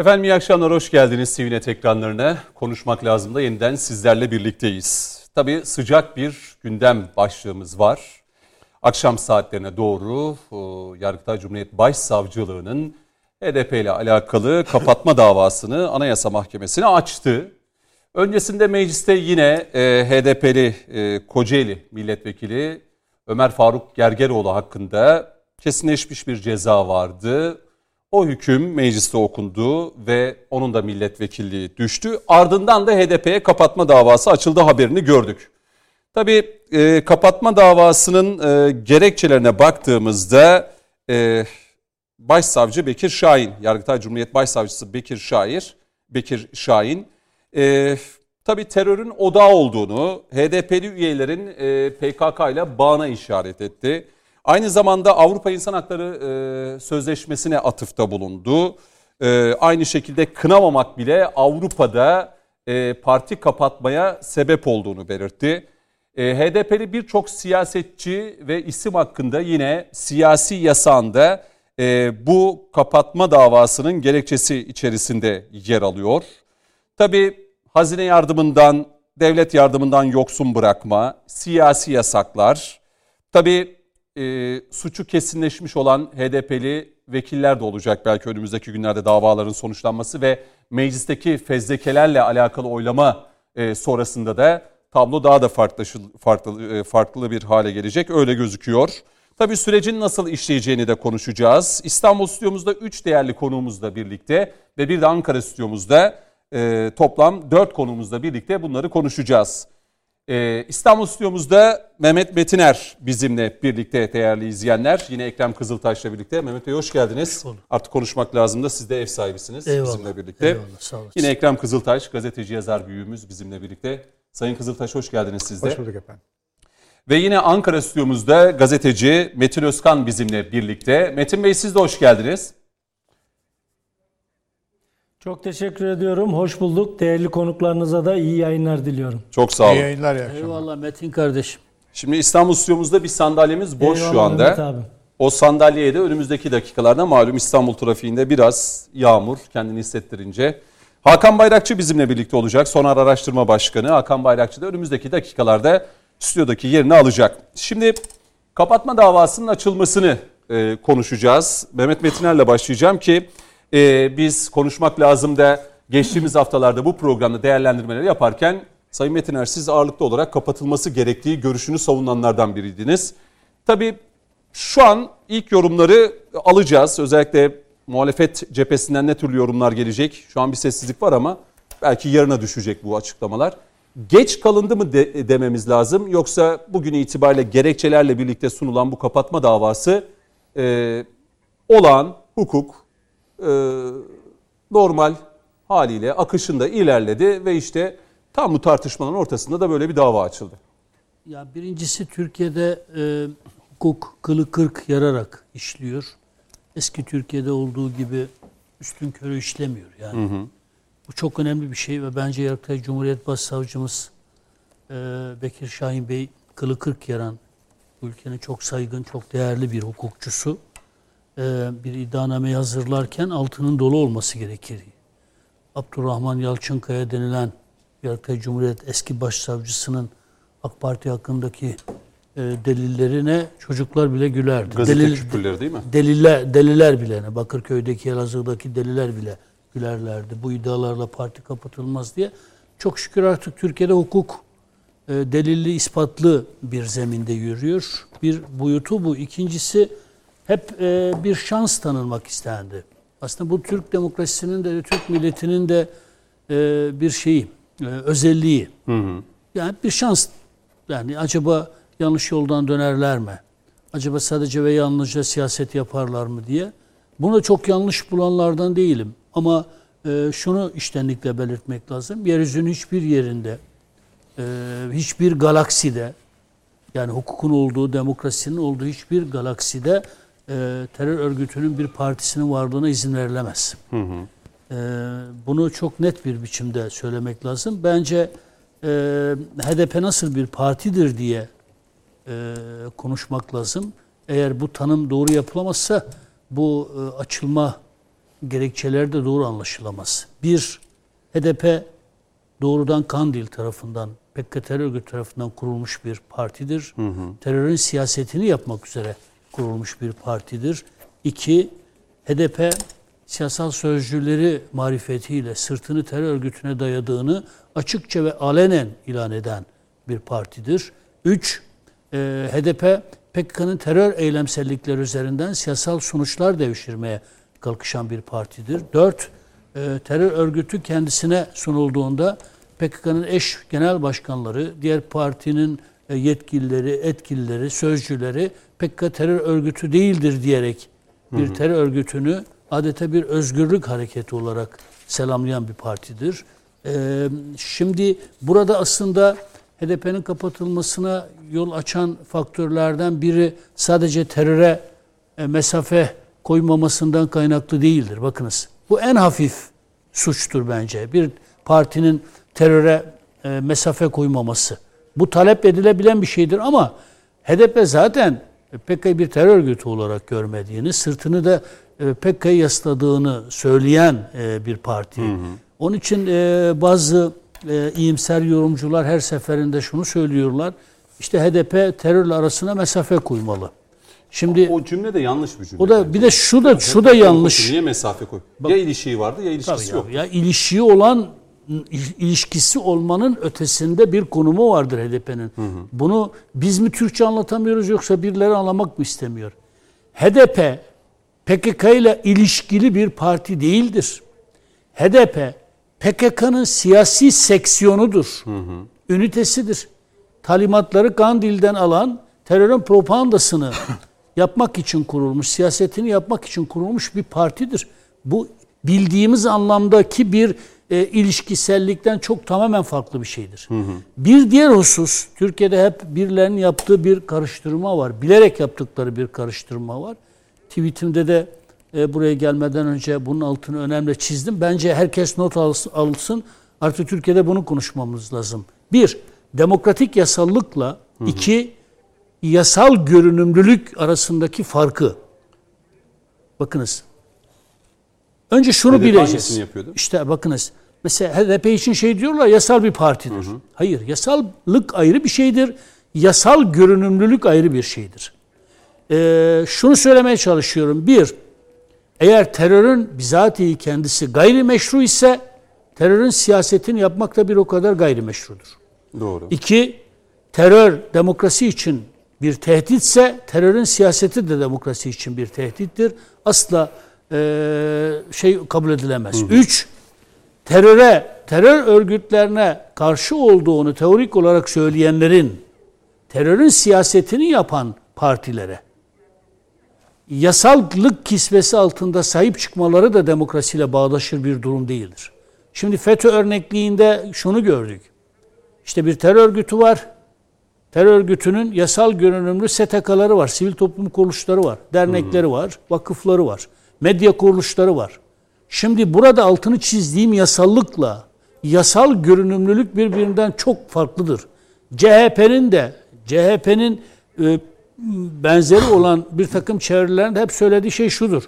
Efendim iyi akşamlar, hoş geldiniz TVNet ekranlarına. Konuşmak lazım da yeniden sizlerle birlikteyiz. Tabii sıcak bir gündem başlığımız var. Akşam saatlerine doğru Yargıtay Cumhuriyet Başsavcılığı'nın HDP ile alakalı kapatma davasını Anayasa Mahkemesi'ne açtı. Öncesinde mecliste yine e, HDP'li e, Kocaeli milletvekili Ömer Faruk Gergeroğlu hakkında kesinleşmiş bir ceza vardı. O hüküm mecliste okundu ve onun da milletvekilliği düştü. Ardından da HDP'ye kapatma davası açıldı haberini gördük. Tabii e, kapatma davasının e, gerekçelerine baktığımızda e, Başsavcı Bekir Şahin, Yargıtay Cumhuriyet Başsavcısı Bekir Şair, Bekir Şahin, e, tabii terörün odağı olduğunu, HDP'li üyelerin e, PKK ile bağına işaret etti. Aynı zamanda Avrupa İnsan Hakları e, Sözleşmesi'ne atıfta bulundu. E, aynı şekilde kınamamak bile Avrupa'da e, parti kapatmaya sebep olduğunu belirtti. E, HDP'li birçok siyasetçi ve isim hakkında yine siyasi yasağında e, bu kapatma davasının gerekçesi içerisinde yer alıyor. Tabi hazine yardımından, devlet yardımından yoksun bırakma, siyasi yasaklar, tabi e, suçu kesinleşmiş olan HDP'li vekiller de olacak belki önümüzdeki günlerde davaların sonuçlanması ve meclisteki fezlekelerle alakalı oylama e, sonrasında da tablo daha da farklı, farklı, e, farklı bir hale gelecek öyle gözüküyor. Tabii sürecin nasıl işleyeceğini de konuşacağız. İstanbul stüdyomuzda 3 değerli konuğumuzla birlikte ve bir de Ankara stüdyomuzda e, toplam 4 konuğumuzla birlikte bunları konuşacağız. E, İstanbul stüdyomuzda Mehmet Metiner bizimle birlikte değerli izleyenler. Yine Ekrem Kızıltaş'la birlikte. Mehmet Bey hoş geldiniz. Hoş Artık konuşmak lazım da siz de ev sahibisiniz Eyvallah. bizimle birlikte. Eyvallah, sağ olasın. Yine Ekrem Kızıltaş gazeteci yazar büyüğümüz bizimle birlikte. Sayın Kızıltaş hoş geldiniz siz de. Hoş bulduk efendim. Ve yine Ankara stüdyomuzda gazeteci Metin Özkan bizimle birlikte. Metin Bey siz de hoş geldiniz. Çok teşekkür ediyorum. Hoş bulduk. Değerli konuklarınıza da iyi yayınlar diliyorum. Çok sağ olun. İyi yayınlar, iyi akşamlar. Eyvallah Metin kardeşim. Şimdi İstanbul stüdyomuzda bir sandalyemiz boş Eyvallah, şu anda. Mehmet abi. O sandalyeye de önümüzdeki dakikalarda malum İstanbul trafiğinde biraz yağmur kendini hissettirince. Hakan Bayrakçı bizimle birlikte olacak. Sonar Araştırma Başkanı Hakan Bayrakçı da önümüzdeki dakikalarda stüdyodaki yerini alacak. Şimdi kapatma davasının açılmasını e, konuşacağız. Mehmet Metiner'le başlayacağım ki e, biz konuşmak lazım da geçtiğimiz haftalarda bu programda değerlendirmeleri yaparken Sayın Metiner siz ağırlıklı olarak kapatılması gerektiği görüşünü savunanlardan biriydiniz. Tabii şu an ilk yorumları alacağız. Özellikle muhalefet cephesinden ne türlü yorumlar gelecek? Şu an bir sessizlik var ama belki yarına düşecek bu açıklamalar geç kalındı mı de, dememiz lazım yoksa bugün itibariyle gerekçelerle birlikte sunulan bu kapatma davası e, olağan hukuk normal haliyle akışında ilerledi ve işte tam bu tartışmanın ortasında da böyle bir dava açıldı. Ya birincisi Türkiye'de e, hukuk kılı kırk yararak işliyor. Eski Türkiye'de olduğu gibi üstün körü işlemiyor yani. Hı hı. Bu çok önemli bir şey ve bence Yargıtay Cumhuriyet Başsavcımız e, Bekir Şahin Bey kılı kırk yaran bu ülkenin çok saygın, çok değerli bir hukukçusu e, bir iddianameyi hazırlarken altının dolu olması gerekir. Abdurrahman Yalçınkaya denilen Yargıtay Cumhuriyet eski başsavcısının AK Parti hakkındaki e, delillerine çocuklar bile gülerdi. Gazete Delil, küpürleri değil mi? Deliller, deliler bile, Bakırköy'deki, Elazığ'daki deliler bile gülerlerdi. Bu iddialarla parti kapatılmaz diye. Çok şükür artık Türkiye'de hukuk e, delilli, ispatlı bir zeminde yürüyor. Bir boyutu bu. İkincisi hep e, bir şans tanınmak istendi. Aslında bu Türk demokrasisinin de Türk milletinin de e, bir şeyi, e, özelliği. Hı hı. Yani bir şans. Yani acaba yanlış yoldan dönerler mi? Acaba sadece ve yalnızca siyaset yaparlar mı diye. Bunu çok yanlış bulanlardan değilim. Ama e, şunu iştenlikle belirtmek lazım. Yeryüzünün hiçbir yerinde, e, hiçbir galakside, yani hukukun olduğu, demokrasinin olduğu hiçbir galakside e, terör örgütünün bir partisinin varlığına izin verilemez. Hı hı. E, bunu çok net bir biçimde söylemek lazım. Bence e, HDP nasıl bir partidir diye e, konuşmak lazım. Eğer bu tanım doğru yapılamazsa bu e, açılma gerekçeleri de doğru anlaşılamaz. Bir, HDP doğrudan Kandil tarafından, PKK terör örgütü tarafından kurulmuş bir partidir. Hı hı. Terörün siyasetini yapmak üzere kurulmuş bir partidir. İki, HDP siyasal sözcüleri marifetiyle sırtını terör örgütüne dayadığını açıkça ve alenen ilan eden bir partidir. Üç, e, HDP PKK'nın terör eylemsellikleri üzerinden siyasal sonuçlar devşirmeye kalkışan bir partidir. Dört, e, terör örgütü kendisine sunulduğunda PKK'nın eş genel başkanları, diğer partinin e, yetkilileri, etkilileri, sözcüleri PKK terör örgütü değildir diyerek bir hı hı. terör örgütünü adeta bir özgürlük hareketi olarak selamlayan bir partidir. Ee, şimdi burada aslında HDP'nin kapatılmasına yol açan faktörlerden biri sadece teröre e, mesafe koymamasından kaynaklı değildir. Bakınız bu en hafif suçtur bence. Bir partinin teröre e, mesafe koymaması. Bu talep edilebilen bir şeydir ama HDP zaten PKK'yı bir terör örgütü olarak görmediğini, sırtını da e, PKK'yı yasladığını söyleyen e, bir parti. Hı hı. Onun için e, bazı e, iyimser yorumcular her seferinde şunu söylüyorlar. İşte HDP terörle arasına mesafe koymalı. Şimdi o, o cümle de yanlış bir cümle. O da bir de şu da şu da yanlış. Niye mesafe koy? Bak, ya ilişiği vardı ya ilişkisi yok. Ya, ya ilişiği olan ilişkisi olmanın ötesinde bir konumu vardır HDP'nin. Bunu biz mi Türkçe anlatamıyoruz yoksa birileri anlamak mı istemiyor? HDP PKK ile ilişkili bir parti değildir. HDP PKK'nın siyasi seksiyonudur. Hı hı. Ünitesidir. Talimatları Kandil'den alan terörün propagandasını yapmak için kurulmuş, siyasetini yapmak için kurulmuş bir partidir. Bu bildiğimiz anlamdaki bir e, ilişkisellikten çok tamamen farklı bir şeydir. Hı hı. Bir diğer husus, Türkiye'de hep birilerinin yaptığı bir karıştırma var. Bilerek yaptıkları bir karıştırma var. Tweetimde de e, buraya gelmeden önce bunun altını önemli çizdim. Bence herkes not alsın, alsın. Artık Türkiye'de bunu konuşmamız lazım. Bir, demokratik yasallıkla hı hı. iki, yasal görünümlülük arasındaki farkı. Bakınız. Önce şunu HDP bileceğiz. yapıyordu? İşte bakınız. Mesela HDP için şey diyorlar yasal bir partidir. Hı hı. Hayır, yasallık ayrı bir şeydir. Yasal görünümlülük ayrı bir şeydir. Ee, şunu söylemeye çalışıyorum. Bir, eğer terörün bizatihi kendisi gayrimeşru ise terörün siyasetini yapmak da bir o kadar gayrimeşrudur. Doğru. İki, terör demokrasi için bir tehditse terörün siyaseti de demokrasi için bir tehdittir. Asla e, şey kabul edilemez. Hı. Üç, teröre, terör örgütlerine karşı olduğunu teorik olarak söyleyenlerin terörün siyasetini yapan partilere yasallık kisvesi altında sahip çıkmaları da demokrasiyle bağdaşır bir durum değildir. Şimdi FETÖ örnekliğinde şunu gördük. İşte bir terör örgütü var. Terör örgütünün yasal görünümlü STK'ları var, sivil toplum kuruluşları var, dernekleri var, vakıfları var, medya kuruluşları var. Şimdi burada altını çizdiğim yasallıkla yasal görünümlülük birbirinden çok farklıdır. CHP'nin de CHP'nin e, benzeri olan bir takım çevrelerin hep söylediği şey şudur.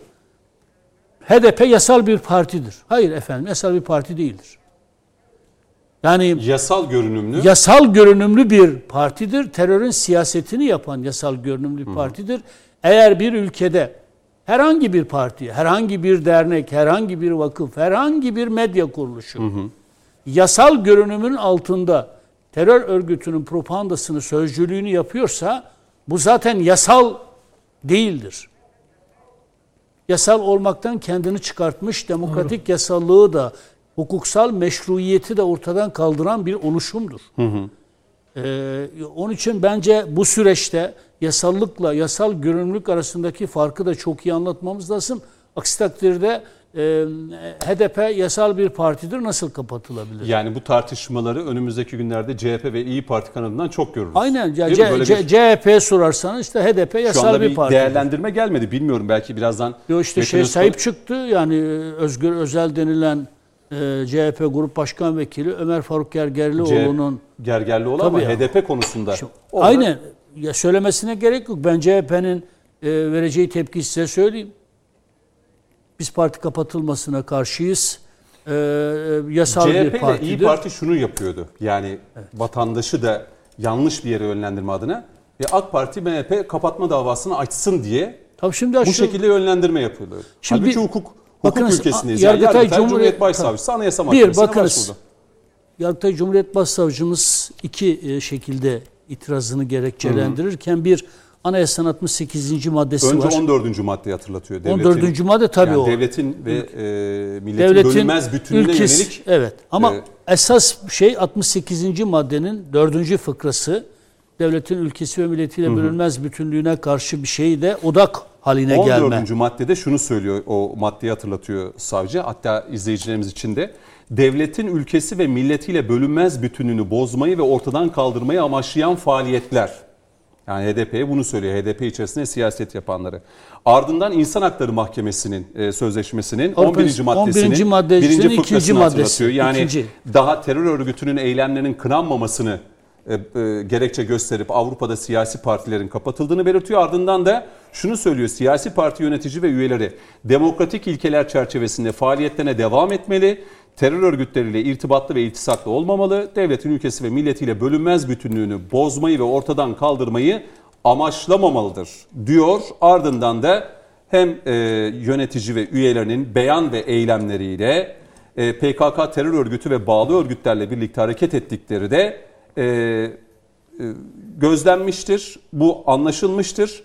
HDP yasal bir partidir. Hayır efendim yasal bir parti değildir. Yani yasal görünümlü yasal görünümlü bir partidir. Terörün siyasetini yapan yasal görünümlü bir partidir. Eğer bir ülkede herhangi bir parti, herhangi bir dernek, herhangi bir vakıf, herhangi bir medya kuruluşu hı hı. yasal görünümün altında terör örgütünün propagandasını, sözcülüğünü yapıyorsa bu zaten yasal değildir. Yasal olmaktan kendini çıkartmış demokratik Doğru. yasallığı da hukuksal meşruiyeti de ortadan kaldıran bir oluşumdur. Hı hı. Ee, onun için bence bu süreçte yasallıkla yasal görünümlük arasındaki farkı da çok iyi anlatmamız lazım. Aksi takdirde e, HDP yasal bir partidir nasıl kapatılabilir? Yani bu tartışmaları önümüzdeki günlerde CHP ve İyi Parti kanadından çok görürüz. Aynen. C- C- C- bir... CHP sorarsanız işte HDP yasal Şu anda bir, bir parti. değerlendirme gelmedi. Bilmiyorum belki birazdan. Yo işte şey sahip çıktı yani Özgür Özel denilen e, CHP Grup Başkan Vekili Ömer Faruk Gergerlioğlu'nun Gergerlioğlu ama. HDP konusunda. Şimdi, orada... Aynen. Ya söylemesine gerek yok. Ben CHP'nin e, vereceği tepki size söyleyeyim. Biz parti kapatılmasına karşıyız. Ee, yasal bir CHP ile partidir. İyi Parti şunu yapıyordu. Yani vatandaşı da yanlış bir yere yönlendirme adına ve AK Parti MHP kapatma davasını açsın diye Tabii şimdi bu şekilde yönlendirme yapıyorlar. Şimdi Halbuki bir- hukuk hukuk bakınız, ülkesindeyiz. Yargıtay yani Yargıtay, Cumhuriyet- Cumhuriyet Başsavcısı Anayasa Bir, Mahkemesi'ne bakınız. başvurdu. Yargıtay Cumhuriyet Başsavcımız iki e, şekilde itirazını gerekçelendirirken bir Anayasanın 68. maddesi Önce var. 14. maddeyi hatırlatıyor. Devletin, 14. madde tabii yani o. Devletin ve e, milletin Devletin bölünmez bütünlüğüne ülkesi- yönelik Evet ama e, esas şey 68. maddenin 4. fıkrası devletin ülkesi ve milletiyle bölünmez bütünlüğüne karşı bir şey de odak haline 14. gelme. maddede şunu söylüyor, o maddeyi hatırlatıyor savcı. Hatta izleyicilerimiz için de devletin ülkesi ve milletiyle bölünmez bütünlüğünü bozmayı ve ortadan kaldırmayı amaçlayan faaliyetler. Yani HDP'ye bunu söylüyor. HDP içerisinde siyaset yapanları. Ardından İnsan Hakları Mahkemesi'nin e, sözleşmesinin Avrupa- 11. maddesinin 11. maddesinin birinci ikinci fıkrasını maddesi. hatırlatıyor. Yani İkinci. daha terör örgütünün eylemlerinin kınanmamasını gerekçe gösterip Avrupa'da siyasi partilerin kapatıldığını belirtiyor. Ardından da şunu söylüyor. Siyasi parti yönetici ve üyeleri demokratik ilkeler çerçevesinde faaliyetlerine devam etmeli. Terör örgütleriyle irtibatlı ve iltisaklı olmamalı. Devletin ülkesi ve milletiyle bölünmez bütünlüğünü bozmayı ve ortadan kaldırmayı amaçlamamalıdır diyor. Ardından da hem e, yönetici ve üyelerinin beyan ve eylemleriyle e, PKK terör örgütü ve bağlı örgütlerle birlikte hareket ettikleri de e, e, gözlenmiştir. Bu anlaşılmıştır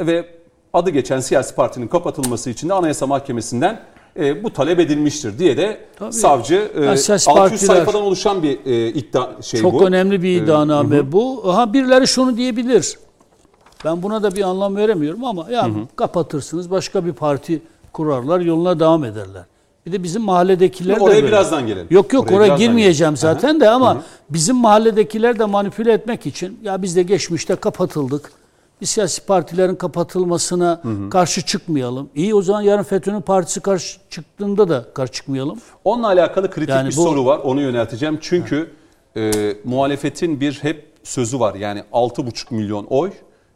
ve adı geçen siyasi partinin kapatılması için de Anayasa Mahkemesi'nden e, bu talep edilmiştir diye de Tabii. savcı e, Yani siyasi 600 partiler- sayfadan oluşan bir e, iddia şey Çok bu. önemli bir iddianame bu. Ha birileri şunu diyebilir. Ben buna da bir anlam veremiyorum ama ya kapatırsınız başka bir parti kurarlar yoluna devam ederler. Bir de bizim mahalledekiler de Oraya böyle. birazdan gelelim. Yok yok Oraya oraya, girmeyeceğim gelelim. zaten de ama bizim mahalledekiler de manipüle etmek için ya biz de geçmişte kapatıldık. Bir siyasi partilerin kapatılmasına karşı çıkmayalım. İyi o zaman yarın FETÖ'nün partisi karşı çıktığında da karşı çıkmayalım. Onunla alakalı kritik Yani bir bu- soru var. Onu yönelteceğim. Çünkü e, muhalefetin bir hep sözü var. Yani 6,5 milyon oy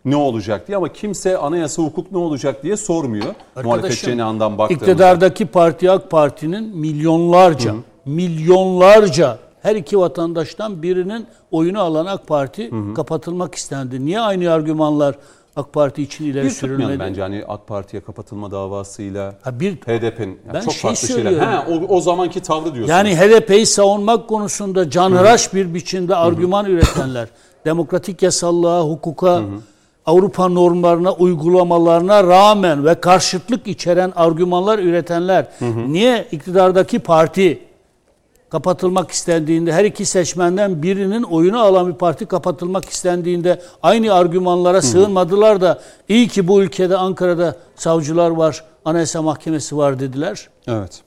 ne olacak diye ama kimse anayasa hukuk ne olacak diye sormuyor. Muhalefet cenahından baktığımızda. iktidardaki parti AK Parti'nin milyonlarca, milyonlarca her iki vatandaştan birinin oyunu alan AK Parti kapatılmak istendi. Niye aynı argümanlar AK Parti için ileri bir sürülmedi? bence hani AK Parti'ye kapatılma davasıyla Ha bir HDP'nin yani Ben çok şey farklı şeyler. Ha, o, o zamanki tavrı diyorsunuz. Yani HDP'yi savunmak konusunda canhıraş bir biçimde argüman üretenler, demokratik yasallığa, hukuka, Avrupa normlarına, uygulamalarına rağmen ve karşıtlık içeren argümanlar üretenler niye iktidardaki parti kapatılmak istendiğinde her iki seçmenden birinin oyunu alan bir parti kapatılmak istendiğinde aynı argümanlara sığınmadılar da iyi ki bu ülkede Ankara'da savcılar var, Anayasa Mahkemesi var dediler. Evet.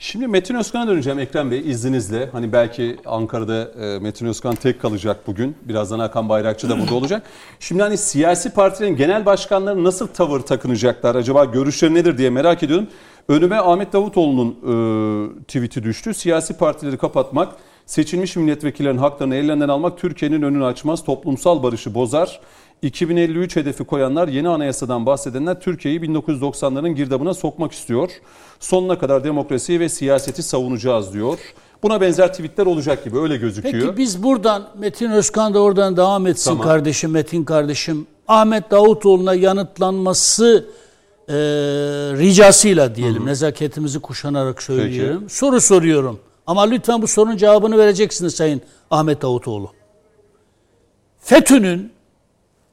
Şimdi Metin Özkan'a döneceğim Ekrem Bey izninizle. Hani belki Ankara'da e, Metin Özkan tek kalacak bugün. Birazdan Hakan Bayrakçı da burada olacak. Şimdi hani siyasi partilerin genel başkanları nasıl tavır takınacaklar? Acaba görüşleri nedir diye merak ediyorum. Önüme Ahmet Davutoğlu'nun e, tweet'i düştü. Siyasi partileri kapatmak, seçilmiş milletvekillerinin haklarını ellerinden almak Türkiye'nin önünü açmaz, toplumsal barışı bozar. 2053 hedefi koyanlar, yeni anayasadan bahsedenler Türkiye'yi 1990'ların girdabına sokmak istiyor. Sonuna kadar demokrasiyi ve siyaseti savunacağız diyor. Buna benzer tweetler olacak gibi öyle gözüküyor. Peki biz buradan Metin Özkan da oradan devam etsin Tamam. kardeşim Metin kardeşim. Ahmet Davutoğlu'na yanıtlanması e, ricasıyla diyelim nezaketimizi kuşanarak söylüyorum. Soru soruyorum. Ama lütfen bu sorunun cevabını vereceksiniz Sayın Ahmet Davutoğlu. FETÖ'nün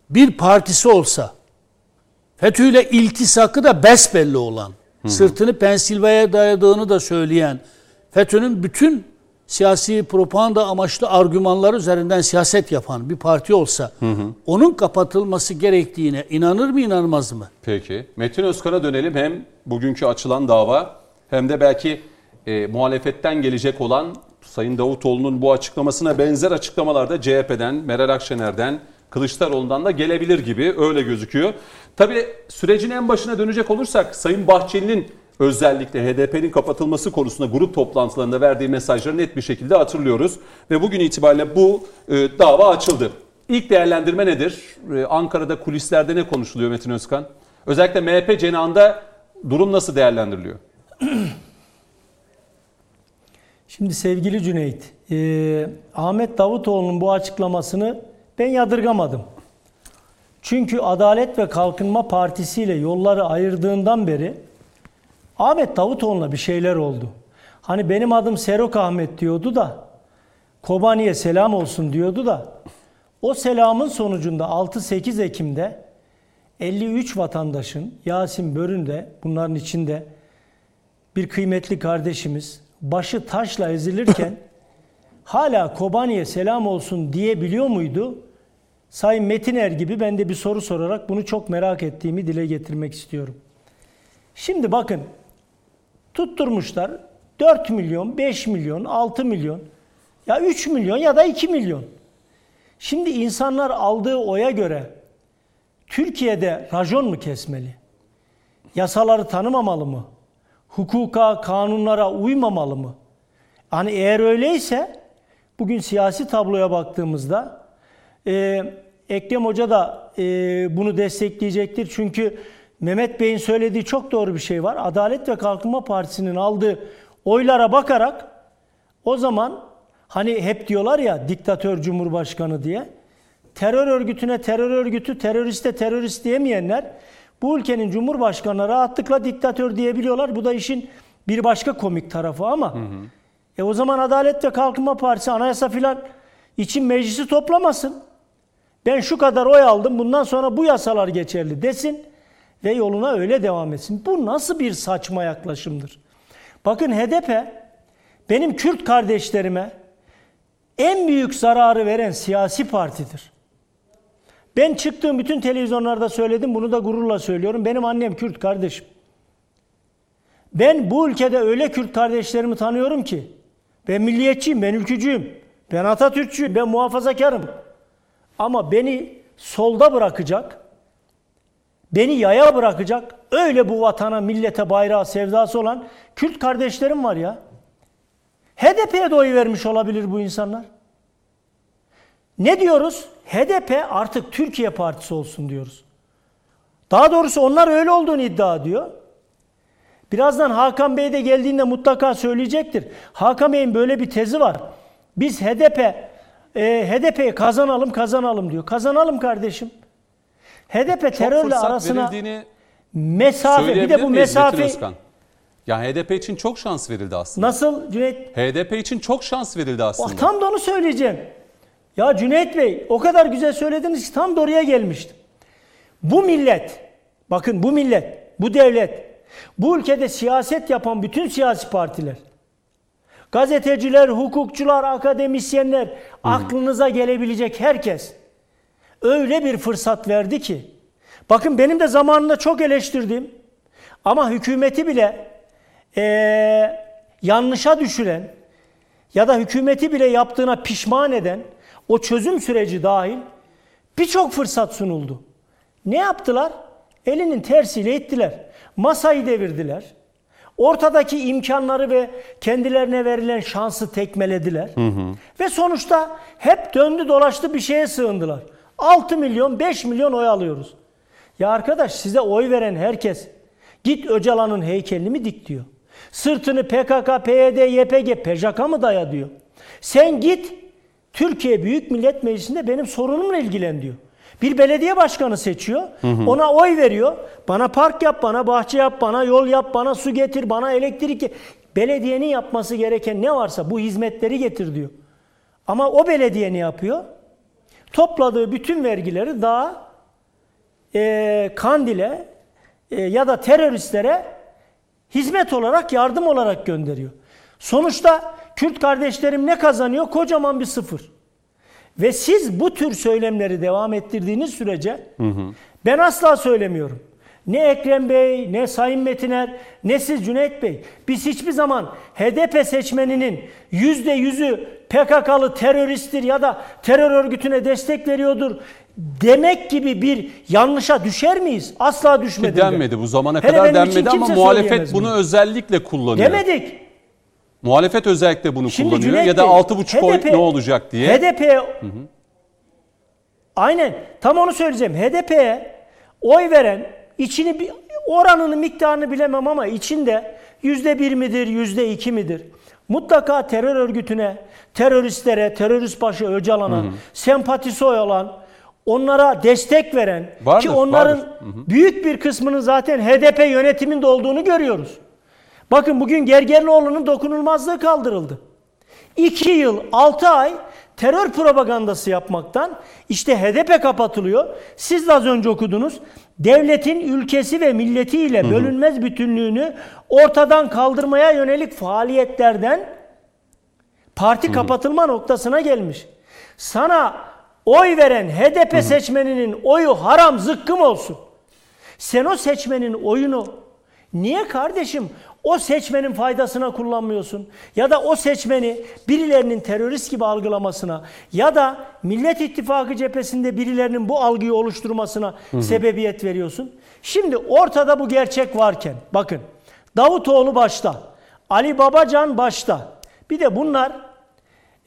bir partisi olsa FETÖ ile iltisakı da besbelli olan, sırtını Pensilvanya'ya dayadığını da söyleyen, FETÖ'nün bütün siyasi propaganda amaçlı argümanlar üzerinden siyaset yapan bir parti olsa, onun kapatılması gerektiğine inanır mı inanmaz mı? Peki. Metin Özkan'a dönelim. Hem bugünkü açılan dava hem de belki e, muhalefetten gelecek olan Sayın Davutoğlu'nun bu açıklamasına benzer açıklamalar da CHP'den, Meral Akşener'den, Kılıçdaroğlu'ndan da gelebilir gibi öyle gözüküyor. Tabii sürecin en başına dönecek olursak Sayın Bahçeli'nin özellikle HDP'nin kapatılması konusunda grup toplantılarında verdiği mesajları net bir şekilde hatırlıyoruz. Ve bugün itibariyle bu e, dava açıldı. İlk değerlendirme nedir? E, Ankara'da kulislerde ne konuşuluyor Metin Özkan? Özellikle MHP cenahında durum nasıl değerlendiriliyor? Şimdi sevgili Cüneyt, e, Ahmet Davutoğlu'nun bu açıklamasını ben yadırgamadım. Çünkü Adalet ve Kalkınma Partisi ile yolları ayırdığından beri Ahmet Davutoğlu'na bir şeyler oldu. Hani benim adım Serok Ahmet diyordu da Kobani'ye selam olsun diyordu da o selamın sonucunda 6-8 Ekim'de 53 vatandaşın Yasin Börün de bunların içinde bir kıymetli kardeşimiz başı taşla ezilirken hala Kobani'ye selam olsun diyebiliyor muydu? Sayın Metiner gibi ben de bir soru sorarak bunu çok merak ettiğimi dile getirmek istiyorum. Şimdi bakın tutturmuşlar 4 milyon, 5 milyon, 6 milyon ya 3 milyon ya da 2 milyon. Şimdi insanlar aldığı oya göre Türkiye'de rajon mu kesmeli? Yasaları tanımamalı mı? Hukuka, kanunlara uymamalı mı? Hani eğer öyleyse bugün siyasi tabloya baktığımızda e, Ekrem Hoca da e, bunu destekleyecektir. Çünkü Mehmet Bey'in söylediği çok doğru bir şey var. Adalet ve Kalkınma Partisi'nin aldığı oylara bakarak o zaman hani hep diyorlar ya diktatör cumhurbaşkanı diye terör örgütüne terör örgütü, teröriste terörist diyemeyenler bu ülkenin cumhurbaşkanına rahatlıkla diktatör diyebiliyorlar. Bu da işin bir başka komik tarafı ama hı hı. e o zaman Adalet ve Kalkınma Partisi anayasa filan için meclisi toplamasın. Ben şu kadar oy aldım bundan sonra bu yasalar geçerli desin ve yoluna öyle devam etsin. Bu nasıl bir saçma yaklaşımdır? Bakın HDP benim Kürt kardeşlerime en büyük zararı veren siyasi partidir. Ben çıktığım bütün televizyonlarda söyledim, bunu da gururla söylüyorum. Benim annem Kürt kardeşim. Ben bu ülkede öyle Kürt kardeşlerimi tanıyorum ki, ben milliyetçiyim, ben ülkücüyüm, ben Atatürkçüyüm, ben muhafazakarım. Ama beni solda bırakacak, beni yaya bırakacak, öyle bu vatana, millete, bayrağı, sevdası olan Kürt kardeşlerim var ya. HDP'ye de oy vermiş olabilir bu insanlar. Ne diyoruz? HDP artık Türkiye Partisi olsun diyoruz. Daha doğrusu onlar öyle olduğunu iddia ediyor. Birazdan Hakan Bey de geldiğinde mutlaka söyleyecektir. Hakan Bey'in böyle bir tezi var. Biz HDP e, HDP'yi kazanalım kazanalım diyor. Kazanalım kardeşim. HDP Çok terörle arasına mesafe bir de bu mesafe ya HDP için çok şans verildi aslında. Nasıl Cüneyt? HDP için çok şans verildi aslında. Oh, tam da onu söyleyeceğim. Ya Cüneyt Bey o kadar güzel söylediniz ki tam doğruya gelmiştim. Bu millet, bakın bu millet, bu devlet, bu ülkede siyaset yapan bütün siyasi partiler, gazeteciler, hukukçular, akademisyenler. Aklınıza gelebilecek herkes öyle bir fırsat verdi ki, bakın benim de zamanında çok eleştirdim ama hükümeti bile ee, yanlışa düşüren ya da hükümeti bile yaptığına pişman eden o çözüm süreci dahil birçok fırsat sunuldu. Ne yaptılar? Elinin tersiyle ettiler. Masayı devirdiler. Ortadaki imkanları ve kendilerine verilen şansı tekmelediler. Hı hı. Ve sonuçta hep döndü dolaştı bir şeye sığındılar. 6 milyon 5 milyon oy alıyoruz. Ya arkadaş size oy veren herkes git Öcalan'ın heykelini mi dik diyor. Sırtını PKK, PYD, YPG, PJK mı daya diyor. Sen git Türkiye Büyük Millet Meclisi'nde benim sorunumla ilgilen diyor. Bir belediye başkanı seçiyor. Hı hı. Ona oy veriyor. Bana park yap, bana bahçe yap, bana yol yap, bana su getir, bana elektrik Belediyenin yapması gereken ne varsa bu hizmetleri getir diyor. Ama o belediye ne yapıyor? Topladığı bütün vergileri daha e, Kandil'e e, ya da teröristlere hizmet olarak, yardım olarak gönderiyor. Sonuçta Kürt kardeşlerim ne kazanıyor? Kocaman bir sıfır. Ve siz bu tür söylemleri devam ettirdiğiniz sürece hı hı. ben asla söylemiyorum. Ne Ekrem Bey, ne Sayın Metiner, ne siz Cüneyt Bey. Biz hiçbir zaman HDP seçmeninin yüzde yüzü PKK'lı teröristtir ya da terör örgütüne destek veriyordur demek gibi bir yanlışa düşer miyiz? Asla düşmedik. Denmedi bu zamana Hele kadar denmedi ama muhalefet bunu özellikle kullanıyor. Demedik. Muhalefet özellikle bunu Şimdi kullanıyor Cüneyt ya da 6,5 oy ne olacak diye. HDP hı hı. Aynen tam onu söyleyeceğim. HDP'ye oy veren içini oranını miktarını bilemem ama içinde yüzde bir midir, yüzde iki midir? Mutlaka terör örgütüne, teröristlere, terörist başı Öcalan'a sempatisi olan, onlara destek veren Vardır, ki onların vardır. büyük bir kısmının zaten HDP yönetiminde olduğunu görüyoruz. Bakın bugün Gergerlioğlu'nun dokunulmazlığı kaldırıldı. 2 yıl 6 ay terör propagandası yapmaktan işte HDP kapatılıyor. Siz de az önce okudunuz. Devletin ülkesi ve milletiyle bölünmez bütünlüğünü ortadan kaldırmaya yönelik faaliyetlerden parti kapatılma noktasına gelmiş. Sana oy veren HDP seçmeninin oyu haram zıkkım olsun. Sen o seçmenin oyunu niye kardeşim o seçmenin faydasına kullanmıyorsun? Ya da o seçmeni birilerinin terörist gibi algılamasına ya da Millet İttifakı cephesinde birilerinin bu algıyı oluşturmasına sebebiyet veriyorsun. Şimdi ortada bu gerçek varken bakın Davutoğlu başta, Ali Babacan başta. Bir de bunlar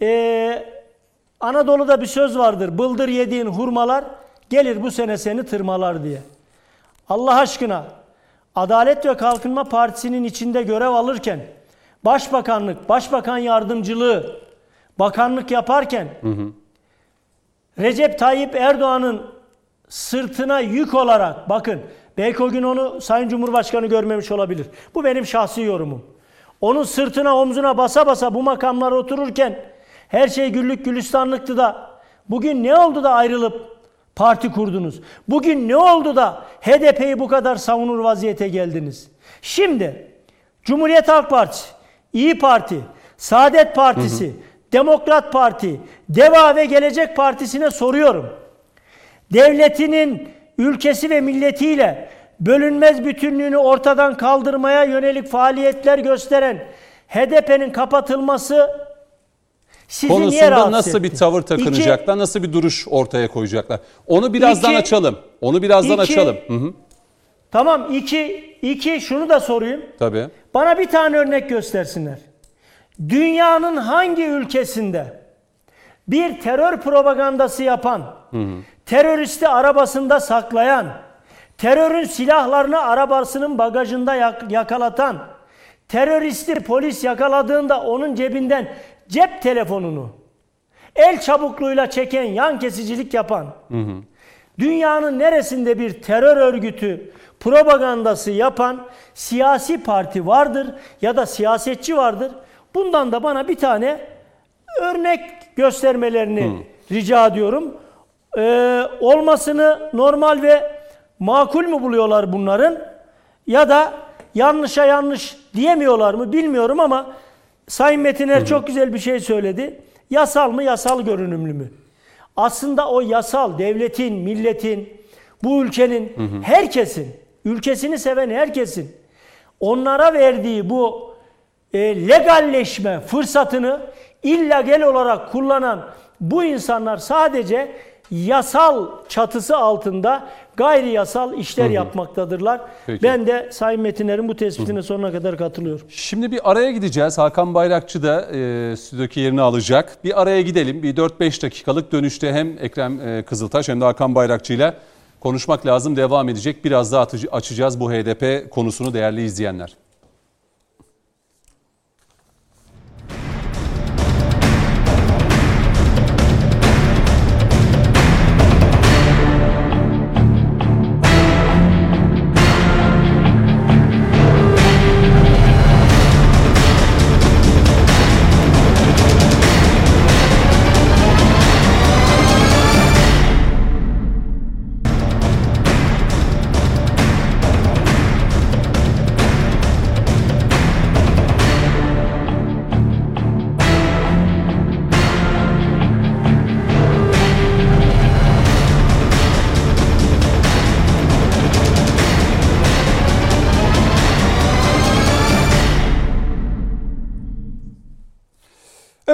eee Anadolu'da bir söz vardır. Bıldır yediğin hurmalar gelir bu sene seni tırmalar diye. Allah aşkına Adalet ve Kalkınma Partisi'nin içinde görev alırken başbakanlık, başbakan yardımcılığı, bakanlık yaparken Recep Tayyip Erdoğan'ın sırtına yük olarak bakın belki o gün onu Sayın Cumhurbaşkanı görmemiş olabilir. Bu benim şahsi yorumum. Onun sırtına omzuna basa basa bu makamlara otururken her şey güllük gülistanlıktı da bugün ne oldu da ayrılıp parti kurdunuz? Bugün ne oldu da HDP'yi bu kadar savunur vaziyete geldiniz? Şimdi Cumhuriyet Halk Partisi, İyi Parti, Saadet Partisi, Demokrat Parti, Deva ve Gelecek Partisi'ne soruyorum. Devletinin ülkesi ve milletiyle bölünmez bütünlüğünü ortadan kaldırmaya yönelik faaliyetler gösteren HDP'nin kapatılması sizi Konusunda nasıl bir etti? tavır İki, takınacaklar, nasıl bir duruş ortaya koyacaklar? Onu birazdan İki- açalım. Onu birazdan İki- açalım. Hı hı. tamam iki, iki şunu da sorayım. Tabii. Bana bir tane örnek göstersinler. Dünyanın hangi ülkesinde bir terör propagandası yapan, teröristi arabasında saklayan, terörün silahlarını arabasının bagajında yak- yakalatan, teröristi polis yakaladığında onun cebinden cep telefonunu el çabukluğuyla çeken, yan kesicilik yapan, dünyanın neresinde bir terör örgütü propagandası yapan siyasi parti vardır ya da siyasetçi vardır. Bundan da bana bir tane örnek göstermelerini rica ediyorum. Ee, olmasını normal ve makul mü buluyorlar bunların ya da yanlışa yanlış diyemiyorlar mı bilmiyorum ama Sayın Metiner çok güzel bir şey söyledi. Yasal mı yasal görünümlü mü? Aslında o yasal devletin, milletin, bu ülkenin, herkesin, ülkesini seven herkesin onlara verdiği bu e, legalleşme fırsatını illegal olarak kullanan bu insanlar sadece yasal çatısı altında gayri yasal işler yapmaktadırlar. Peki. Ben de Sayın Metiner'in bu tespitine sonuna kadar katılıyorum. Şimdi bir araya gideceğiz. Hakan Bayrakçı da e, stüdyodaki yerini alacak. Bir araya gidelim. Bir 4-5 dakikalık dönüşte hem Ekrem e, Kızıltaş hem de Hakan Bayrakçı ile konuşmak lazım. Devam edecek. Biraz daha açacağız bu HDP konusunu değerli izleyenler.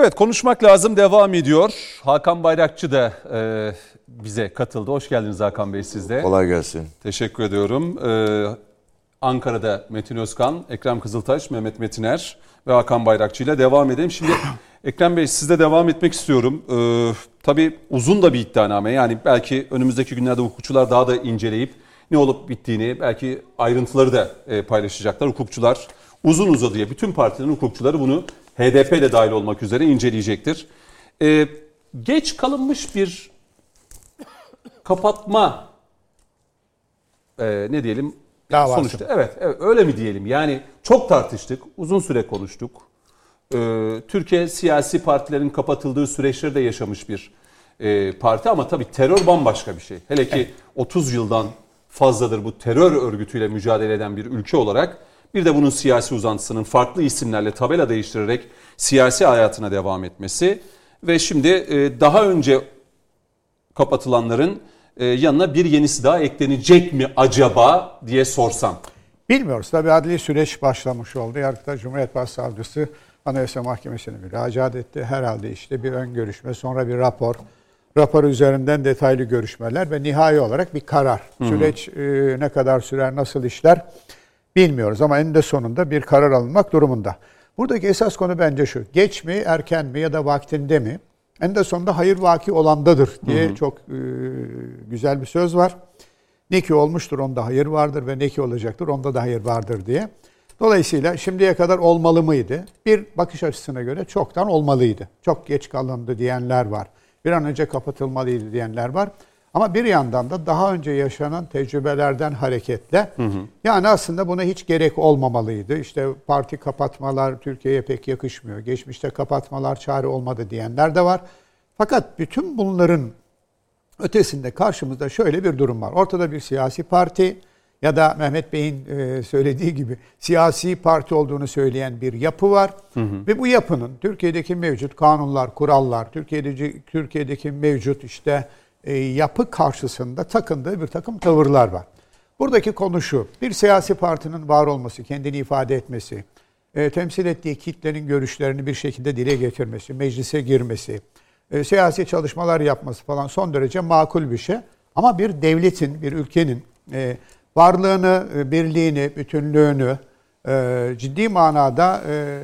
Evet konuşmak lazım devam ediyor. Hakan Bayrakçı da e, bize katıldı. Hoş geldiniz Hakan Bey siz de. Kolay gelsin. Teşekkür ediyorum. Ee, Ankara'da Metin Özkan, Ekrem Kızıltaş, Mehmet Metiner ve Hakan Bayrakçı ile devam edelim. Şimdi Ekrem Bey sizle devam etmek istiyorum. Ee, tabii uzun da bir iddianame. Yani belki önümüzdeki günlerde hukukçular daha da inceleyip ne olup bittiğini belki ayrıntıları da e, paylaşacaklar hukukçular. Uzun uzadıya bütün partilerin hukukçuları bunu HDP de dahil olmak üzere inceleyecektir. E, geç kalınmış bir kapatma e, ne diyelim Davası. sonuçta evet, evet öyle mi diyelim yani çok tartıştık uzun süre konuştuk Ee, Türkiye siyasi partilerin kapatıldığı süreçleri de yaşamış bir e, parti ama tabii terör bambaşka bir şey hele ki 30 yıldan fazladır bu terör örgütüyle mücadele eden bir ülke olarak bir de bunun siyasi uzantısının farklı isimlerle tabela değiştirerek siyasi hayatına devam etmesi ve şimdi e, daha önce kapatılanların e, yanına bir yenisi daha eklenecek mi acaba diye sorsam. Bilmiyoruz. Tabii adli süreç başlamış oldu. Yargıtay Cumhuriyet Başsavcısı Anayasa Mahkemesi'ne müracaat etti. Herhalde işte bir ön görüşme, sonra bir rapor. Rapor üzerinden detaylı görüşmeler ve nihai olarak bir karar. Süreç e, ne kadar sürer, nasıl işler bilmiyoruz ama eninde sonunda bir karar alınmak durumunda. Buradaki esas konu bence şu. Geç mi, erken mi ya da vaktinde mi? Eninde sonunda hayır vaki olandadır diye çok e, güzel bir söz var. Ne ki olmuştur onda hayır vardır ve ne ki olacaktır onda da hayır vardır diye. Dolayısıyla şimdiye kadar olmalı mıydı? Bir bakış açısına göre çoktan olmalıydı. Çok geç kalındı diyenler var. Bir an önce kapatılmalıydı diyenler var. Ama bir yandan da daha önce yaşanan tecrübelerden hareketle yani aslında buna hiç gerek olmamalıydı. İşte parti kapatmalar Türkiye'ye pek yakışmıyor. Geçmişte kapatmalar çare olmadı diyenler de var. Fakat bütün bunların ötesinde karşımızda şöyle bir durum var. Ortada bir siyasi parti ya da Mehmet Bey'in e, söylediği gibi siyasi parti olduğunu söyleyen bir yapı var. Ve bu yapının Türkiye'deki mevcut kanunlar, kurallar, Türkiye'deki, Türkiye'deki mevcut işte e, yapı karşısında takındığı bir takım tavırlar var. Buradaki konu şu, bir siyasi partinin var olması, kendini ifade etmesi, e, temsil ettiği kitlenin görüşlerini bir şekilde dile getirmesi, meclise girmesi, e, siyasi çalışmalar yapması falan son derece makul bir şey. Ama bir devletin, bir ülkenin e, varlığını, e, birliğini, bütünlüğünü e, ciddi manada e,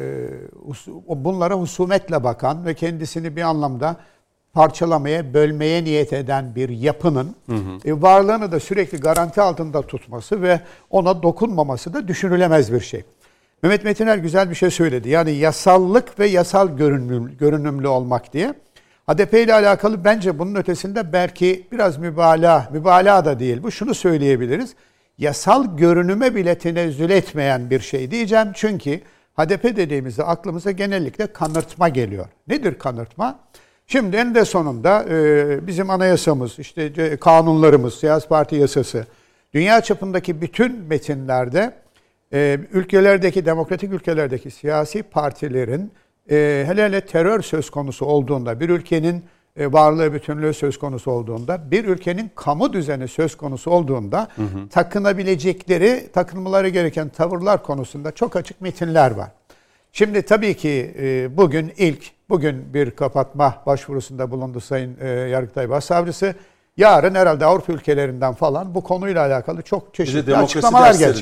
bunlara husumetle bakan ve kendisini bir anlamda parçalamaya, bölmeye niyet eden bir yapının e, varlığını da sürekli garanti altında tutması ve ona dokunmaması da düşünülemez bir şey. Mehmet Metiner güzel bir şey söyledi. Yani yasallık ve yasal görünüm, görünümlü olmak diye. HDP ile alakalı bence bunun ötesinde belki biraz mübalağa, mübalağa da değil bu. Şunu söyleyebiliriz. Yasal görünüme bile tenezzül etmeyen bir şey diyeceğim. Çünkü HDP dediğimizde aklımıza genellikle kanırtma geliyor. Nedir kanırtma? Şimdi en de sonunda e, bizim anayasamız, işte e, kanunlarımız, siyasi parti yasası, dünya çapındaki bütün metinlerde e, ülkelerdeki, demokratik ülkelerdeki siyasi partilerin e, hele hele terör söz konusu olduğunda, bir ülkenin e, varlığı, bütünlüğü söz konusu olduğunda, bir ülkenin kamu düzeni söz konusu olduğunda takınabilecekleri, takınmaları gereken tavırlar konusunda çok açık metinler var. Şimdi tabii ki e, bugün ilk, bugün bir kapatma başvurusunda bulundu Sayın e, Yargıtay Başsavcısı. Yarın herhalde Avrupa ülkelerinden falan bu konuyla alakalı çok çeşitli açıklamalar verecekler?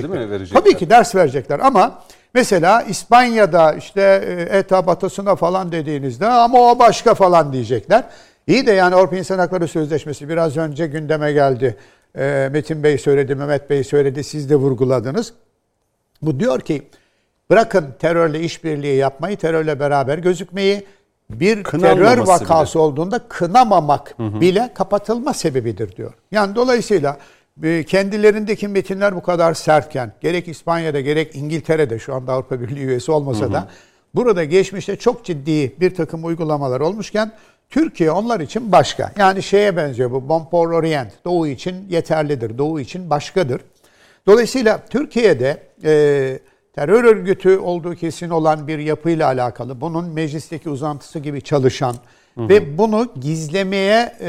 Tabii ki ders verecekler ama mesela İspanya'da işte e, ETA batısına falan dediğinizde ama o başka falan diyecekler. İyi de yani Avrupa İnsan Hakları Sözleşmesi biraz önce gündeme geldi. Metin Bey söyledi, Mehmet Bey söyledi, siz de vurguladınız. Bu diyor ki bırakın terörle işbirliği yapmayı, terörle beraber gözükmeyi bir terör vakası bile. olduğunda kınamamak bile kapatılma sebebidir diyor. Yani dolayısıyla e, kendilerindeki metinler bu kadar sertken gerek İspanya'da gerek İngiltere'de şu anda Avrupa Birliği üyesi olmasa da burada geçmişte çok ciddi bir takım uygulamalar olmuşken Türkiye onlar için başka. Yani şeye benziyor bu Bon pour Orient. Doğu için yeterlidir. Doğu için başkadır. Dolayısıyla Türkiye'de e, terör örgütü olduğu kesin olan bir yapıyla alakalı, bunun meclisteki uzantısı gibi çalışan ve bunu gizlemeye, e,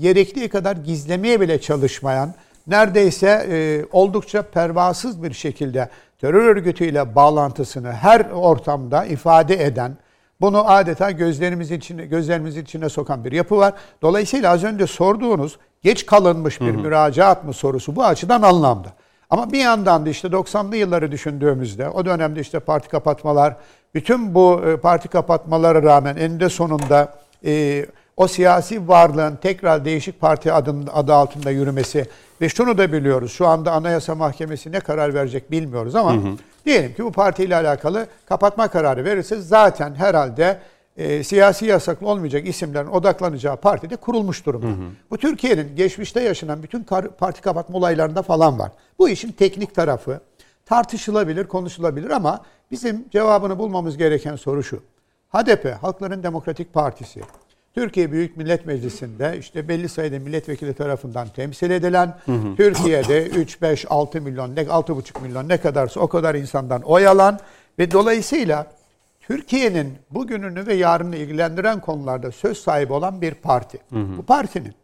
gerektiği kadar gizlemeye bile çalışmayan, neredeyse e, oldukça pervasız bir şekilde terör örgütüyle bağlantısını her ortamda ifade eden, bunu adeta gözlerimizin içine, gözlerimizin içine sokan bir yapı var. Dolayısıyla az önce sorduğunuz geç kalınmış bir müracaat mı sorusu bu açıdan anlamda. Ama bir yandan da işte 90'lı yılları düşündüğümüzde o dönemde işte parti kapatmalar, bütün bu e, parti kapatmalara rağmen eninde sonunda e, o siyasi varlığın tekrar değişik parti adın, adı altında yürümesi ve şunu da biliyoruz. Şu anda Anayasa Mahkemesi ne karar verecek bilmiyoruz ama diyelim ki bu partiyle alakalı kapatma kararı verirse zaten herhalde e, siyasi yasaklı olmayacak isimlerin odaklanacağı partide kurulmuş durumda. Bu Türkiye'nin geçmişte yaşanan bütün kar- parti kapatma olaylarında falan var. Bu işin teknik tarafı tartışılabilir, konuşulabilir ama bizim cevabını bulmamız gereken soru şu. HDP, Halkların Demokratik Partisi, Türkiye Büyük Millet Meclisi'nde işte belli sayıda milletvekili tarafından temsil edilen, Türkiye'de 3, 5, 6 milyon, ne 6,5 milyon ne kadarsa o kadar insandan oy alan ve dolayısıyla Türkiye'nin bugününü ve yarını ilgilendiren konularda söz sahibi olan bir parti. Bu partinin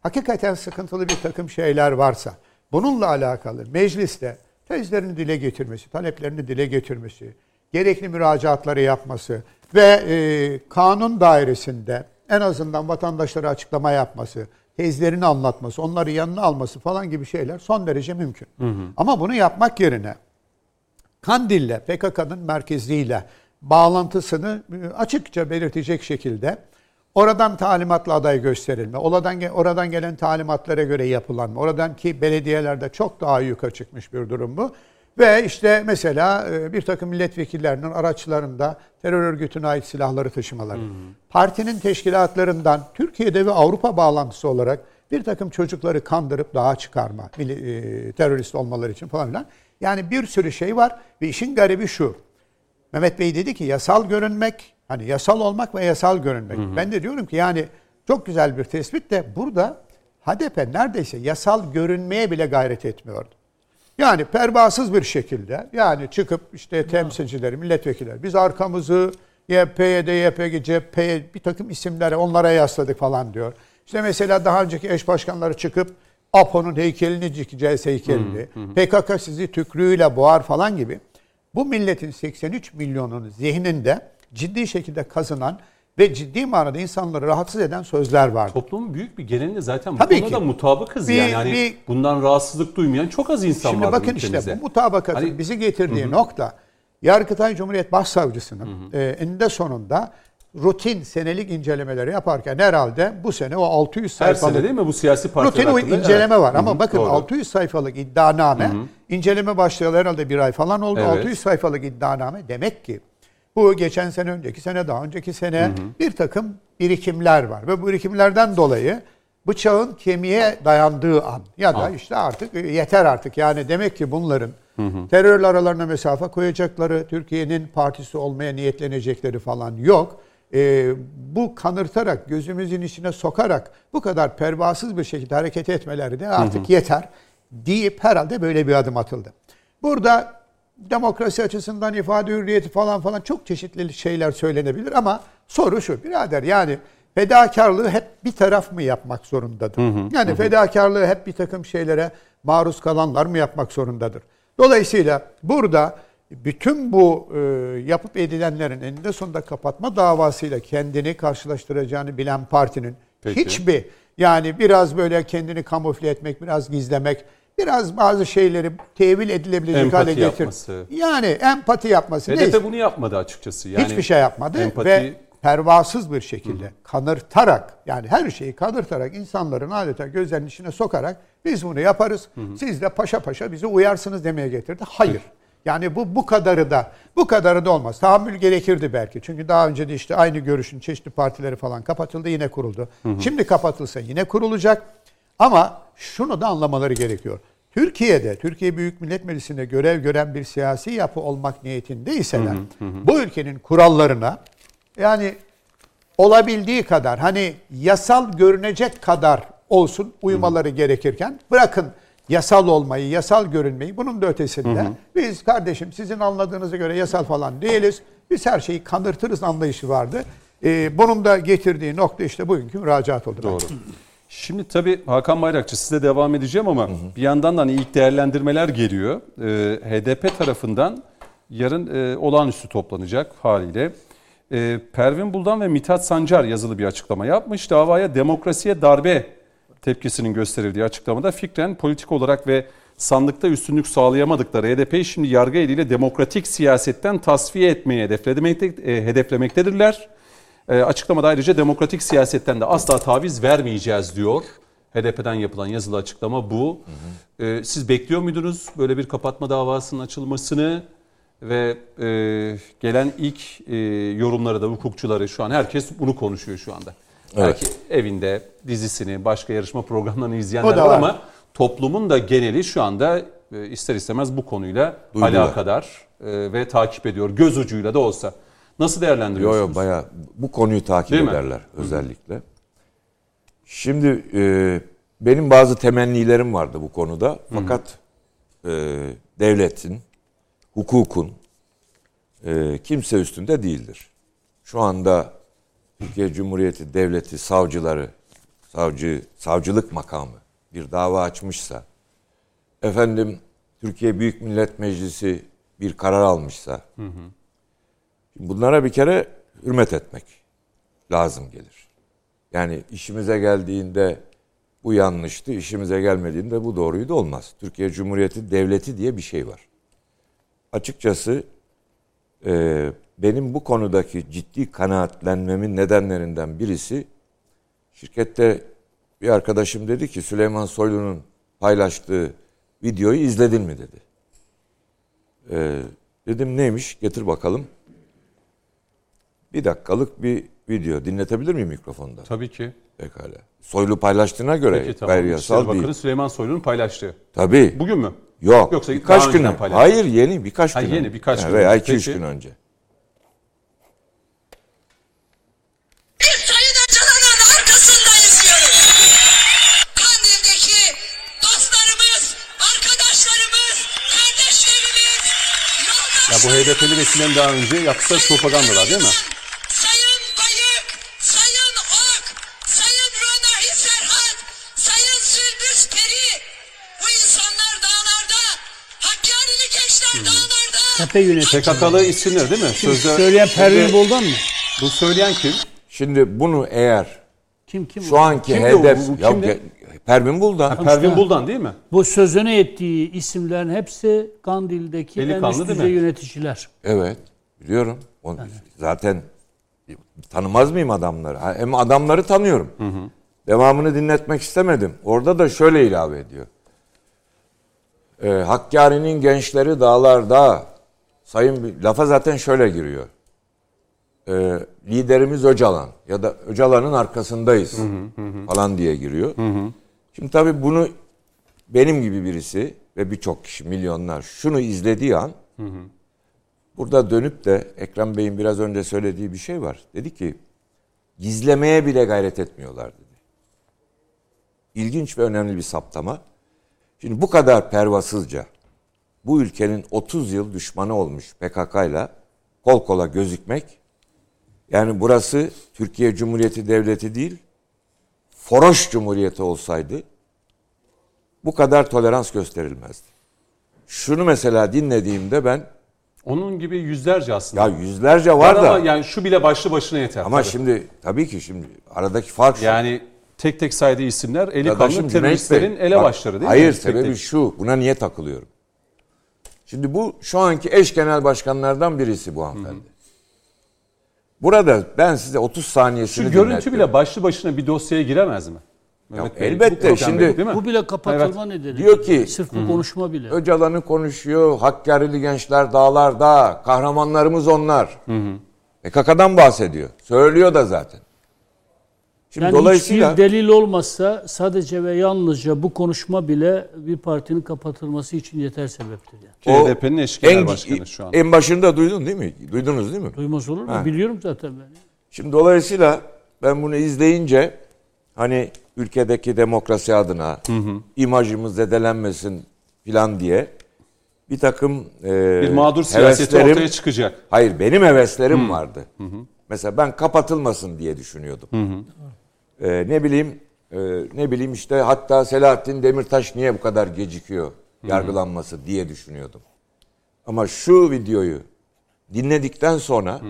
hakikaten sıkıntılı bir takım şeyler varsa bununla alakalı mecliste tezlerini dile getirmesi, taleplerini dile getirmesi, gerekli müracaatları yapması ve e, kanun dairesinde en azından vatandaşlara açıklama yapması, tezlerini anlatması, onları yanına alması falan gibi şeyler son derece mümkün. Ama bunu yapmak yerine Kandil'le, PKK'nın merkezliğiyle bağlantısını e, açıkça belirtecek şekilde oradan talimatla aday gösterilme, oradan, oradan gelen talimatlara göre yapılanma, oradan ki belediyelerde çok daha yukarı çıkmış bir durum bu. Ve işte mesela e, bir takım milletvekillerinin araçlarında terör örgütüne ait silahları taşımaları. Partinin teşkilatlarından Türkiye'de ve Avrupa bağlantısı olarak bir takım çocukları kandırıp dağa çıkarma, e, terörist olmaları için falan filan. Yani bir sürü şey var ve işin garibi şu. Mehmet Bey dedi ki yasal görünmek, hani yasal olmak ve yasal görünmek. Ben de diyorum ki yani çok güzel bir tespit de burada HDP neredeyse yasal görünmeye bile gayret etmiyordu. Yani pervasız bir şekilde yani çıkıp işte temsilcileri, milletvekilleri biz arkamızı YPYD, YPG, CHP'ye bir takım isimlere onlara yasladık falan diyor. İşte mesela daha önceki eş başkanları çıkıp APO'nun heykelini dikeceğiz heykelini. PKK sizi tükrüğüyle boğar falan gibi. Bu milletin 83 milyonun zihninde ciddi şekilde kazınan ve ciddi manada insanları rahatsız eden sözler vardı. Toplumun büyük bir genelinde zaten bu Tabii konuda ki. mutabıkız Bir- yani. Hani bir- bundan rahatsızlık duymayan çok az insan Şimdi var bakın ülkemizde. işte bu mutabakatın Hani- bizi getirdiği nokta Yargıtay Cumhuriyet Başsavcısının e, eninde sonunda rutin senelik incelemeleri yaparken herhalde bu sene o 600 Her sayfalık sene değil mi bu siyasi partiler rutin hakkında? inceleme Evet. var ama Hı hı, bakın doğru. 600 sayfalık iddianame inceleme başlayalı herhalde bir ay falan oldu. Evet. 600 sayfalık iddianame demek ki bu geçen sene önceki sene daha önceki sene bir takım birikimler var ve bu birikimlerden dolayı bıçağın kemiğe dayandığı an ya da işte artık e, yeter artık yani demek ki bunların terörle aralarına mesafe koyacakları, Türkiye'nin partisi olmaya niyetlenecekleri falan yok. E, bu kanırtarak, gözümüzün içine sokarak bu kadar pervasız bir şekilde hareket etmeleri de artık yeter deyip herhalde böyle bir adım atıldı. Burada demokrasi açısından ifade hürriyeti falan falan çok çeşitli şeyler söylenebilir ama soru şu birader yani fedakarlığı hep bir taraf mı yapmak zorundadır? yani fedakarlığı hep bir takım şeylere maruz kalanlar mı yapmak zorundadır? Dolayısıyla burada bütün bu e, yapıp edilenlerin eninde sonunda kapatma davasıyla kendini karşılaştıracağını bilen partinin Peki. hiçbir yani biraz böyle kendini kamufle etmek, biraz gizlemek, biraz bazı şeyleri tevil edilebilecek Empati hale getir. yapması. Yani empati yapması. HDP neyse. bunu yapmadı açıkçası. Yani Hiçbir şey yapmadı empati- ve pervasız bir şekilde kanırtarak yani her şeyi kanırtarak insanların adeta gözlerinin içine sokarak biz bunu yaparız. Siz de paşa paşa bizi uyarsınız demeye getirdi. Hayır. Yani bu bu kadarı da bu kadarı da olmaz. Tahammül gerekirdi belki. Çünkü daha önce de işte aynı görüşün çeşitli partileri falan kapatıldı yine kuruldu. Şimdi kapatılsa yine kurulacak. Ama şunu da anlamaları gerekiyor. Türkiye'de, Türkiye Büyük Millet Meclisi'nde görev gören bir siyasi yapı olmak niyetindeyseler bu ülkenin kurallarına yani olabildiği kadar hani yasal görünecek kadar olsun uymaları gerekirken bırakın yasal olmayı, yasal görünmeyi bunun da ötesinde biz kardeşim sizin anladığınıza göre yasal falan değiliz. Biz her şeyi kanırtırız anlayışı vardı. Ee, bunun da getirdiği nokta işte bugünkü müracaat oldu. Doğru. Şimdi tabii Hakan Bayrakçı size devam edeceğim ama bir yandan da hani ilk değerlendirmeler geliyor. Ee, HDP tarafından yarın e, olağanüstü toplanacak haliyle. Ee, Pervin Buldan ve Mithat Sancar yazılı bir açıklama yapmış. Davaya demokrasiye darbe tepkisinin gösterildiği açıklamada fikren politik olarak ve sandıkta üstünlük sağlayamadıkları HDP'yi şimdi yargı eliyle demokratik siyasetten tasfiye hedeflemekte, e, hedeflemektedirler. E, açıklamada ayrıca demokratik siyasetten de asla taviz vermeyeceğiz diyor. HDP'den yapılan yazılı açıklama bu. E, siz bekliyor muydunuz böyle bir kapatma davasının açılmasını? Ve e, gelen ilk e, yorumları da hukukçuları şu an herkes bunu konuşuyor şu anda. Belki evinde dizisini, başka yarışma programlarını izleyenler var var. ama toplumun da geneli şu anda e, ister istemez bu konuyla Duydular. alakadar e, ve takip ediyor. Göz ucuyla da olsa. Nasıl Yo değerlendiriyorsunuz? yo bayağı bu konuyu takip Değil mi? ederler özellikle. Şimdi e, benim bazı temennilerim vardı bu konuda. Fakat e, devletin, hukukun e, kimse üstünde değildir. Şu anda Türkiye Cumhuriyeti Devleti savcıları, savcı, savcılık makamı bir dava açmışsa, efendim Türkiye Büyük Millet Meclisi bir karar almışsa, Bunlara bir kere hürmet etmek lazım gelir. Yani işimize geldiğinde bu yanlıştı, işimize gelmediğinde bu doğruydu olmaz. Türkiye Cumhuriyeti devleti diye bir şey var. Açıkçası e, benim bu konudaki ciddi kanaatlenmemin nedenlerinden birisi şirkette bir arkadaşım dedi ki Süleyman Soylu'nun paylaştığı videoyu izledin mi dedi. E, dedim neymiş getir bakalım. Bir dakikalık bir video. Dinletebilir miyim mikrofonda? Tabii ki. Pekala. Soylu paylaştığına göre Peki tamam. gayri yasal İçişleri değil. Bakanı Süleyman Soylu'nun paylaştığı. Tabii. Bugün mü? Yok. Yoksa birkaç gün. Hayır yeni birkaç Ha, gün yeni, birkaç Yani gün Veya. 2-3 Peki. gün önce. Bu. HDP'li vesilen daha önce yaptığı propagandalar değil mi? Sayın Bayık, Sayın Ok, Sayın Ronahi Serhat, Sayın Sündüz Peri, bu insanlar dağlarda, Hakkari'li gençler dağlarda... Tepe yönetimi. PKK'lı isimler değil mi? Sözde, Söyleyen Pervin Boldan mı? Bu söyleyen kim? Şimdi bunu eğer Kim kim? şu o? anki Kimdi o? hedef... Bu Ya kimdi? Pervin Buldan. Ha, Pervin Buldan değil mi? Bu sözüne ettiği isimlerin hepsi Kandil'deki en Delikanlı üst değil düzey yöneticiler. Evet. Biliyorum. Onu- Zaten tanımaz mıyım adamları? Hem adamları tanıyorum. Devamını dinletmek istemedim. Orada da şöyle ilave ediyor. Ee, Hakkari'nin gençleri dağlarda sayın lafa zaten şöyle giriyor. Ee, liderimiz Öcalan ya da Öcalan'ın arkasındayız falan diye giriyor. Şimdi tabii bunu benim gibi birisi ve birçok kişi milyonlar şunu izlediği an Burada dönüp de Ekrem Bey'in biraz önce söylediği bir şey var. Dedi ki gizlemeye bile gayret etmiyorlar dedi. İlginç ve önemli bir saptama. Şimdi bu kadar pervasızca bu ülkenin 30 yıl düşmanı olmuş PKK'yla kol kola gözükmek yani burası Türkiye Cumhuriyeti Devleti değil Foroş Cumhuriyeti olsaydı bu kadar tolerans gösterilmezdi. Şunu mesela dinlediğimde ben Onun gibi yüzlerce aslında. ya yüzlerce var, Var da ama yani şu bile başlı başına yeter. ama tabii. şimdi tabii ki şimdi aradaki fark şu. yani tek tek saydığı isimler eli kanlı teröristlerin Bey, ele bak, başları değil mi? Hayır Tek sebebi tek. şu. Buna niye takılıyorum? Şimdi bu şu anki eş genel başkanlardan birisi bu hanımefendi. Burada ben size 30 saniyesini Şu görüntü bile başlı başına bir dosyaya giremez mi? Mehmet Bey, elbette, bu şimdi değil mi? Bu bile kapatılma Evet. nedeni. Diyor ki- Sırf bu konuşma bile. Öcalan'ı konuşuyor. Hakkari'li gençler dağlarda. Kahramanlarımız onlar. PKK'dan bahsediyor. Söylüyor da zaten. Şimdi Yani dolayısıyla hiçbir delil olmazsa sadece ve yalnızca bu konuşma bile bir partinin kapatılması için yeter sebeptir. HDP'nin eş genel en, başkanı şu an. en başında duydun değil mi? Duydunuz değil mi? Duymaz olur mu? Ha. Biliyorum zaten ben. Şimdi dolayısıyla ben bunu izleyince hani ülkedeki demokrasi adına imajımız zedelenmesin filan diye bir takım e, bir mağdur siyaseti heveslerim- ortaya çıkacak. Hayır benim heveslerim vardı. Mesela ben kapatılmasın diye düşünüyordum. E, ne bileyim e, ne bileyim işte hatta Selahattin Demirtaş niye bu kadar gecikiyor yargılanması diye düşünüyordum. Ama şu videoyu dinledikten sonra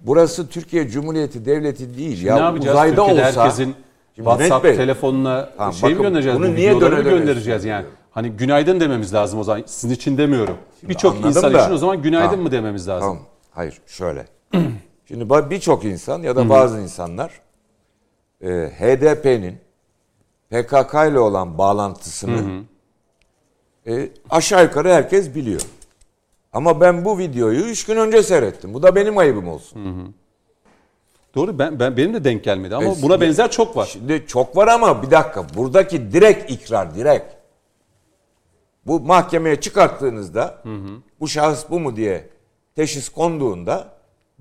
burası Türkiye Cumhuriyeti Devleti değil. ne ya yapacağız? uzayda Türkiye'de olsa herkesin Şimdi WhatsApp Bey, telefonuna Tamam, şey mi bakın, göndereceğiz? bunu bu niye döne göndereceğiz yani? söylüyorum? Hani günaydın dememiz lazım o zaman. Sizin için demiyorum. Birçok insan da- için o zaman günaydın Tamam. mı dememiz lazım? Tamam. Hayır şöyle. Şimdi birçok insan ya da bazı insanlar e, HDP'nin PKK ile olan bağlantısını e, aşağı yukarı herkes biliyor. Ama ben bu videoyu üç gün önce seyrettim. Bu da benim ayıbım olsun. Doğru ben, ben benim de denk gelmedi ama E, buna benzer çok var. Şimdi çok var ama bir dakika. Buradaki direkt ikrar direkt. Bu mahkemeye çıkarttığınızda bu şahıs bu mu diye teşhis konduğunda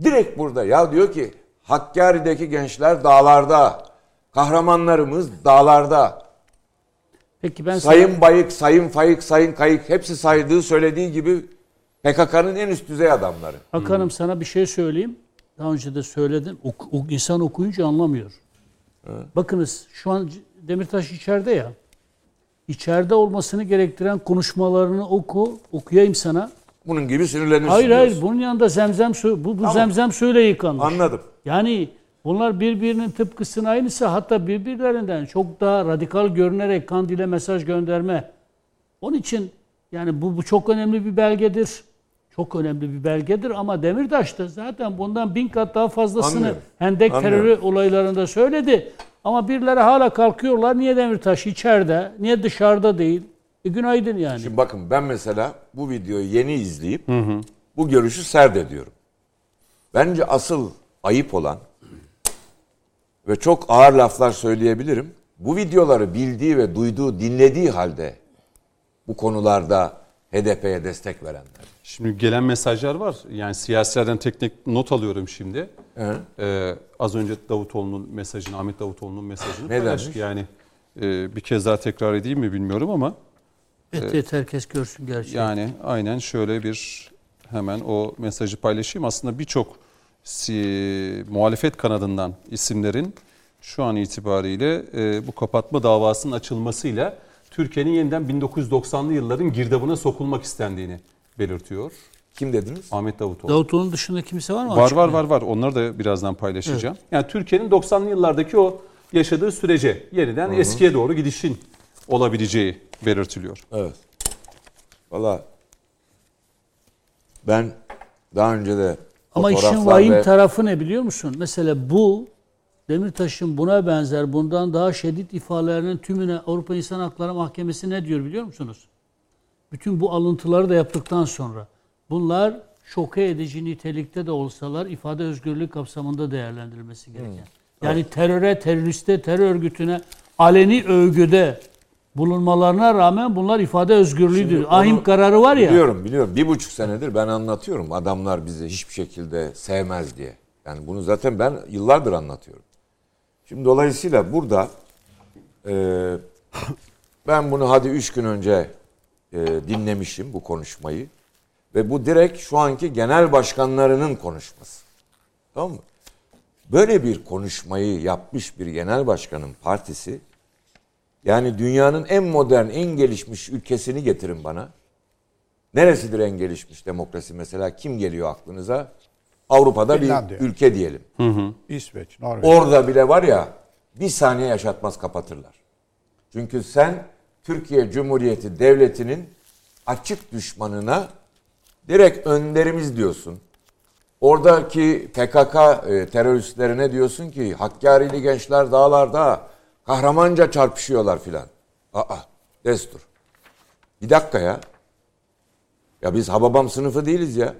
direkt burada ya diyor ki Hakkari'deki gençler dağlarda. Kahramanlarımız dağlarda. Peki ben sana- Sayın Bayık, Sayın Fayık, Sayın Kayık hepsi saydığı söylediği gibi PKK'nın en üst düzey adamları. Hakan'ım sana bir şey söyleyeyim. Daha önce de söyledim. Ok, ok- insan okuyunca anlamıyor. Bakınız şu an Demirtaş içeride ya. İçeride olmasını gerektiren konuşmalarını oku. Okuyayım sana. Bunun gibi sinirlenirsin Hayır hayır diyorsun. bunun yanında zemzem su, bu, bu zemzem suyla yıkanmış. Anladım. Yani bunlar birbirinin tıpkısının aynısı hatta birbirlerinden çok daha radikal görünerek Kandil'e mesaj gönderme. Onun için yani bu, bu çok önemli bir belgedir. Çok önemli bir belgedir ama Demirtaş da zaten bundan bin kat daha fazlasını Anlıyorum. Hendek Anlıyorum. terörü olaylarında söyledi. Ama birileri hala kalkıyorlar. Niye Demirtaş içeride? Niye dışarıda değil? E günaydın yani. Şimdi bakın ben mesela bu videoyu yeni izleyip bu görüşü serdediyorum. Bence asıl ayıp olan ve çok ağır laflar söyleyebilirim. Bu videoları bildiği ve duyduğu, dinlediği halde bu konularda HDP'ye destek verenler. Şimdi gelen mesajlar var. Yani siyasilerden tek tek not alıyorum şimdi. Ee, az önce Davutoğlu'nun mesajını, Ahmet Davutoğlu'nun mesajını Ne paylaştık. demiş? Yani e, bir kez daha tekrar edeyim mi bilmiyorum ama Evet, evet, herkes görsün gerçeği. yani aynen şöyle bir hemen o mesajı paylaşayım. Aslında birçok muhalefet kanadından isimlerin şu an itibariyle e, bu kapatma davasının açılmasıyla Türkiye'nin yeniden 1990'lı yılların girdabına sokulmak istendiğini belirtiyor. Kim dediniz? Ahmet Davutoğlu. Davutoğlu'nun dışında kimse var mı? Var var var var. Onları da birazdan paylaşacağım. Yani Türkiye'nin 90'lı yıllardaki o yaşadığı sürece yeniden eskiye doğru gidişin olabileceği belirtiliyor. Evet. Valla ben daha önce de Ama işin vahim ve- tarafı ne biliyor musun? Mesela bu Demirtaş'ın buna benzer bundan daha şiddet ifadelerinin tümüne Avrupa İnsan Hakları Mahkemesi ne diyor biliyor musunuz? Bütün bu alıntıları da yaptıktan sonra bunlar şoke edici nitelikte de olsalar ifade özgürlüğü kapsamında değerlendirilmesi gereken. Yani teröre, teröriste, terör örgütüne aleni övgüde bulunmalarına rağmen bunlar ifade özgürlüğüdür. Şimdi Ahim onu kararı var ya. Biliyorum biliyorum. Bir buçuk senedir ben anlatıyorum. Adamlar bizi hiçbir şekilde sevmez diye. Yani bunu zaten ben yıllardır anlatıyorum. Şimdi dolayısıyla burada e, ben bunu hadi üç gün önce e, dinlemişim bu konuşmayı. Ve bu direkt şu anki genel başkanlarının konuşması. Tamam mı? Böyle bir konuşmayı yapmış bir genel başkanın partisi yani dünyanın en modern, en gelişmiş ülkesini getirin bana. Neresidir en gelişmiş demokrasi mesela? Kim geliyor aklınıza? Avrupa'da Finlandiya. bir ülke diyelim. İsveç, Norveç. Orada bile var ya bir saniye yaşatmaz kapatırlar. Çünkü sen Türkiye Cumhuriyeti Devleti'nin açık düşmanına direkt önderimiz diyorsun. Oradaki PKK e, teröristlerine diyorsun ki Hakkari'li gençler dağlarda kahramanca çarpışıyorlar filan. Aa destur. Bir dakika ya. Ya biz Hababam sınıfı değiliz ya.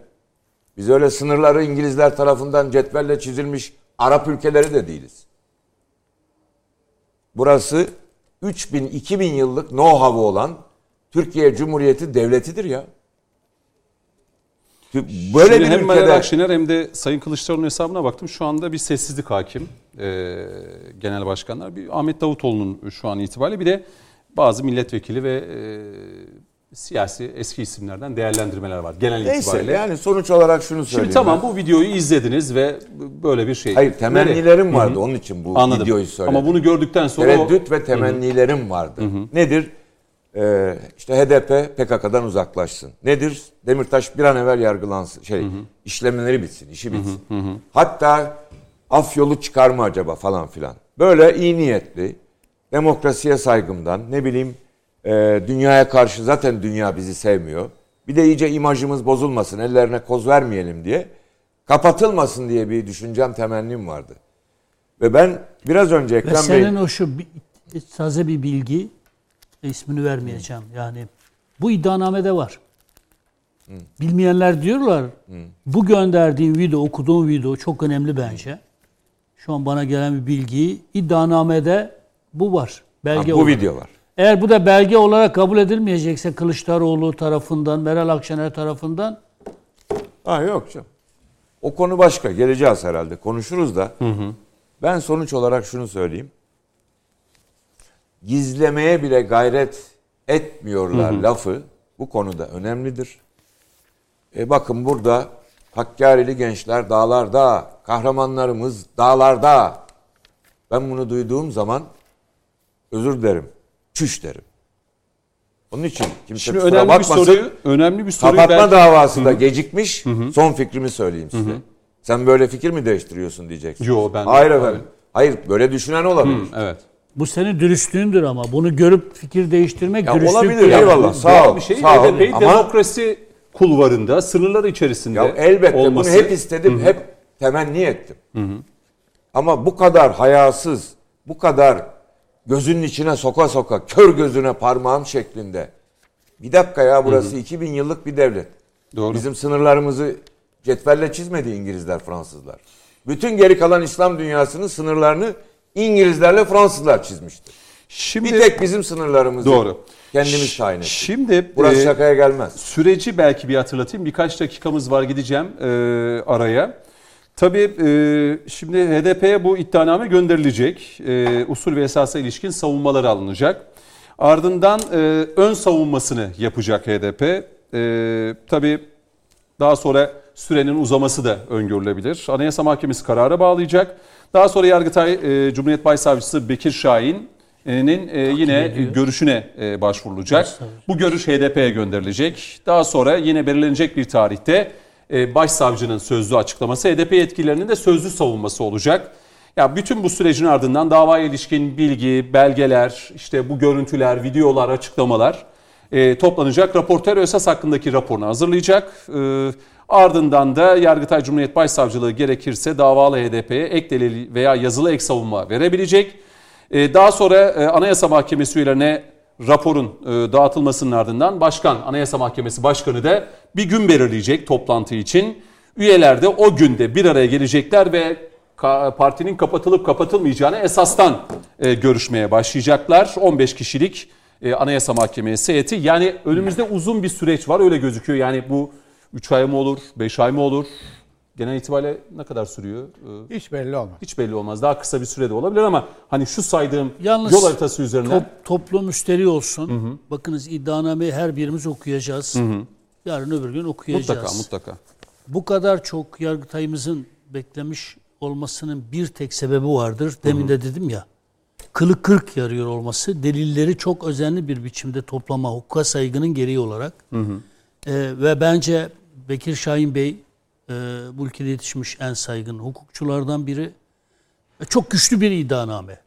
Biz öyle sınırları İngilizler tarafından cetvelle çizilmiş Arap ülkeleri de değiliz. Burası 3000-2000 yıllık know-how'u olan Türkiye Cumhuriyeti Devleti'dir ya. Böyle Şimdi bir hem Meral ülkede Akşener hem de Sayın Kılıçdaroğlu'nun hesabına baktım. Şu anda bir sessizlik hakim e, genel başkanlar. Bir Ahmet Davutoğlu'nun şu an itibariyle bir de bazı milletvekili ve e, siyasi eski isimlerden değerlendirmeler var genel neyse itibariyle. yani sonuç olarak şunu Şimdi söyleyeyim. tamam ben. bu videoyu izlediniz ve böyle bir şey. Hayır temennilerim Nereye? vardı Hı hı. onun için bu Anladım. videoyu söyledim. Ama bunu gördükten sonra o- Tereddüt ve temennilerim vardı. Nedir? Ee, işte HDP PKK'dan uzaklaşsın. Nedir? Demirtaş bir an evvel yargılansın. Şey, işlemleri bitsin, işi bitsin. Hatta af yolu çıkar mı acaba falan filan. Böyle iyi niyetli, demokrasiye saygımdan, ne bileyim e, dünyaya karşı zaten dünya bizi sevmiyor. Bir de iyice imajımız bozulmasın, ellerine koz vermeyelim diye kapatılmasın diye bir düşüncem temennim vardı. Ve ben biraz önce Ve Ekrem Bey senin o şu taze bir bilgi ismini vermeyeceğim. Yani bu iddianamede var. Bilmeyenler diyorlar. Bu gönderdiğim video, okuduğum video çok önemli bence. Şu an bana gelen bir bilgi iddianamede bu var. Belge Ha, bu olarak. video var. Eğer bu da belge olarak kabul edilmeyecekse Kılıçdaroğlu tarafından, Meral Akşener tarafından Ha yok canım. O konu başka. Geleceğiz herhalde. Konuşuruz da. Ben sonuç olarak şunu söyleyeyim. Gizlemeye bile gayret etmiyorlar lafı bu konuda önemlidir. E bakın burada Hakkari'li gençler dağlarda, kahramanlarımız dağlarda. Ben bunu duyduğum zaman özür dilerim, çüş derim. Onun için kimse Şimdi kusura önemli bir bakmasın. soruyu, önemli bir soruyu Kapatma belki- davası da gecikmiş. Son fikrimi söyleyeyim size. Sen böyle fikir mi değiştiriyorsun diyeceksin. Yo, ben- Hayır efendim. Hayır böyle düşünen olabilir. Evet. Bu senin dürüstlüğündür ama bunu görüp fikir değiştirmek Ya dürüstlük olabilir değil. eyvallah. Sağ ol. bir şey. sağ ol. Ama demokrasi kulvarında, sınırları içerisinde ya elbette olması. bunu hep istedim, hep temenni ettim. Ama bu kadar hayasız, bu kadar gözünün içine soka soka, kör gözüne parmağım şeklinde. Bir dakika ya burası 2000 yıllık bir devlet. Doğru. Bizim sınırlarımızı cetvelle çizmedi İngilizler, Fransızlar. Bütün geri kalan İslam dünyasının sınırlarını İngilizlerle Fransızlar çizmiştir. Şimdi Bir tek bizim sınırlarımızı Doğru. kendimiz tayin ettik. Şimdi Burası e, şakaya gelmez. Süreci belki bir hatırlatayım. Birkaç dakikamız var gideceğim e, araya. Tabii e, şimdi HDP'ye bu iddianame gönderilecek. E, usul ve esasa ilişkin savunmaları alınacak. Ardından e, ön savunmasını yapacak HDP. E, tabii daha sonra sürenin uzaması da öngörülebilir. Anayasa Mahkemesi karara bağlayacak. Daha sonra Yargıtay e, Cumhuriyet Başsavcısı Bekir Şahin'in e, yine ediyor. görüşüne e, başvurulacak. Bu görüş HDP'ye gönderilecek. Daha sonra yine belirlenecek bir tarihte e, başsavcının sözlü açıklaması, HDP yetkililerinin de sözlü savunması olacak. Ya bütün bu sürecin ardından davaya ilişkin bilgi, belgeler, işte bu görüntüler, videolar, açıklamalar e, toplanacak. Raportör esas hakkındaki raporunu hazırlayacak. E, ardından da Yargıtay Cumhuriyet Başsavcılığı gerekirse davalı HDP'ye ek delil veya yazılı ek savunma verebilecek. E, daha sonra e, Anayasa Mahkemesi üyelerine raporun e, dağıtılmasının ardından Başkan, Anayasa Mahkemesi Başkanı da bir gün belirleyecek toplantı için. Üyeler de o günde bir araya gelecekler ve partinin kapatılıp kapatılmayacağını esastan görüşmeye başlayacaklar. 15 kişilik Anayasa Mahkemesi heyeti. Yani önümüzde uzun bir süreç var öyle gözüküyor. Yani bu 3 ay mı olur, 5 ay mı olur? Genel itibariyle ne kadar sürüyor? E, Hiç belli olmaz. hiç belli olmaz. Daha kısa bir sürede olabilir ama hani şu saydığım Yalnız yol haritası üzerinden Top, toplum müsteri olsun. Bakınız iddianameyi her birimiz okuyacağız. Yarın öbür gün okuyacağız. mutlaka mutlaka. Bu kadar çok yargıtayımızın beklemiş olmasının bir tek sebebi vardır. Demin de dedim ya. Kılık kırk yarıyor olması, delilleri çok özenli bir biçimde toplama, hukuka saygının gereği olarak. Ee, ve bence Bekir Şahin Bey e, bu ülkede yetişmiş en saygın hukukçulardan biri. Ve çok güçlü bir iddianame.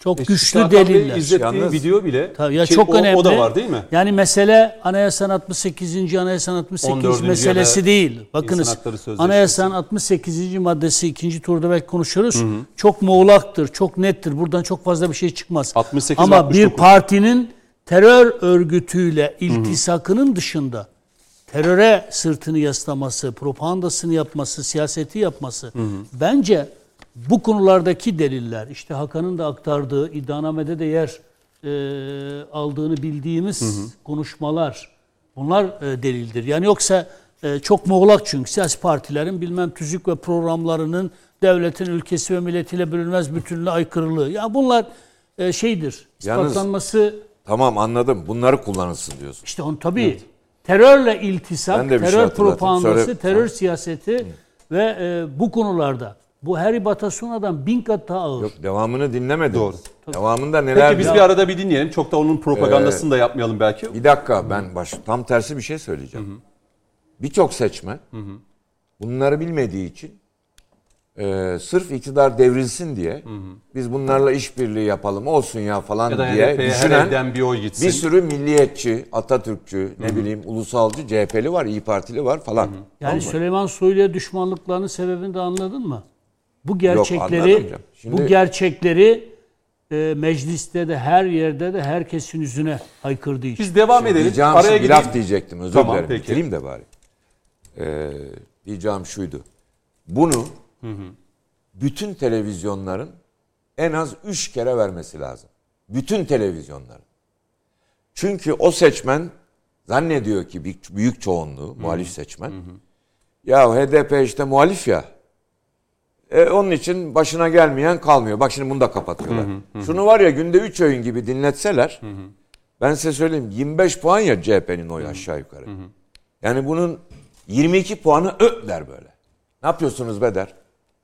Çok E, güçlü Hakan Bey deliller. izlettiği Yalnız- video bile Tabii ya ki çok o, önemli. o da var değil mi? Yani mesele Anayasanın 68. Anayasanın 68. 14. meselesi değil. Bakınız. Anayasanın 68. maddesi ikinci turda belki konuşuruz. Çok muğlaktır, çok nettir. Buradan çok fazla bir şey çıkmaz. 68, Ama 69. bir partinin terör örgütüyle iltisakının dışında teröre sırtını yaslaması, propagandasını yapması, siyaseti yapması bence bu konulardaki deliller işte Hakan'ın da aktardığı iddianamede de yer e, aldığını bildiğimiz konuşmalar bunlar e, delildir. Yani yoksa e, çok muğlak çünkü siyasi partilerin bilmem tüzük ve programlarının devletin ülkesi ve milletiyle bölünmez bütünlüğe aykırılığı. Ya bunlar e, şeydir. Yalnız- ispatlanması Tamam anladım. Bunları kullanılsın diyorsun. işte on tabii terörle bir şey terör hatırlatayım. propagandası, Söyle. terör siyaseti ve e, bu konularda bu Harry Batasuna'dan bin kat daha ağır. Yok devamını dinlemedim. Doğru. Devamında neler Peki biz bir arada bir dinleyelim. Çok da onun propagandasını da yapmayalım belki. Bir dakika ben baş tam tersi bir şey söyleyeceğim. Birçok seçmen bunları bilmediği için e, sırf iktidar devrilsin diye biz bunlarla işbirliği yapalım olsun ya falan Ya diye HDP'ye düşünen bir oy gitsin. bir sürü milliyetçi, Atatürkçü, ne bileyim ulusalcı, CHP'li var, İyi Partili var falan. Yani Tamam mı? Süleyman Soylu'ya düşmanlıklarının sebebini de anladın mı? Bu gerçekleri hocam. Şimdi- bu gerçekleri e, mecliste de her yerde de herkesin yüzüne haykırdığı için. Biz devam edelim. Diyeceğim Araya bir laf diyecektim özür Tamam, dilerim. Bitireyim de bari. Ee, diyeceğim şuydu. Bunu bütün televizyonların en az üç kere vermesi lazım. Bütün televizyonların. Çünkü o seçmen zannediyor ki büyük, büyük çoğunluğu muhalif seçmen. Ya HDP işte muhalif ya. E, onun için başına gelmeyen kalmıyor. Bak şimdi bunu da kapatıyorlar. Şunu var ya günde 3 öğün gibi dinletseler ben size söyleyeyim 25 puan ya CHP'nin oyu aşağı yukarı. Yani bunun 22 puanı ö der böyle. Ne yapıyorsunuz be der.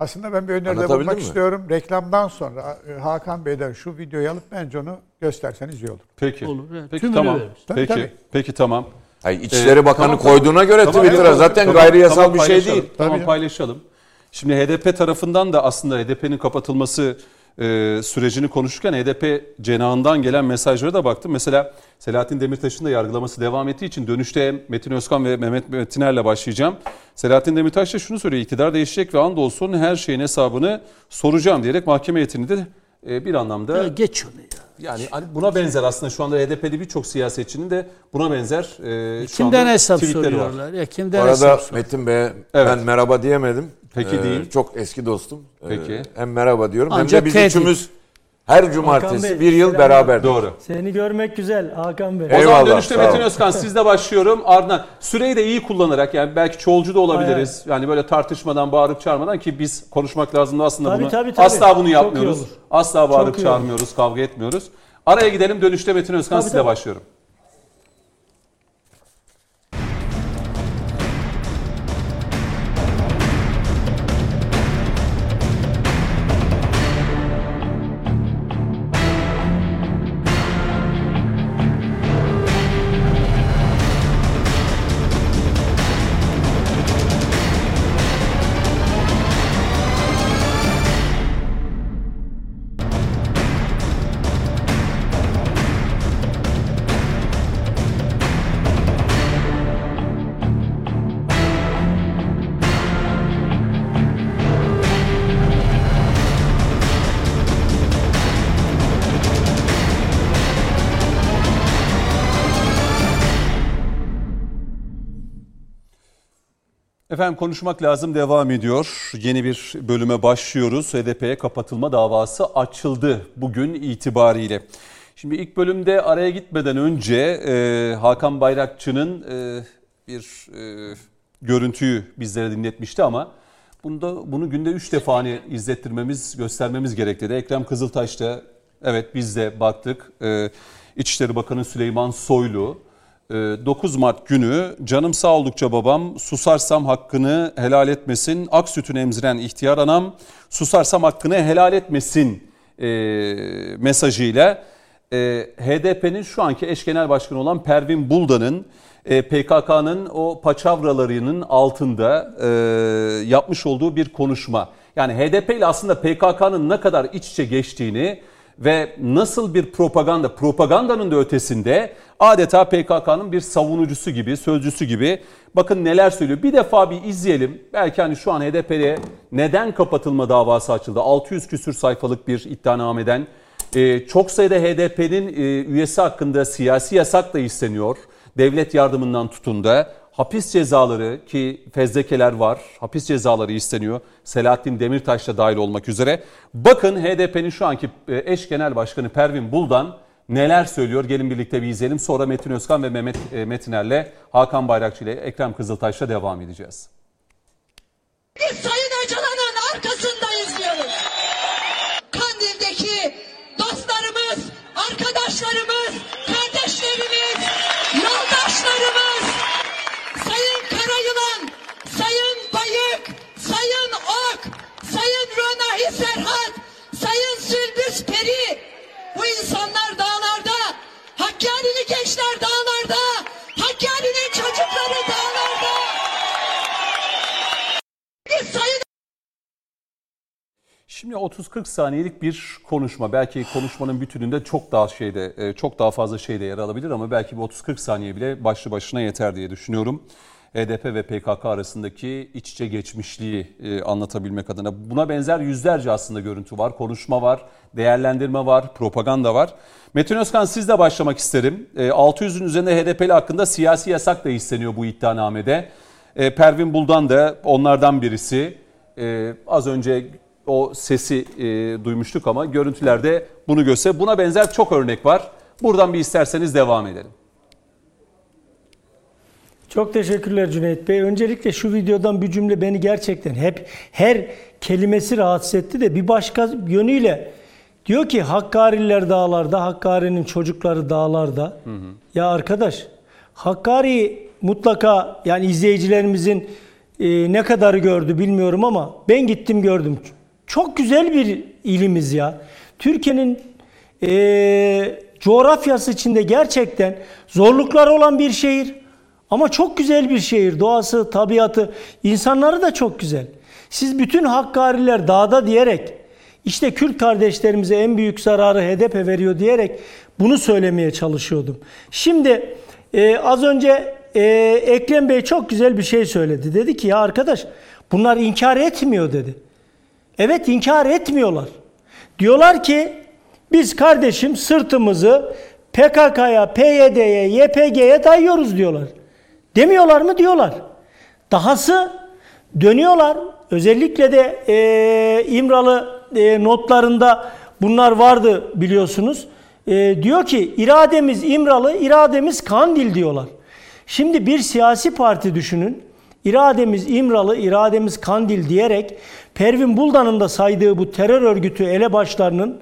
Aslında ben bir öneride bulmak mi? istiyorum. Reklamdan sonra e, Hakan Bey'den şu videoyu alıp bence onu gösterseniz iyi olur. Peki. Olur, evet. Peki Tümünü tamam. veririz. Tabii, Peki. tabii. Peki tamam. Hayır, İçişleri Ee, Bakanı tamam, koyduğuna göre Tamam, Twitter'a evet, zaten tamam, gayri yasal tamam, bir şey değil. Tamam paylaşalım. Şimdi HDP tarafından da aslında HDP'nin kapatılması e, sürecini konuşurken HDP cenahından gelen mesajlara da baktım. Mesela Selahattin Demirtaş'ın da yargılaması devam ettiği için dönüşte Metin Özkan ve Mehmet Metiner'le başlayacağım. Selahattin Demirtaş da şunu söylüyor. İktidar değişecek ve andolsun her şeyin hesabını soracağım diyerek mahkeme heyetini de e, bir anlamda Ya geç onu ya. yani hani buna benzer aslında şu anda HDP'li birçok siyasetçinin de buna benzer e, şu Kimden anda hesap tweetleri var. soruyorlar? Ya Bu kimden arada hesap soruyorlar? Metin Bey'e Evet. ben merhaba diyemedim. Peki, değil. Çok eski dostum. Ee, Peki. hem merhaba diyorum hem Ancak de biz tehdit. üçümüz her cumartesi Bey, bir yıl beraberdik. Doğru. Seni görmek güzel Hakan Bey. O zaman Eyvallah, dönüşte Metin. Özkan sizle başlıyorum. Ardından süreyi de iyi kullanarak yani belki çoğulcu da olabiliriz. Yani böyle tartışmadan, bağırıp çağırmadan ki biz konuşmak lazım da aslında Tabii, bunu tabii, tabii. asla bunu yapmıyoruz. Asla bağırıp çağırmıyoruz, kavga etmiyoruz. Araya gidelim dönüşte Metin Özkan Tabii, sizle tabii. başlıyorum. Efendim konuşmak lazım devam ediyor. Yeni bir bölüme başlıyoruz. HDP'ye kapatılma davası açıldı bugün itibariyle. Şimdi ilk bölümde araya gitmeden önce e, Hakan Bayrakçı'nın e, bir e, görüntüyü bizlere dinletmişti ama bunda bunu günde 3 defa hani izlettirmemiz, göstermemiz gerekti. de. Ekrem Kızıltaş da evet biz de baktık. E, İçişleri Bakanı Süleyman Soylu 9 Mart günü canım sağ oldukça babam susarsam hakkını helal etmesin. Ak sütünü emziren ihtiyar anam susarsam hakkını helal etmesin e, mesajıyla e, HDP'nin şu anki eş genel başkanı olan Pervin Buldan'ın e, PKK'nın o paçavralarının altında e, yapmış olduğu bir konuşma. Yani HDP ile aslında PKK'nın ne kadar iç içe geçtiğini ve nasıl bir propaganda, propagandanın da ötesinde adeta PKK'nın bir savunucusu gibi, sözcüsü gibi bakın neler söylüyor. Bir defa bir izleyelim. Belki hani şu an HDP'ye neden kapatılma davası açıldı? 600 küsür sayfalık bir iddianameden ee, çok sayıda HDP'nin e, üyesi hakkında siyasi yasak da isteniyor. Devlet yardımından tutun da hapis cezaları ki fezlekeler var. Hapis cezaları isteniyor. Selahattin Demirtaş da dahil olmak üzere. Bakın HDP'nin şu anki e, eş genel başkanı Pervin Buldan neler söylüyor? Gelin birlikte bir izleyelim. Sonra Metin Özkan ve Mehmet e, Metiner'le Hakan Bayrakçı ile Ekrem Kızıltaş'la devam edeceğiz. Biz Sayın Öcalan'ın arkasındayız diyoruz. Kandil'deki dostlarımız, arkadaşlarımız, Ok, Sayın Ronahi Serhat, Sayın Süldüz Peri, bu insanlar dağlarda, Hakkari'li gençler dağlarda, Hakkari'nin çocukları dağlarda. Şimdi 30-40 saniyelik bir konuşma. Belki konuşmanın bütününde çok daha şeyde e, çok daha fazla şeyde yer alabilir ama belki bu 30-40 saniye bile başlı başına yeter diye düşünüyorum. HDP ve PKK arasındaki iç içe geçmişliği e, anlatabilmek adına. Buna benzer yüzlerce aslında görüntü var, konuşma var, değerlendirme var, propaganda var. Metin Özkan sizle başlamak isterim. E, 600'ün üzerinde HDP'li hakkında siyasi yasak da isteniyor bu iddianamede. E, Pervin Buldan da onlardan birisi. E, az önce o sesi e, duymuştuk ama görüntülerde bunu göster. Buna benzer çok örnek var. Buradan bir isterseniz devam edelim. Çok teşekkürler Cüneyt Bey. Öncelikle şu videodan bir cümle beni gerçekten hep her kelimesi rahatsız etti de bir başka yönüyle diyor ki Hakkariler dağlarda, Hakkari'nin çocukları dağlarda. Ya arkadaş Hakkari mutlaka yani izleyicilerimizin e, ne kadarı gördü bilmiyorum ama ben gittim gördüm. Çok güzel bir ilimiz ya. Türkiye'nin e, coğrafyası içinde gerçekten zorlukları olan bir şehir. Ama çok güzel bir şehir. Doğası, tabiatı, insanları da çok güzel. Siz bütün Hakkariler dağda diyerek işte Kürt kardeşlerimize en büyük zararı HDP veriyor diyerek bunu söylemeye çalışıyordum. Şimdi e, az önce e, Ekrem Bey çok güzel bir şey söyledi. Dedi ki ya arkadaş bunlar inkar etmiyor dedi. Evet inkar etmiyorlar. Diyorlar ki biz kardeşim sırtımızı PKK'ya, PYD'ye, YPG'ye dayıyoruz diyorlar. Demiyorlar mı? Diyorlar. Dahası dönüyorlar. Özellikle de e, İmralı e, notlarında bunlar vardı biliyorsunuz. E, diyor ki irademiz İmralı, irademiz Kandil diyorlar. Şimdi bir siyasi parti düşünün. İrademiz İmralı, irademiz Kandil diyerek Pervin Buldan'ın da saydığı bu terör örgütü elebaşlarının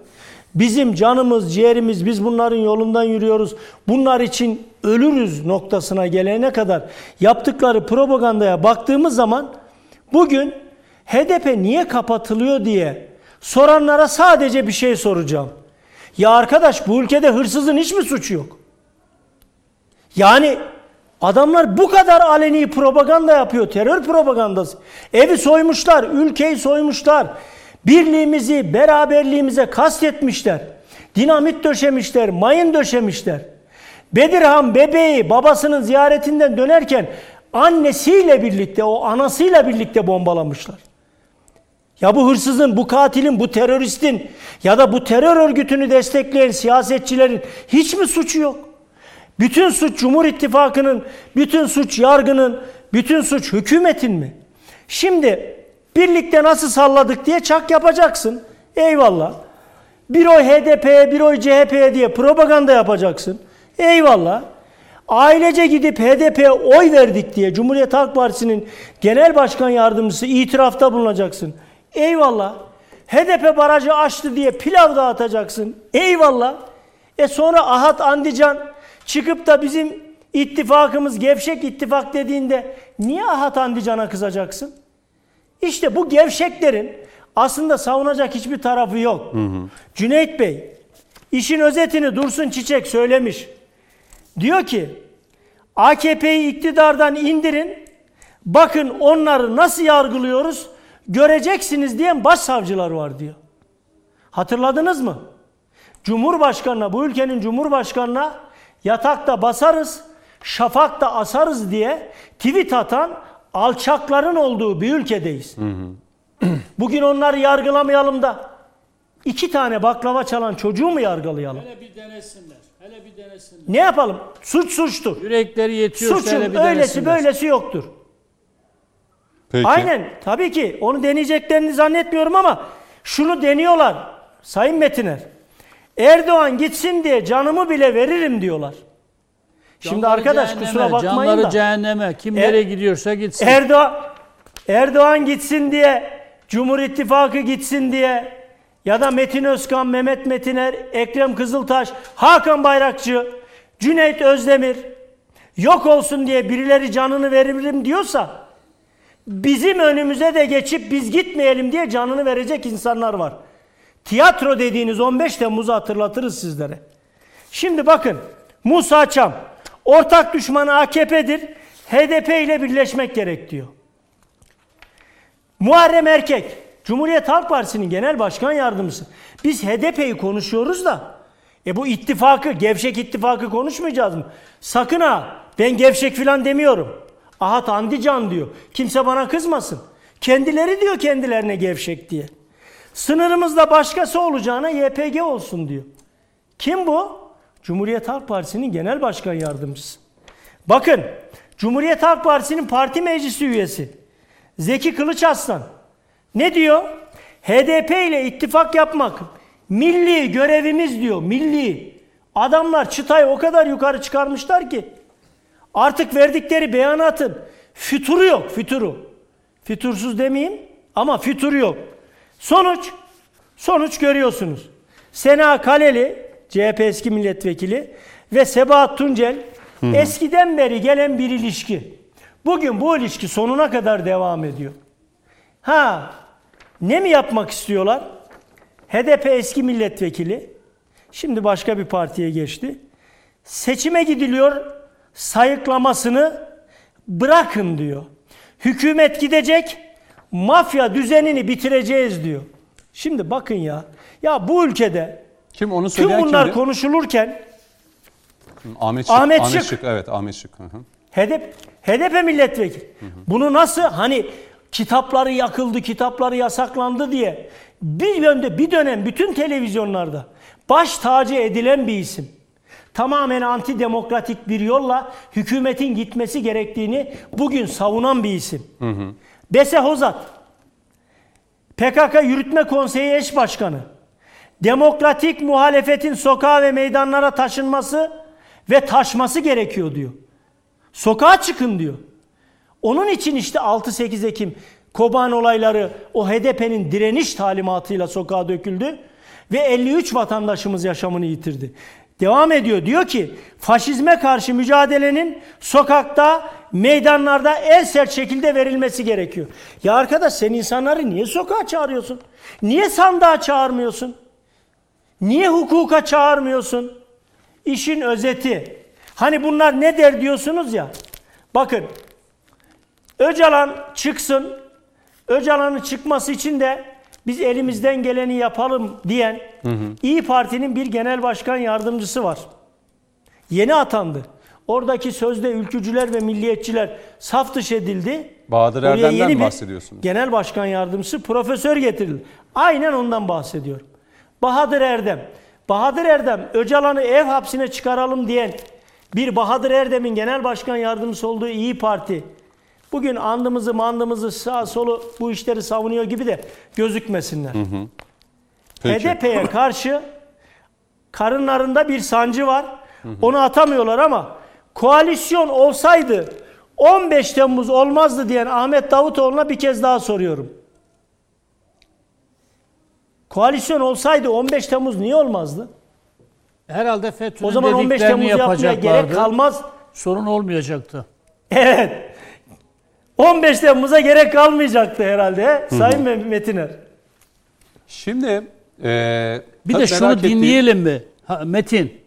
bizim canımız, ciğerimiz, biz bunların yolundan yürüyoruz, bunlar için ölürüz noktasına gelene kadar yaptıkları propagandaya baktığımız zaman bugün HDP niye kapatılıyor diye soranlara sadece bir şey soracağım. Ya arkadaş bu ülkede hırsızın hiç mi suçu yok? Yani adamlar bu kadar aleni propaganda yapıyor, terör propagandası. Evi soymuşlar, ülkeyi soymuşlar. Birliğimizi, beraberliğimize kastetmişler. Dinamit döşemişler, mayın döşemişler. Bedirhan bebeği babasının ziyaretinden dönerken annesiyle birlikte, o anasıyla birlikte bombalamışlar. Ya bu hırsızın, bu katilin, bu teröristin ya da bu terör örgütünü destekleyen siyasetçilerin hiç mi suçu yok? Bütün suç Cumhur İttifakı'nın, bütün suç yargının, bütün suç hükümetin mi? Şimdi birlikte nasıl salladık diye çak yapacaksın. Eyvallah. Bir oy HDP'ye, bir oy CHP'ye diye propaganda yapacaksın. Eyvallah. Ailece gidip HDP'ye oy verdik diye Cumhuriyet Halk Partisi'nin genel başkan yardımcısı itirafta bulunacaksın. Eyvallah. HDP barajı açtı diye pilav dağıtacaksın. Eyvallah. E sonra Ahat Andican çıkıp da bizim ittifakımız gevşek ittifak dediğinde niye Ahat Andican'a kızacaksın? İşte bu gevşeklerin aslında savunacak hiçbir tarafı yok. Hı hı. Cüneyt Bey işin özetini Dursun Çiçek söylemiş. Diyor ki AKP'yi iktidardan indirin. Bakın onları nasıl yargılıyoruz göreceksiniz diyen başsavcılar var diyor. Hatırladınız mı? Cumhurbaşkanına, bu ülkenin cumhurbaşkanına yatakta basarız, şafakta asarız diye tweet atan alçakların olduğu bir ülkedeyiz. Hı hı. Bugün onları yargılamayalım da iki tane baklava çalan çocuğu mu yargılayalım? Hele bir denesinler. Hele bir denesinler. Ne yapalım? Suç suçtur. Yürekleri yetiyorsa Suçun hele bir öylesi denesinler. böylesi yoktur. Peki. Aynen tabii ki onu deneyeceklerini zannetmiyorum ama şunu deniyorlar Sayın Metiner. Erdoğan gitsin diye canımı bile veririm diyorlar. Şimdi Canları arkadaş kusura bakmayın canları da. cehenneme. Kim Er- nereye gidiyorsa gitsin. Erdoğan Erdoğan gitsin diye, Cumhur İttifakı gitsin diye ya da Metin Özkan, Mehmet Metiner, Ekrem Kızıltaş, Hakan Bayrakçı, Cüneyt Özdemir yok olsun diye birileri canını veririm diyorsa bizim önümüze de geçip biz gitmeyelim diye canını verecek insanlar var. Tiyatro dediğiniz 15 Temmuz'u hatırlatırız sizlere. Şimdi bakın Musa Çam ortak düşmanı AKP'dir. HDP ile birleşmek gerek diyor. Muharrem Erkek Cumhuriyet Halk Partisi'nin genel başkan yardımcısı. Biz HDP'yi konuşuyoruz da e bu ittifakı, gevşek ittifakı konuşmayacağız mı? Sakın ha ben gevşek filan demiyorum. Ahat Andican diyor. Kimse bana kızmasın. Kendileri diyor kendilerine gevşek diye. Sınırımızda başkası olacağına YPG olsun diyor. Kim bu? Cumhuriyet Halk Partisi'nin genel başkan yardımcısı. Bakın Cumhuriyet Halk Partisi'nin parti meclisi üyesi Zeki Kılıçarslan ne diyor? HDP ile ittifak yapmak milli görevimiz diyor. Milli. Adamlar çıtayı o kadar yukarı çıkarmışlar ki artık verdikleri beyanatın füturu yok. Füturu. Fütursuz demeyeyim ama füturu yok. Sonuç sonuç görüyorsunuz. Sena Kaleli CHP eski milletvekili ve Sebahat Tuncel eskiden beri gelen bir ilişki. Bugün bu ilişki sonuna kadar devam ediyor. Ha ne mi yapmak istiyorlar? HDP eski milletvekili şimdi başka bir partiye geçti. Seçime gidiliyor sayıklamasını bırakın diyor. Hükümet gidecek mafya düzenini bitireceğiz diyor. Şimdi bakın ya. Ya bu ülkede Kim onu tüm söyleyen bunlar kimdi? konuşulurken Ahmet Şık. Ahmet Şık. Evet Ahmet Şık. Hı hı. HDP, HDP milletvekili. Bunu nasıl hani kitapları yakıldı, kitapları yasaklandı diye bir yönde bir dönem bütün televizyonlarda baş tacı edilen bir isim. Tamamen antidemokratik bir yolla hükümetin gitmesi gerektiğini bugün savunan bir isim. Bese Hozat, PKK Yürütme Konseyi eş başkanı, demokratik muhalefetin sokağa ve meydanlara taşınması ve taşması gerekiyor diyor. Sokağa çıkın diyor. Onun için işte 6-8 Ekim Koban olayları o HDP'nin direniş talimatıyla sokağa döküldü ve 53 vatandaşımız yaşamını yitirdi. Devam ediyor diyor ki faşizme karşı mücadelenin sokakta, meydanlarda en sert şekilde verilmesi gerekiyor. Ya arkadaş sen insanları niye sokağa çağırıyorsun? Niye sandığa çağırmıyorsun? Niye hukuka çağırmıyorsun? İşin özeti. Hani bunlar ne der diyorsunuz ya. Bakın Öcalan çıksın. Öcalan'ın çıkması için de biz elimizden geleni yapalım diyen İyi Parti'nin bir genel başkan yardımcısı var. Yeni atandı. Oradaki sözde ülkücüler ve milliyetçiler saf dışı edildi. Bahadır Oraya Erdem'den yeni bahsediyorsunuz. Genel başkan yardımcısı profesör getirildi. Aynen ondan bahsediyorum. Bahadır Erdem. Bahadır Erdem Öcalan'ı ev hapsine çıkaralım diyen bir Bahadır Erdem'in genel başkan yardımcısı olduğu İyi Parti bugün andımızı mandımızı sağ solu bu işleri savunuyor gibi de gözükmesinler. Peki. HDP'ye karşı karınlarında bir sancı var. Onu atamıyorlar ama koalisyon olsaydı 15 Temmuz olmazdı diyen Ahmet Davutoğlu'na bir kez daha soruyorum. Koalisyon olsaydı 15 Temmuz niye olmazdı? Herhalde FETÖ'nün O zaman 15 dediklerini Temmuz yapmaya gerek yapacaklardı. kalmaz. Sorun olmayacaktı. Evet. 15 Temmuz'a gerek kalmayacaktı herhalde. he? Sayın Metiner. Şimdi e, Bir de şunu ettiğim- dinleyelim mi? Ha, Metin.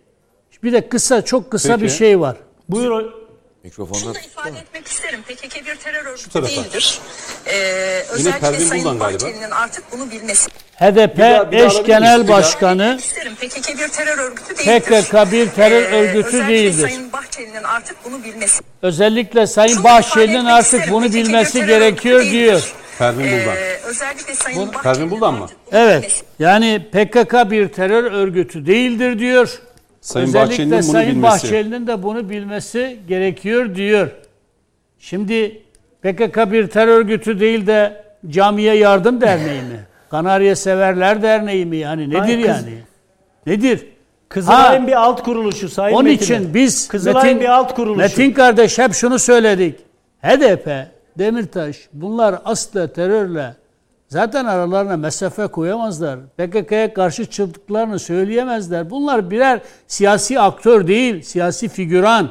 Bir de kısa, çok kısa Peki. bir şey var. Buyur. Mikrofonda Şunu da ifade etmek isterim. PKK bir terör örgütü değildir. Ee, özellikle Sayın. Bahçeli'nin artık bunu bilmesi. HDP daha- bir daha eş genel? Bir daha. başkanı isterim. PKK bir terör örgütü değildir. PKK bir terör Ee, örgütü özellikle değildir. Sayın Bahçeli'nin artık bunu bilmesi. Özellikle Sayın Şunu Bahçeli'nin artık isterim. bunu PKK bilmesi gerekiyor diyor. Pervin Buldan. Ee, özellikle Sayın Bahçeli'nin Pervin Buldan mı? Evet. Yani PKK bir terör örgütü değildir diyor. Sayın Özellikle Bahçeli'nin bunu Sayın bilmesi. Bahçeli'nin de bunu bilmesi gerekiyor diyor. Şimdi PKK bir terör örgütü değil de Camiye Yardım Derneği mi? Kanarya Severler Derneği mi? Yani nedir Ay kız- yani? Nedir? Kızılay'ın Ha. bir alt kuruluşu Sayın Onun Metiner. için biz Kızılay'ın bir alt kuruluşu. Metin kardeş hep şunu söyledik. HDP, Demirtaş bunlar asla terörle zaten aralarına mesafe koyamazlar. PKK'ya karşı çıktıklarını söyleyemezler. Bunlar birer siyasi aktör değil, siyasi figüran.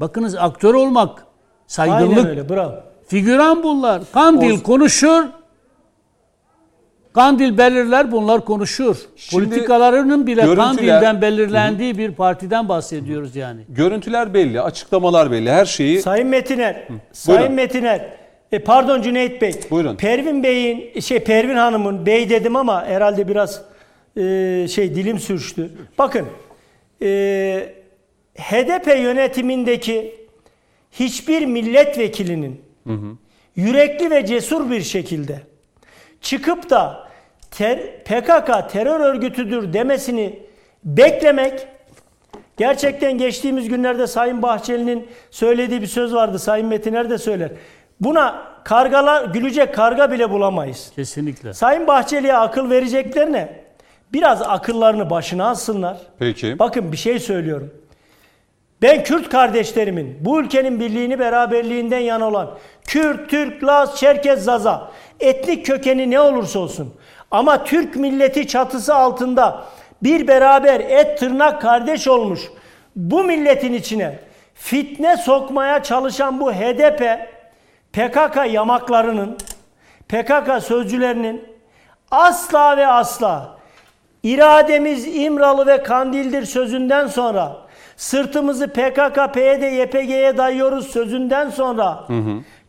Bakınız aktör olmak saygınlık. Aynen öyle bravo. Figüran bunlar. Kandil konuşur. Kandil belirler bunlar konuşur. Şimdi Politikalarının bile Kandil'den belirlendiği bir partiden bahsediyoruz yani. Görüntüler belli, açıklamalar belli, her şeyi Sayın Metiner, Sayın Buyurun. Metiner, E, pardon Cüneyt Bey. Buyurun. Pervin Bey'in şey Pervin Hanım'ın bey dedim ama herhalde biraz e, şey dilim sürçtü. Bakın e, HDP yönetimindeki hiçbir milletvekilinin yürekli ve cesur bir şekilde çıkıp da ter, PKK terör örgütüdür demesini beklemek gerçekten geçtiğimiz günlerde Sayın Bahçeli'nin söylediği bir söz vardı. Sayın Metiner de söyler. Buna kargalar gülecek karga bile bulamayız. Kesinlikle. Sayın Bahçeli'ye akıl vereceklerine biraz akıllarını başına alsınlar. Peki. Bakın bir şey söylüyorum. Ben Kürt kardeşlerimin bu ülkenin birliğini beraberliğinden yana olan Kürt, Türk, Laz, Çerkez, Zaza etnik kökeni ne olursa olsun ama Türk milleti çatısı altında bir beraber et tırnak kardeş olmuş bu milletin içine fitne sokmaya çalışan bu HDP PKK yamaklarının PKK sözcülerinin asla ve asla İrademiz İmralı ve Kandil'dir sözünden sonra sırtımızı PKK, PYD, YPG'ye dayıyoruz sözünden sonra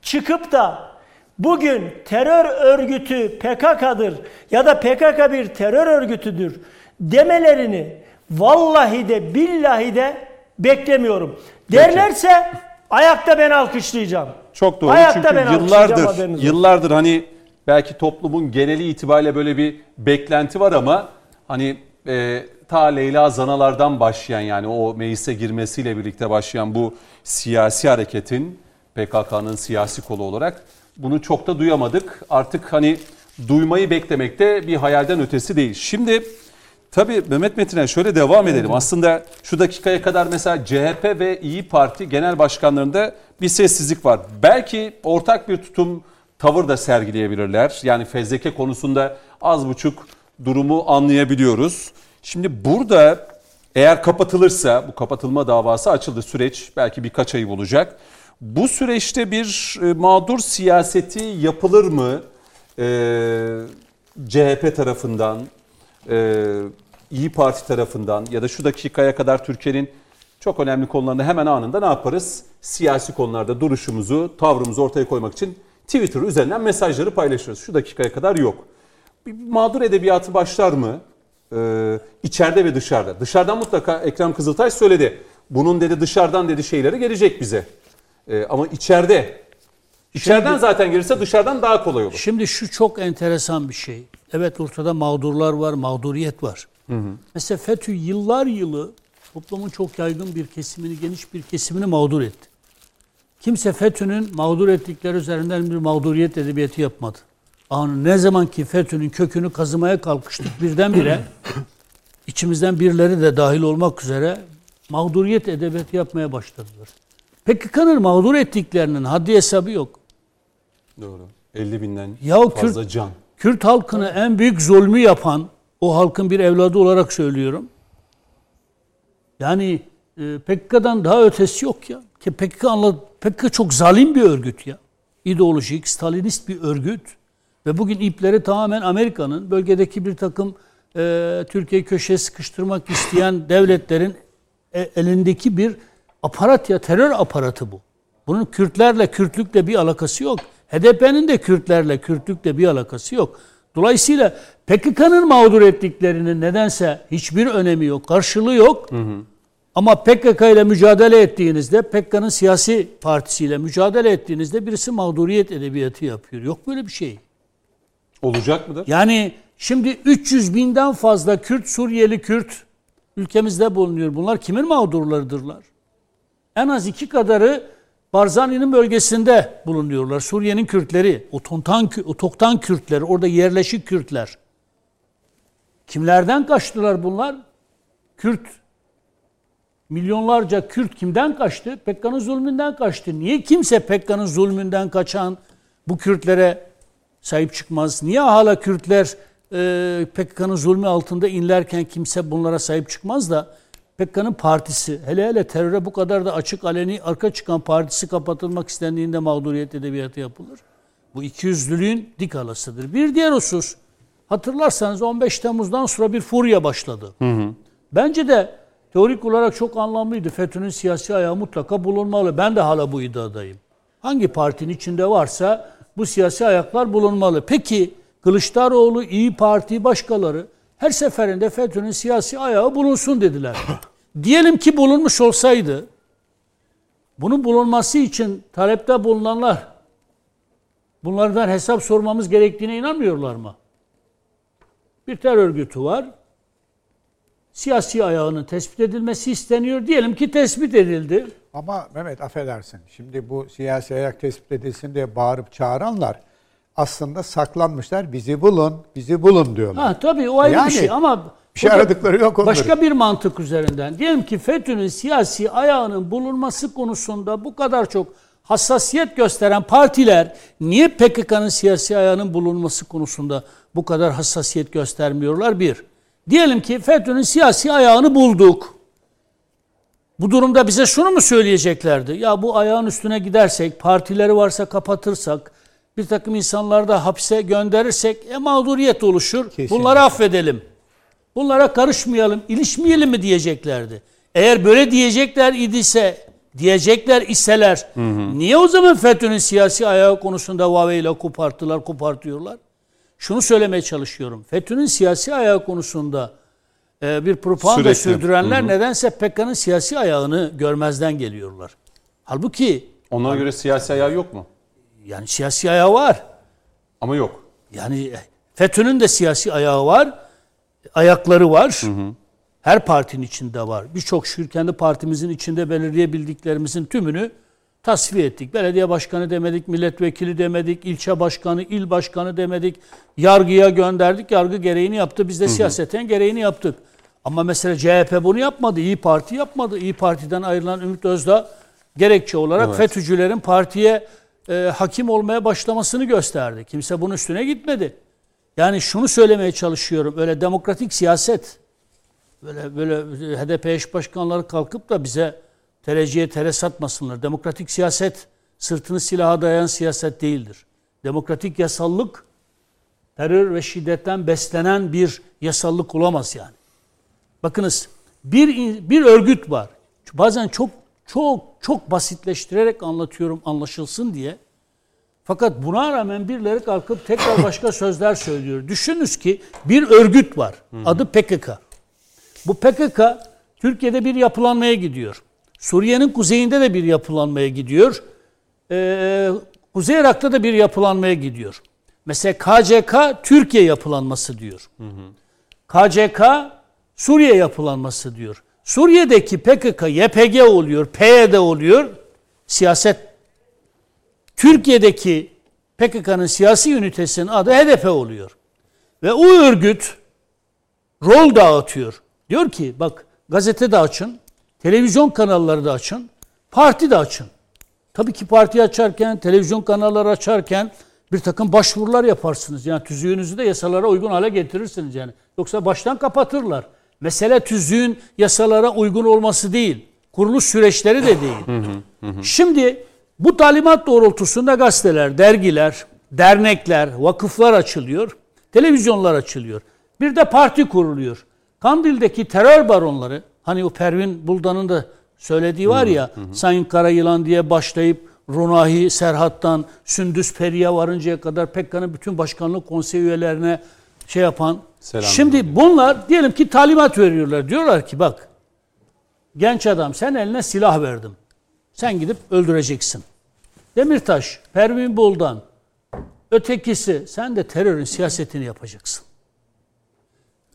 çıkıp da bugün terör örgütü PKK'dır ya da PKK bir terör örgütüdür demelerini vallahi de billahi de beklemiyorum. Derlerse ayakta ben alkışlayacağım. Çok doğru Ayakta çünkü yıllardır yıllardır hani belki toplumun geneli itibariyle böyle bir beklenti var ama hani e, ta Leyla Zanalardan başlayan yani o meclise girmesiyle birlikte başlayan bu siyasi hareketin PKK'nın siyasi kolu olarak bunu çok da duyamadık. Artık hani duymayı beklemek de bir hayalden ötesi değil. Şimdi Tabii Mehmet Metin'e şöyle devam edelim. Aslında şu dakikaya kadar mesela CHP ve İyi Parti genel başkanlarında bir sessizlik var. Belki ortak bir tutum, tavır da sergileyebilirler. Yani fezleke konusunda az buçuk durumu anlayabiliyoruz. Şimdi burada eğer kapatılırsa, bu kapatılma davası açıldı süreç belki birkaç ayı bulacak. Bu süreçte bir e, mağdur siyaseti yapılır mı? Ee, CHP tarafından, e, İyi Parti tarafından ya da şu dakikaya kadar Türkiye'nin çok önemli konularında hemen anında ne yaparız? Siyasi konularda duruşumuzu, tavrımızı ortaya koymak için Twitter üzerinden mesajları paylaşırız. Şu dakikaya kadar yok. Bir mağdur edebiyatı başlar mı? Ee, içeride ve dışarıda. Dışarıdan mutlaka Ekrem Kızıltaş söyledi. Bunun dedi dışarıdan dedi şeyleri gelecek bize. Ee, ama içeride, içeriden zaten gelirse dışarıdan daha kolay olur. Şimdi şu çok enteresan bir şey. Evet ortada mağdurlar var, mağduriyet var. Mesela FETÖ yıllar yılı toplumun çok yaygın bir kesimini, geniş bir kesimini mağdur etti. Kimse FETÖ'nün mağdur ettikleri üzerinden bir mağduriyet edebiyatı yapmadı. Ama ne zaman ki FETÖ'nün kökünü kazımaya kalkıştık birdenbire içimizden birileri de dahil olmak üzere mağduriyet edebiyatı yapmaya başladılar. PKK'nın mağdur ettiklerinin haddi hesabı yok. Doğru. 50 binden Ya fazla Kürt- can. Kürt halkını en büyük zulmü yapan o halkın bir evladı olarak söylüyorum. Yani e, PKK'dan daha ötesi yok ya. Ki PKK, anla, PKK çok zalim bir örgüt ya. İdeolojik, Stalinist bir örgüt. Ve bugün ipleri tamamen Amerika'nın bölgedeki bir takım e, Türkiye'yi köşeye sıkıştırmak isteyen devletlerin e, elindeki bir aparat ya terör aparatı bu. Bunun Kürtlerle, Kürtlükle bir alakası yok. HDP'nin de Kürtlerle, Kürtlükle bir alakası yok. Dolayısıyla PKK'nın mağdur ettiklerinin nedense hiçbir önemi yok, karşılığı yok. Ama PKK ile mücadele ettiğinizde, PKK'nın siyasi partisiyle mücadele ettiğinizde birisi mağduriyet edebiyatı yapıyor. Yok böyle bir şey. Olacak mıdır? Yani şimdi 300 binden fazla Kürt, Suriyeli Kürt ülkemizde bulunuyor. Bunlar kimin mağdurlarıdırlar? En az iki kadarı Barzani'nin bölgesinde bulunuyorlar. Suriye'nin Kürtleri, otontan, otoktan Kürtleri, orada yerleşik Kürtler. Kimlerden kaçtılar bunlar? Kürt. Milyonlarca Kürt kimden kaçtı? Pekka'nın zulmünden kaçtı. Niye kimse Pekka'nın zulmünden kaçan bu Kürtlere sahip çıkmaz? Niye hala Kürtler e, PKK'nın zulmü altında inlerken kimse bunlara sahip çıkmaz da PKK'nın partisi, hele hele teröre bu kadar da açık aleni arka çıkan partisi kapatılmak istendiğinde mağduriyet edebiyatı yapılır. Bu ikiyüzlülüğün dik alasıdır. Bir diğer husus, hatırlarsanız 15 Temmuz'dan sonra bir furya başladı. Bence de teorik olarak çok anlamlıydı. FETÖ'nün siyasi ayağı mutlaka bulunmalı. Ben de hala bu iddiadayım. Hangi partinin içinde varsa bu siyasi ayaklar bulunmalı. Peki Kılıçdaroğlu, İyi Parti, başkaları her seferinde FETÖ'nün siyasi ayağı bulunsun dediler. Diyelim ki bulunmuş olsaydı, bunun bulunması için talepte bulunanlar bunlardan hesap sormamız gerektiğine inanmıyorlar mı? Bir terör örgütü var. Siyasi ayağının tespit edilmesi isteniyor. Diyelim ki tespit edildi. Ama Mehmet affedersin. Şimdi bu siyasi ayak tespit edilsin diye bağırıp çağıranlar aslında saklanmışlar. Bizi bulun, bizi bulun diyorlar. Ha tabii o ayrı Yani bir şey ama bir şey aradıkları yok onların. Başka bir mantık üzerinden. Diyelim ki FETÖ'nün siyasi ayağının bulunması konusunda bu kadar çok hassasiyet gösteren partiler niye PKK'nın siyasi ayağının bulunması konusunda bu kadar hassasiyet göstermiyorlar? Bir. Diyelim ki FETÖ'nün siyasi ayağını bulduk. Bu durumda bize şunu mu söyleyeceklerdi? Ya bu ayağın üstüne gidersek, partileri varsa kapatırsak, bir takım insanları da hapse gönderirsek e, mağduriyet oluşur. Kesinlikle. Bunları affedelim. Bunlara karışmayalım, ilişmeyelim mi diyeceklerdi. Eğer böyle diyecekler idiyse, diyecekler iseler, niye o zaman FETÖ'nün siyasi ayağı konusunda Huawei ile koparttılar, kopartıyorlar? Şunu söylemeye çalışıyorum. FETÖ'nün siyasi ayağı konusunda e, bir propaganda Sürekli. sürdürenler nedense PKK'nın siyasi ayağını görmezden geliyorlar. Halbuki Onlara göre siyasi ayağı yok mu? yani siyasi ayağı var. Ama yok. Yani FETÖ'nün de siyasi ayağı var. Ayakları var. Her partinin içinde var. Birçok şükür kendi partimizin içinde belirleyebildiklerimizin tümünü tasfiye ettik. Belediye başkanı demedik, milletvekili demedik, ilçe başkanı, il başkanı demedik. Yargıya gönderdik. Yargı gereğini yaptı. Biz de siyaseten gereğini yaptık. Ama mesela CHP bunu yapmadı. İyi Parti yapmadı. İyi Parti'den ayrılan Ümit Özdağ gerekçe olarak Evet. FETÖ'cülerin partiye e, hakim olmaya başlamasını gösterdi. Kimse bunun üstüne gitmedi. Yani şunu söylemeye çalışıyorum. Öyle demokratik siyaset böyle böyle HDP eş başkanları kalkıp da bize tereciye tere satmasınlar. Demokratik siyaset sırtını silaha dayayan siyaset değildir. Demokratik yasallık terör ve şiddetten beslenen bir yasallık olamaz yani. Bakınız bir bir örgüt var. Bazen çok çok çok basitleştirerek anlatıyorum anlaşılsın diye. Fakat buna rağmen birileri kalkıp tekrar başka sözler söylüyor. Düşününüz ki bir örgüt var. Adı PKK. Bu PKK Türkiye'de bir yapılanmaya gidiyor. Suriye'nin kuzeyinde de bir yapılanmaya gidiyor. Ee, Kuzey Irak'ta da bir yapılanmaya gidiyor. Mesela KCK Türkiye yapılanması diyor. KCK Suriye yapılanması diyor. Suriye'deki PKK YPG oluyor, PYD oluyor. Siyaset Türkiye'deki PKK'nın siyasi ünitesinin adı HDP oluyor. Ve o örgüt rol dağıtıyor. Diyor ki bak gazete de açın, televizyon kanalları da açın, parti de açın. Tabii ki parti açarken, televizyon kanalları açarken bir takım başvurular yaparsınız. Yani tüzüğünüzü de yasalara uygun hale getirirsiniz yani. Yoksa baştan kapatırlar. Mesele tüzüğün yasalara uygun olması değil. Kuruluş süreçleri de değil. Şimdi bu talimat doğrultusunda gazeteler, dergiler, dernekler, vakıflar açılıyor. Televizyonlar açılıyor. Bir de parti kuruluyor. Kandil'deki terör baronları, hani o Pervin Buldan'ın da söylediği var ya, Sayın Karayılan diye başlayıp Runahi Serhat'tan Sündüs Peri'ye varıncaya kadar PKK'nın bütün başkanlık konsey üyelerine şey yapan. Selam Şimdi bunlar diyelim ki talimat veriyorlar. Diyorlar ki bak genç adam sen eline silah verdim. Sen gidip öldüreceksin. Demirtaş, Pervin Buldan, ötekisi sen de terörün siyasetini yapacaksın.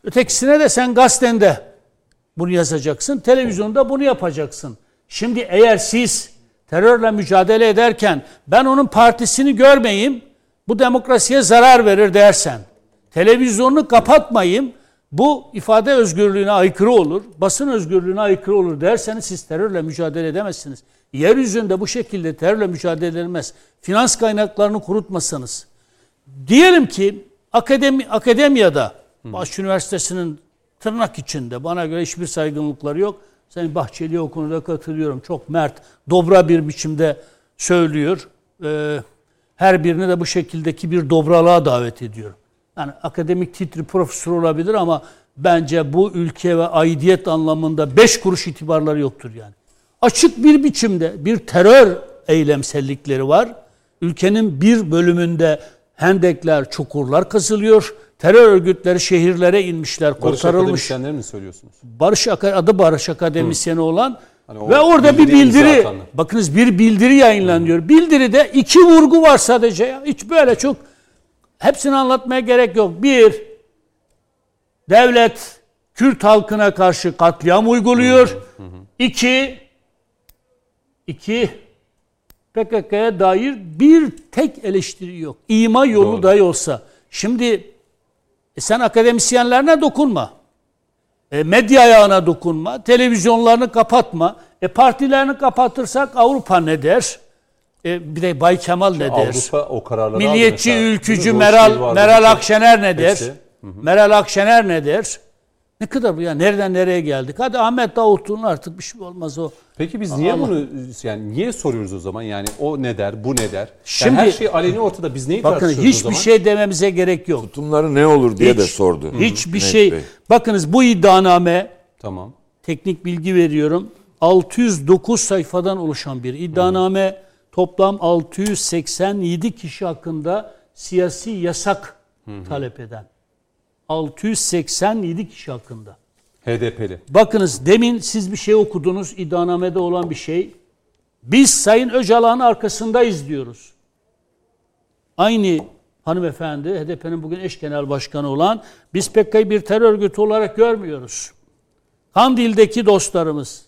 Ötekisine de sen gazetende bunu yazacaksın, televizyonda bunu yapacaksın. Şimdi eğer siz terörle mücadele ederken ben onun partisini görmeyeyim, bu demokrasiye zarar verir dersen, televizyonunu kapatmayayım, bu ifade özgürlüğüne aykırı olur, basın özgürlüğüne aykırı olur derseniz siz terörle mücadele edemezsiniz. Yeryüzünde bu şekilde terörle mücadele edilmez. Finans kaynaklarını kurutmasanız. Diyelim ki akademi, akademiyada, Boğaziçi Üniversitesi'nin tırnak içinde bana göre hiçbir saygınlıkları yok. Sayın Bahçeli o konuda katılıyorum. Çok mert, dobra bir biçimde söylüyor. Ee, her birini de bu şekildeki bir dobralığa davet ediyor. Yani akademik titri profesör olabilir ama bence bu ülke ve aidiyet anlamında beş kuruş itibarları yoktur yani. Açık bir biçimde bir terör eylemsellikleri var. Ülkenin bir bölümünde hendekler, çukurlar kazılıyor. Terör örgütleri şehirlere inmişler, Barış kurtarılmış. akademisyenleri mi söylüyorsunuz? Barış adı Barış Akademisyeni olan Hani ve orada bir bildiri imza bildiri bakınız bir bildiri yayınlanıyor. Bildiride iki vurgu var sadece ya. Hiç böyle çok hepsini anlatmaya gerek yok. Bir devlet Kürt halkına karşı katliam uyguluyor. İki iki PKK'ya dair bir tek eleştiri yok. İma yolu Doğru. dahi olsa. Şimdi e sen akademisyenlerine dokunma. E, medya ayağına dokunma. Televizyonlarını kapatma. E, partilerini kapatırsak Avrupa ne der? E, bir de Bay Kemal ne der? Avrupa o kararları aldı Milliyetçi, mesela. ülkücü? Meral vardı, Meral Akşener ne der? Hepsi. Meral Akşener ne der? Ne kadar bu ya? Nereden nereye geldik? Hadi Ahmet Davutoğlu'nun artık bir şey olmaz o. Peki biz niye Ama- bunu yani niye soruyoruz o zaman? Yani o ne der, bu ne der? Şimdi- yani her şey aleni ortada. Biz neyi Bakın tartışıyoruz o hiçbir zaman? şey dememize gerek yok. Tutumları ne olur diye de Hiç- sordu. Hiçbir Cüneyt şey. Bey. Bakınız bu iddianame Tamam. teknik bilgi veriyorum. 609 sayfadan oluşan bir iddianame. Toplam 687 kişi hakkında siyasi yasak talep eden. 687 kişi hakkında. HDP'li. Bakınız demin siz bir şey okudunuz iddianamede olan bir şey. Biz Sayın Öcalan'ın arkasındayız diyoruz. Aynı hanımefendi HDP'nin bugün eş genel başkanı olan biz PKK'yı bir terör örgütü olarak görmüyoruz. Kandil'deki dostlarımız,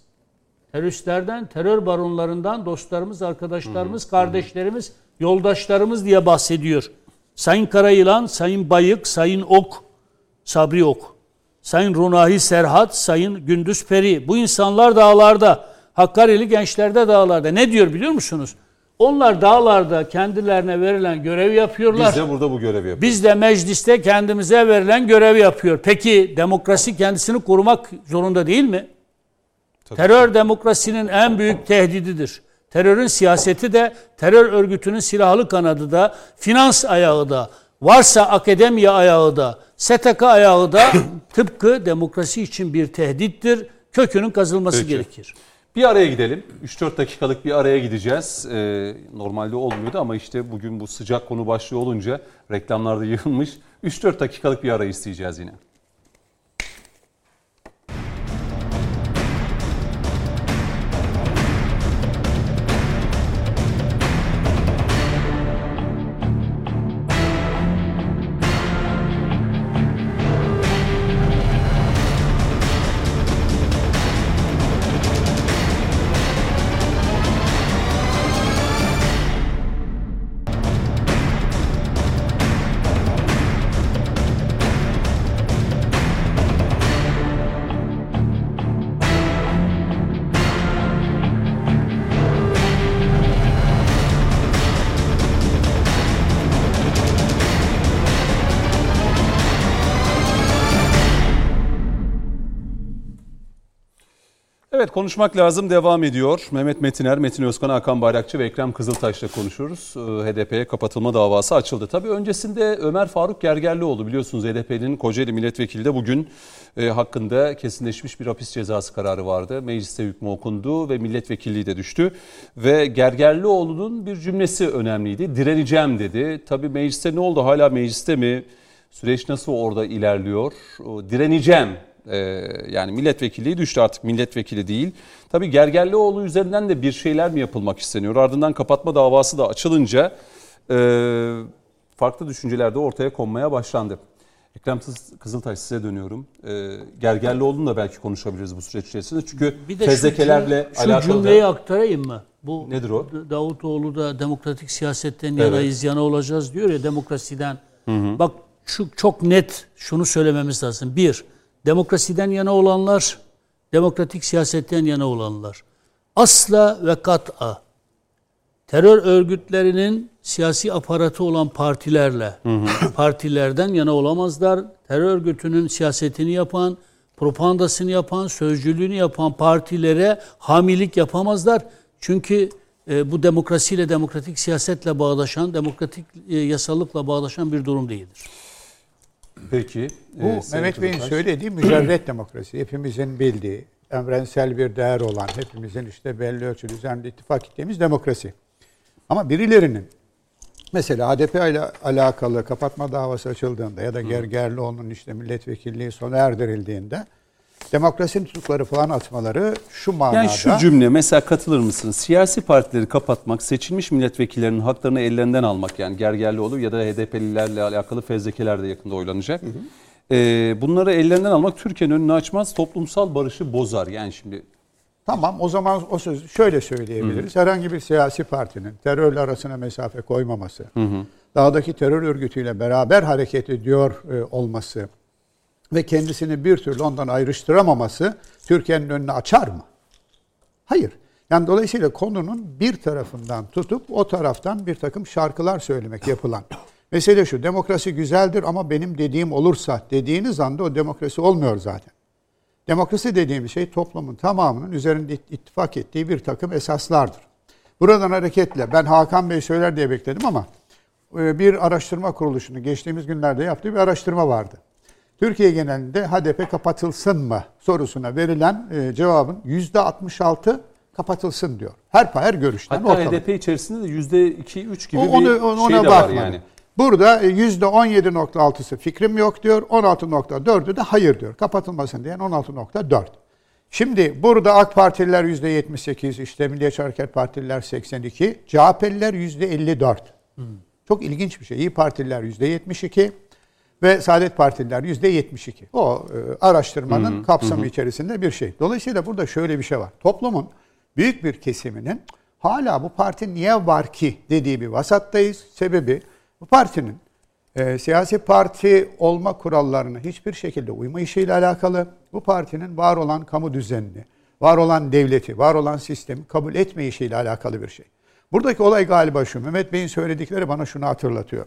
teröristlerden, terör baronlarından dostlarımız, arkadaşlarımız, kardeşlerimiz, yoldaşlarımız diye bahsediyor. Sayın Karayılan, Sayın Bayık, Sayın Ok, Sabri Ok, Sayın Runahi Serhat, Sayın Gündüz Peri. Bu insanlar dağlarda, Hakkari'li gençler de dağlarda. Ne diyor biliyor musunuz? Onlar dağlarda kendilerine verilen görevi yapıyorlar. Biz de burada bu görevi yapıyoruz. Biz de mecliste kendimize verilen görevi yapıyor. Peki demokrasi kendisini korumak zorunda değil mi? Terör demokrasinin en büyük tehdididir. Terörün siyaseti de, terör örgütünün silahlı kanadı da, finans ayağı da, varsa akademiya ayağı da, STK ayağı da tıpkı demokrasi için bir tehdittir. Kökünün kazılması Peki. gerekir. Bir araya gidelim. 3-4 dakikalık bir araya gideceğiz. Ee, normalde olmuyordu ama işte bugün bu sıcak konu başlığı olunca reklamlarda yığılmış. 3-4 dakikalık bir ara isteyeceğiz yine. Evet konuşmak lazım devam ediyor. Mehmet Metiner, Metin Özkan, Hakan Bayrakçı ve Ekrem Kızıltaş'la konuşuyoruz. Ee, HDP'ye kapatılma davası açıldı. Tabii öncesinde Ömer Faruk Gergerlioğlu biliyorsunuz HDP'nin Kocaeli Milletvekili de bugün e, hakkında kesinleşmiş bir hapis cezası kararı vardı. Mecliste hükmü okundu ve milletvekilliği de düştü. Ve Gergerlioğlu'nun bir cümlesi önemliydi. Direneceğim dedi. Tabii mecliste ne oldu? Hala mecliste mi? Süreç nasıl orada ilerliyor? Direneceğim ee, yani milletvekilliği düştü artık milletvekili değil. Tabii Gergerlioğlu üzerinden de bir şeyler mi yapılmak isteniyor? Ardından kapatma davası da açılınca e, farklı düşünceler de ortaya konmaya başlandı. Ekrem Kız- Kızıltaş size dönüyorum. E, Gergerlioğlu'nu da belki konuşabiliriz bu süreç içerisinde. Çünkü Bir de şu, fezlekelerle cüm- şu alakalı cümleyi da... aktarayım mı? Bu Nedir o? Davutoğlu da demokratik siyasetten Evet. yana olacağız diyor ya demokrasiden. Bak şu çok net şunu söylememiz lazım. Bir, demokrasiden yana olanlar, demokratik siyasetten yana olanlar. Asla ve kat'a terör örgütlerinin siyasi aparatı olan partilerle, partilerden yana olamazlar. Terör örgütünün siyasetini yapan, propagandasını yapan, sözcülüğünü yapan partilere hamilik yapamazlar. Çünkü e, bu demokrasiyle, demokratik siyasetle bağdaşan, demokratik e, yasallıkla bağdaşan bir durum değildir. Peki. Bu e, Mehmet Bey'in söylediği mücerret demokrasi. Hepimizin bildiği, evrensel bir değer olan, hepimizin işte belli ölçüde üzerinde ittifak ettiğimiz demokrasi. Ama birilerinin mesela HDP ile alakalı kapatma davası açıldığında ya da Gergerlioğlu'nun işte milletvekilliği sona erdirildiğinde demokrasi tutukları falan atmaları şu manada. Yani şu cümle mesela katılır mısınız? Siyasi partileri kapatmak, seçilmiş milletvekillerinin haklarını ellerinden almak yani Gergerlioğlu ya da HDP'lilerle alakalı fezlekeler de yakında oylanacak. Ee, bunları ellerinden almak Türkiye'nin önünü açmaz, toplumsal barışı bozar. Yani şimdi Tamam o zaman o sözü şöyle söyleyebiliriz. Herhangi bir siyasi partinin terörle arasına mesafe koymaması, dağdaki terör örgütüyle beraber hareket ediyor e, olması ve kendisini bir türlü ondan ayrıştıramaması Türkiye'nin önünü açar mı? Hayır. Yani dolayısıyla konunun bir tarafından tutup o taraftan bir takım şarkılar söylemek yapılan. Mesele şu, demokrasi güzeldir ama benim dediğim olursa dediğiniz anda o demokrasi olmuyor zaten. Demokrasi dediğimiz şey toplumun tamamının üzerinde it- ittifak ettiği bir takım esaslardır. Buradan hareketle ben Hakan Bey söyler diye bekledim ama e, bir araştırma kuruluşunun geçtiğimiz günlerde yaptığı bir araştırma vardı. Türkiye genelinde HDP kapatılsın mı sorusuna verilen e, cevabın %66 kapatılsın diyor. Her her görüşten hatta ortalama. HDP içerisinde de %2-3 gibi O- onu, bir şey ona de var yani. Burada e, %17.6'sı fikrim yok diyor. 16.4'ü de hayır diyor. Kapatılmasın diyen 16.4. Şimdi burada AK Partililer %78, işte Milliyetçi Hareket Partililer 82, CHP'liler %54. Çok ilginç bir şey. İyi Partililer %72 ve Saadet Partililer %72. O e, araştırmanın kapsamı içerisinde bir şey. Dolayısıyla burada şöyle bir şey var. Toplumun büyük bir kesiminin hala bu parti niye var ki dediği bir vasattayız. Sebebi bu partinin e, siyasi parti olma kurallarına hiçbir şekilde uymayışıyla alakalı. Bu partinin var olan kamu düzenini, var olan devleti, var olan sistemi kabul etmeyişiyle alakalı bir şey. Buradaki olay galiba şu. Mehmet Bey'in söyledikleri bana şunu hatırlatıyor.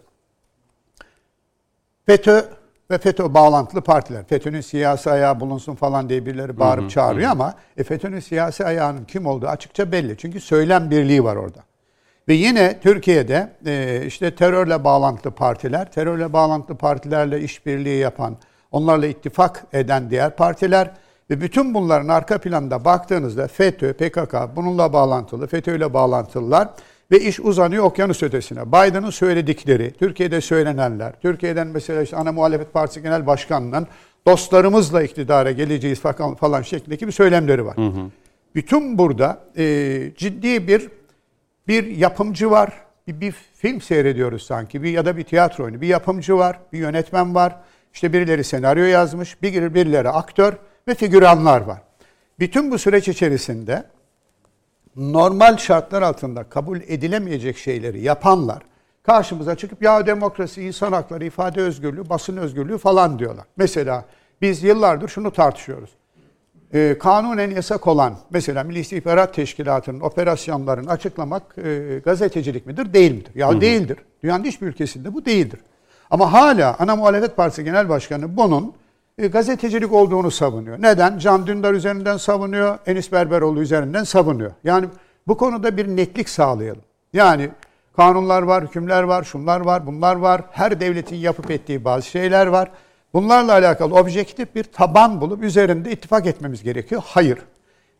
FETÖ ve FETÖ bağlantılı partiler. FETÖ'nün siyasi ayağı bulunsun falan diye birileri bağırıp çağırıyor ama e, FETÖ'nün siyasi ayağının kim olduğu açıkça belli. Çünkü söylem birliği var orada. Ve yine Türkiye'de e, işte terörle bağlantılı partiler, terörle bağlantılı partilerle işbirliği yapan, onlarla ittifak eden diğer partiler ve bütün bunların arka planda baktığınızda FETÖ, PKK bununla bağlantılı, FETÖ ile bağlantılılar ve iş uzanıyor okyanus ötesine. Biden'ın söyledikleri, Türkiye'de söylenenler, Türkiye'den mesela işte ana muhalefet partisi genel başkanının dostlarımızla iktidara geleceğiz falan, şeklindeki bir söylemleri var. Bütün burada e, ciddi bir bir yapımcı var. Bir, bir film seyrediyoruz sanki. Bir ya da bir tiyatro oyunu. Bir yapımcı var, bir yönetmen var. İşte birileri senaryo yazmış, bir birileri aktör ve figüranlar var. Bütün bu süreç içerisinde normal şartlar altında kabul edilemeyecek şeyleri yapanlar karşımıza çıkıp ya demokrasi, insan hakları, ifade özgürlüğü, basın özgürlüğü falan diyorlar. Mesela biz yıllardır şunu tartışıyoruz. Ee, kanunen yasak olan mesela Milli İstihbarat Teşkilatı'nın operasyonlarını açıklamak e, gazetecilik midir, değil midir? Ya değildir. Dünyanın hiçbir ülkesinde bu değildir. Ama hala Ana Muhalefet Partisi Genel Başkanı bunun e, gazetecilik olduğunu savunuyor. Neden? Can Dündar üzerinden savunuyor, Enis Berberoğlu üzerinden savunuyor. Yani bu konuda bir netlik sağlayalım. Yani kanunlar var, hükümler var, şunlar var, bunlar var. Her devletin yapıp ettiği bazı şeyler var. Bunlarla alakalı objektif bir taban bulup üzerinde ittifak etmemiz gerekiyor. Hayır.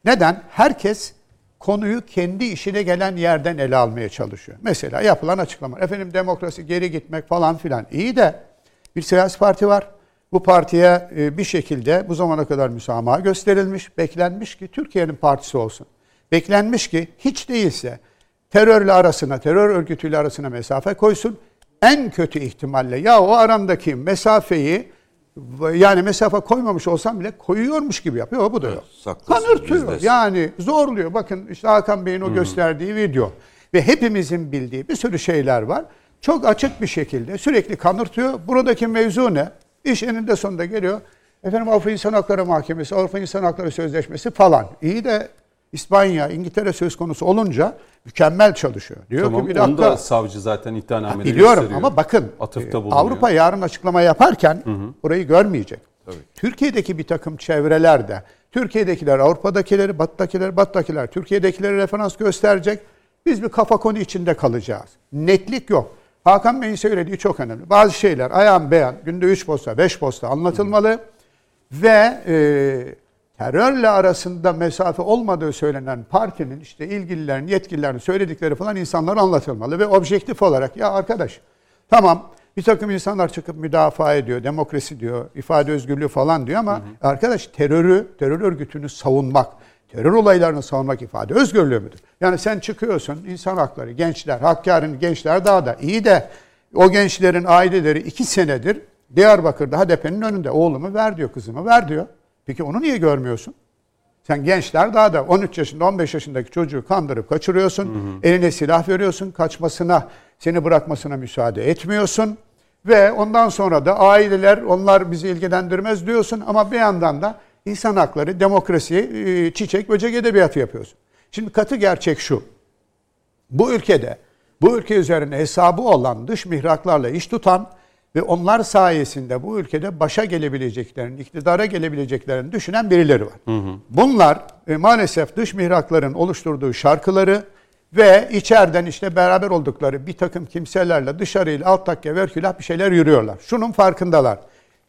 Neden? Herkes konuyu kendi işine gelen yerden ele almaya çalışıyor. Mesela yapılan açıklama. Efendim demokrasi geri gitmek falan filan. İyi de bir siyasi parti var. Bu partiye e, bir şekilde bu zamana kadar müsamaha gösterilmiş, beklenmiş ki Türkiye'nin partisi olsun. Beklenmiş ki hiç değilse terörle arasına, terör örgütüyle arasına mesafe koysun. En kötü ihtimalle ya o arandaki mesafeyi yani mesafe koymamış olsam bile koyuyormuş gibi yapıyor. Bu da yok. saklısın, Kanırtıyor. Yani zorluyor. Bakın işte Hakan Bey'in o gösterdiği video. Ve hepimizin bildiği bir sürü şeyler var. Çok açık bir şekilde sürekli kanırtıyor. Buradaki mevzu ne? İş eninde sonunda geliyor. Efendim Avrupa İnsan Hakları Mahkemesi, Avrupa İnsan Hakları Sözleşmesi falan. İyi de İspanya, İngiltere söz konusu olunca mükemmel çalışıyor. Diyor Tamam, ki bir dakika. da savcı zaten iddianamede Biliyorum gösteriyor. ama bakın Atıfta e, bulunuyor. Avrupa yarın açıklama yaparken burayı görmeyecek. Türkiye'deki bir takım çevrelerde Türkiye'dekiler Avrupa'dakileri, Batı'dakiler, Batı'dakiler Türkiye'dekileri referans gösterecek. Biz bir kafa konu içinde kalacağız. Netlik yok. Hakan Bey'in söylediği çok önemli. Bazı şeyler ayan beyan günde 3 posta 5 posta anlatılmalı ve e, terörle arasında mesafe olmadığı söylenen partinin işte ilgililerin, yetkililerin söyledikleri falan insanlara anlatılmalı ve objektif olarak ya arkadaş tamam bir takım insanlar çıkıp müdafaa ediyor, demokrasi diyor, ifade özgürlüğü falan diyor ama arkadaş terörü, terör örgütünü savunmak, terör olaylarını savunmak ifade özgürlüğü müdür? Yani sen çıkıyorsun insan hakları, gençler, Hakkari'nin gençler daha da iyi de o gençlerin aileleri iki senedir Diyarbakır'da HDP'nin önünde oğlumu ver diyor, kızımı ver diyor. Peki onu niye görmüyorsun? Sen gençler daha da 13 yaşında 15 yaşındaki çocuğu kandırıp kaçırıyorsun. Eline silah veriyorsun. Kaçmasına, seni bırakmasına müsaade etmiyorsun. Ve ondan sonra da aileler onlar bizi ilgilendirmez diyorsun ama bir yandan da insan hakları, demokrasi, e, çiçek, böcek edebiyatı yapıyorsun. Şimdi katı gerçek şu. Bu ülkede, bu ülke üzerine hesabı olan dış mihraklarla iş tutan ve onlar sayesinde bu ülkede başa gelebileceklerini, iktidara gelebileceklerini düşünen birileri var. Bunlar e, maalesef dış mihrakların oluşturduğu şarkıları ve içeriden işte beraber oldukları bir takım kimselerle dışarıyla alt takke verkülah bir şeyler yürüyorlar. Şunun farkındalar.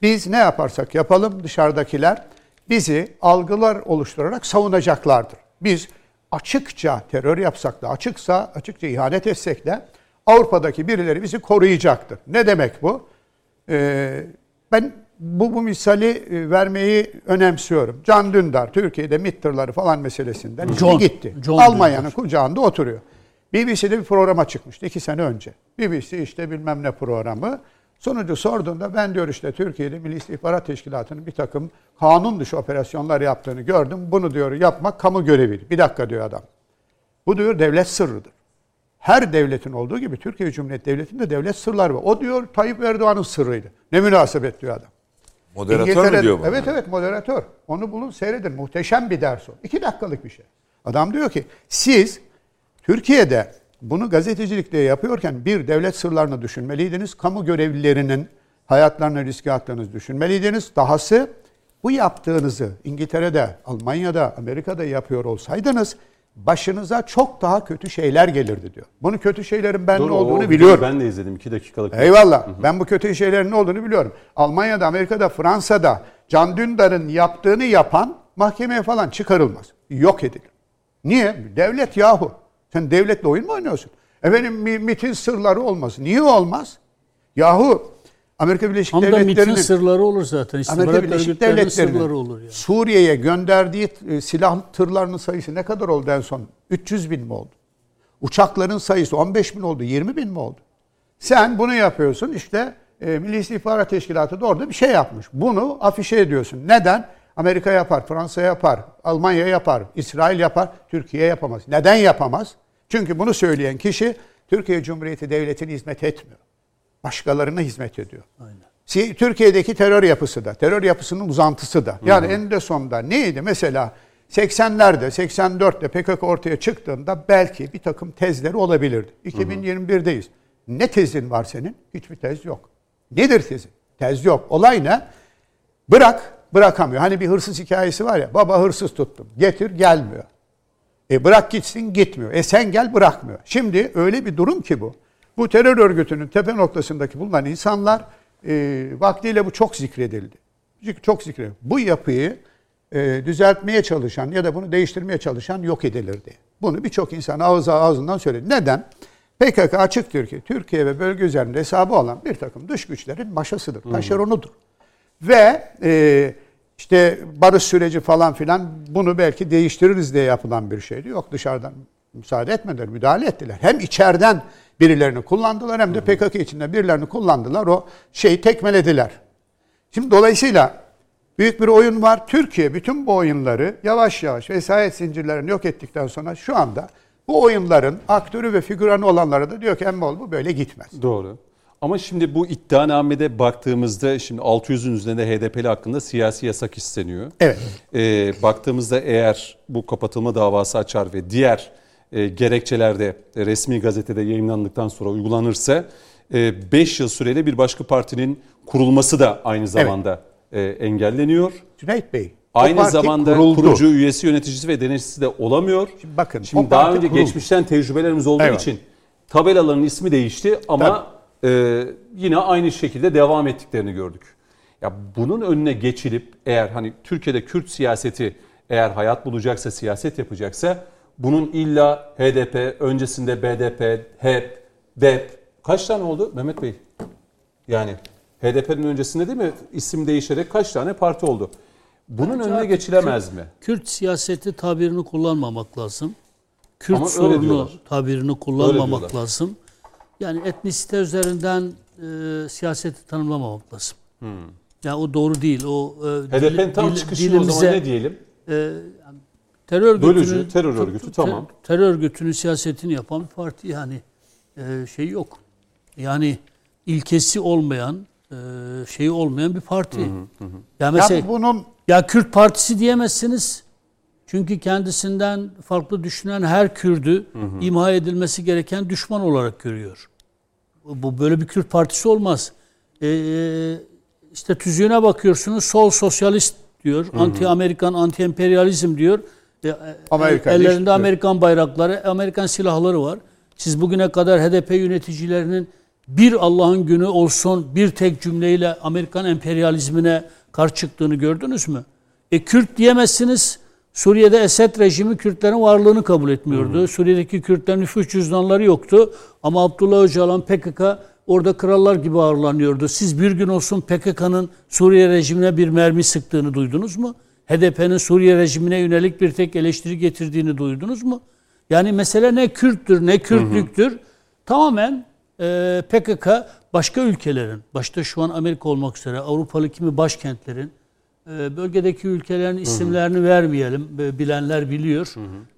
Biz ne yaparsak yapalım dışarıdakiler bizi algılar oluşturarak savunacaklardır. Biz açıkça terör yapsak da açıksa açıkça ihanet etsek de Avrupa'daki birileri bizi koruyacaktır. Ne demek bu? Ee, ben bu, bu misali e, vermeyi önemsiyorum. Can Dündar Türkiye'de MİT tırları falan meselesinden John, gitti. John Almanya'nın Dündar. kucağında oturuyor. BBC'de bir programa çıkmıştı iki sene önce. BBC işte bilmem ne programı. Sonucu sorduğunda ben diyor işte Türkiye'de Milli İstihbarat Teşkilatı'nın bir takım kanun dışı operasyonlar yaptığını gördüm. Bunu diyor yapmak kamu görevidir. Bir dakika diyor adam. Bu diyor devlet sırrıdır. Her devletin olduğu gibi Türkiye Cumhuriyeti Devleti'nde devlet sırları var. O diyor Tayyip Erdoğan'ın sırrıydı. Ne münasebet diyor adam. Moderatör mü diyor bana? Evet evet moderatör. Onu bulun seyredin. Muhteşem bir ders o. İki dakikalık bir şey. Adam diyor ki siz Türkiye'de bunu gazetecilikte yapıyorken bir devlet sırlarını düşünmeliydiniz. Kamu görevlilerinin hayatlarını riske attığınızı düşünmeliydiniz. Dahası bu yaptığınızı İngiltere'de, Almanya'da, Amerika'da yapıyor olsaydınız başınıza çok daha kötü şeyler gelirdi diyor. Bunun kötü şeylerin ben ne Doğru, o olduğunu videoyu biliyorum. Ben de izledim 2 dakikalık. Eyvallah. Ben bu kötü şeylerin ne olduğunu biliyorum. Almanya'da, Amerika'da, Fransa'da Can Dündar'ın yaptığını yapan mahkemeye falan çıkarılmaz. Yok edilir. Niye? Devlet yahu. Sen devletle oyun mu oynuyorsun? Efendim mi- MIT'in sırları olmaz. Niye olmaz? Yahu Amerika Birleşik Tam da MİT'in Devletleri'nin sırları olur zaten. Amerika Birleşik örgütlerinin sırları Devletleri'nin olur yani. Suriye'ye gönderdiği e, silah tırlarının sayısı ne kadar oldu en son? 300 bin mi oldu? Uçakların sayısı 15 bin oldu, 20 bin mi oldu? Sen bunu yapıyorsun işte e, Milli İstihbarat Teşkilatı da orada bir şey yapmış. Bunu afişe ediyorsun. Neden? Amerika yapar, Fransa yapar, Almanya yapar, İsrail yapar, Türkiye yapamaz. Neden yapamaz? Çünkü bunu söyleyen kişi Türkiye Cumhuriyeti Devleti'ne hizmet etmiyor. Başkalarına hizmet ediyor. Si- Türkiye'deki terör yapısı da, terör yapısının uzantısı da. Yani eninde sonunda neydi? Mesela 80'lerde, 84'te PKK ortaya çıktığında belki bir takım tezleri olabilirdi. 2021'deyiz. Ne tezin var senin? Hiçbir tez yok. Nedir tezin? Tez yok. Olay ne? Bırak, bırakamıyor. Hani bir hırsız hikayesi var ya, baba hırsız tuttum, getir gelmiyor. E bırak gitsin gitmiyor. E sen gel bırakmıyor. Şimdi öyle bir durum ki bu. Bu terör örgütünün tepe noktasındaki bulunan insanlar e, vaktiyle bu çok zikredildi. Çok zikredildi. Bu yapıyı e, düzeltmeye çalışan ya da bunu değiştirmeye çalışan yok edilirdi. Bunu birçok insan ağız ağzından söyledi. Neden? PKK açıktır ki Türkiye ve bölge üzerinde hesabı olan bir takım dış güçlerin maşasıdır, taşeronudur. Ve e, işte barış süreci falan filan bunu belki değiştiririz diye yapılan bir şeydi. Yok dışarıdan müsaade etmediler, müdahale ettiler. Hem içeriden birilerini kullandılar hem de PKK içinde birilerini kullandılar. O şeyi tekmelediler. Şimdi dolayısıyla büyük bir oyun var. Türkiye bütün bu oyunları yavaş yavaş vesayet zincirlerini yok ettikten sonra şu anda bu oyunların aktörü ve figüranı olanlara da diyor ki emmol bu böyle gitmez. Doğru. Ama şimdi bu iddianamede baktığımızda şimdi 600'ün üzerinde HDP'li hakkında siyasi yasak isteniyor. Evet. Ee, baktığımızda eğer bu kapatılma davası açar ve diğer e, gerekçeler de e, resmi gazetede yayınlandıktan sonra uygulanırsa 5 yıl süreyle bir başka partinin kurulması da aynı zamanda e, engelleniyor. Cüneyt Bey. Aynı zamanda kuruldu. kurucu üyesi, yöneticisi ve denetçisi de olamıyor. Şimdi bakın, Şimdi daha önce kuruldu. geçmişten tecrübelerimiz olduğu Eyvallah. için tabelaların ismi değişti ama e, yine aynı şekilde devam ettiklerini gördük. Ya bunun önüne geçilip eğer hani Türkiye'de Kürt siyaseti eğer hayat bulacaksa, siyaset yapacaksa bunun illa HDP, öncesinde BDP, HEP, DEP kaç tane oldu Mehmet Bey? Yani HDP'nin öncesinde değil mi isim değişerek kaç tane parti oldu? Bunun önüne Artık geçilemez mi? Kürt siyaseti tabirini kullanmamak lazım. Kürt Ama sorunu tabirini kullanmamak lazım. Yani etnisite üzerinden e, siyaseti tanımlamamak lazım. Ya o doğru değil. O e, HDP'nin dil- tam dil- çıkışını o zaman dilimize- ne diyelim? e, yani terör Bölücü, örgütünün, terör örgütü, ter- tamam. Terör örgütünün siyasetini yapan bir parti yani e, şey yok. Yani ilkesi olmayan, e, şeyi olmayan bir parti. Ya Ya mesela bunun ya Kürt Partisi diyemezsiniz. Çünkü kendisinden farklı düşünen her Kürdü imha edilmesi gereken düşman olarak görüyor. Bu böyle bir Kürt Partisi olmaz. Ee, işte tüzüğüne bakıyorsunuz sol sosyalist diyor, anti Amerikan, anti emperyalizm diyor. E, e, Amerika ellerinde değiştiriyor. Amerikan bayrakları, Amerikan silahları var. Siz bugüne kadar HDP yöneticilerinin bir Allah'ın günü olsun bir tek cümleyle Amerikan emperyalizmine karşı çıktığını gördünüz mü? E Kürt diyemezsiniz. Suriye'de Esed rejimi Kürtlerin varlığını kabul etmiyordu. Suriye'deki Kürtlerin nüfus cüzdanları yoktu. Ama Abdullah Öcalan PKK orada krallar gibi ağırlanıyordu. Siz bir gün olsun PKK'nın Suriye rejimine bir mermi sıktığını duydunuz mu? HDP'nin Suriye rejimine yönelik bir tek eleştiri getirdiğini duydunuz mu? Yani mesele ne Kürttür ne Kürtlüktür. Tamamen e, PKK başka ülkelerin, başta şu an Amerika olmak üzere Avrupalı kimi başkentlerin, bölgedeki ülkelerin isimlerini vermeyelim, e, bilenler biliyor.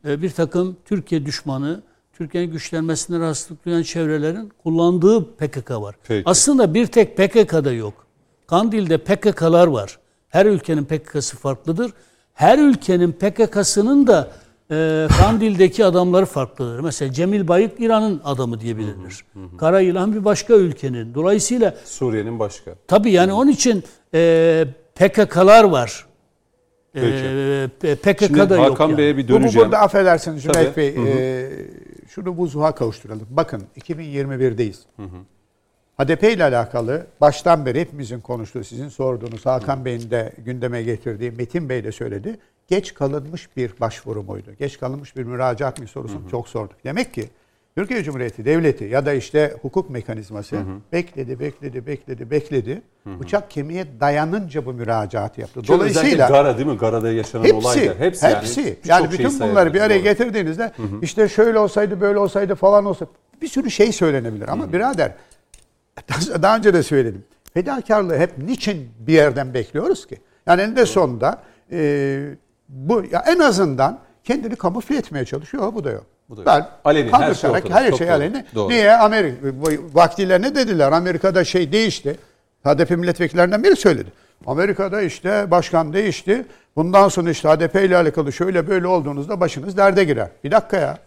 E, bir takım Türkiye düşmanı, Türkiye'nin güçlenmesine rahatsızlık duyan çevrelerin kullandığı PKK var. Peki. Aslında bir tek PKK'da yok. Kandil'de PKK'lar var. Her ülkenin PKK'sı farklıdır. Her ülkenin PKK'sının da e, Kandil'deki adamları farklıdır. Mesela Cemil Bayık İran'ın adamı diye bilinir. Kara Yılan bir başka ülkenin. Dolayısıyla Suriye'nin başka. tabii yani onun için e, PKK'lar var. E, Peki. PKK Şimdi da yok. Hakan yani. Bey'e bir Bu, bu döneceğim. burada affedersiniz Cüneyt. Bey. e, şunu buzluğa kavuşturalım. Bakın 2021'deyiz. HDP ile alakalı baştan beri hepimizin konuştuğu, sizin sorduğunuz, Hakan Bey'in de gündeme getirdiği, Metin Bey de söyledi. Geç kalınmış bir başvuru muydu? Geç kalınmış bir müracaat mı sorusunu çok sorduk. Demek ki Türkiye Cumhuriyeti Devleti ya da işte hukuk mekanizması bekledi, bekledi, bekledi, bekledi. Bıçak kemiğe dayanınca bu müracaatı yaptı. Özellikle Dolayısıyla Gara değil mi? Gara'da yaşanan Hepsi, olaylar. hepsi, Hepsi, yani, birçok şey bütün sayabiliriz, bunları bir araya doğru. getirdiğinizde işte şöyle olsaydı, böyle olsaydı falan olsa bir sürü şey söylenebilir. Ama birader daha önce de söyledim. Fedakarlığı hep niçin bir yerden bekliyoruz ki? Yani eninde sonunda e, bu ya en azından kendini kamufle etmeye çalışıyor. Bu da yok. Bu da. Ben Aleni, her şey her Çok şey doğru. aleni. Doğru. Niye Amerika vaktiyle ne dediler? Amerika'da şey değişti. HDP milletvekillerinden biri söyledi. Amerika'da işte başkan değişti. Bundan sonra işte HDP ile alakalı şöyle böyle olduğunuzda başınız derde girer. Bir dakika ya.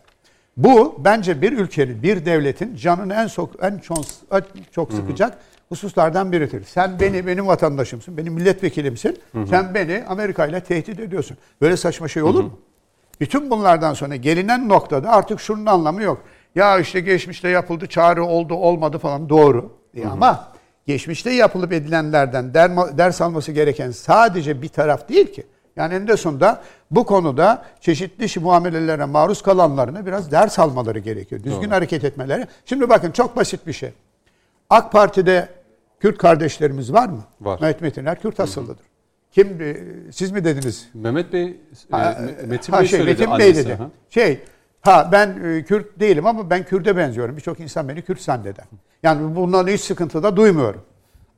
Bu bence bir ülkenin, bir devletin canını en çok en çok, en çok sıkacak hususlardan biridir. Sen beni benim vatandaşımsın, benim milletvekilimsin. Sen beni Amerika ile tehdit ediyorsun. Böyle saçma şey olur mu? Bütün bunlardan sonra gelinen noktada artık şunun anlamı yok. Ya işte geçmişte yapıldı, çağrı oldu, olmadı falan doğru. E ama geçmişte yapılıp edilenlerden ders alması gereken sadece bir taraf değil ki. Yani eninde sonunda bu konuda çeşitli şi- muamelelere maruz kalanlarına biraz ders almaları gerekiyor. Düzgün hareket etmeleri. Şimdi bakın çok basit bir şey. AK Parti'de Kürt kardeşlerimiz var mı? Var. Mehmet Metiner Kürt asıllıdır. Kim e, siz mi dediniz? Mehmet Bey, e, Me- Metin ha, Bey şey, söyledi. Metin Bey dedi. ha. Şey, ha ben e, Kürt değilim ama ben Kürt'e benziyorum. Birçok insan beni Kürt zanneder. Yani bundan hiç sıkıntı da duymuyorum.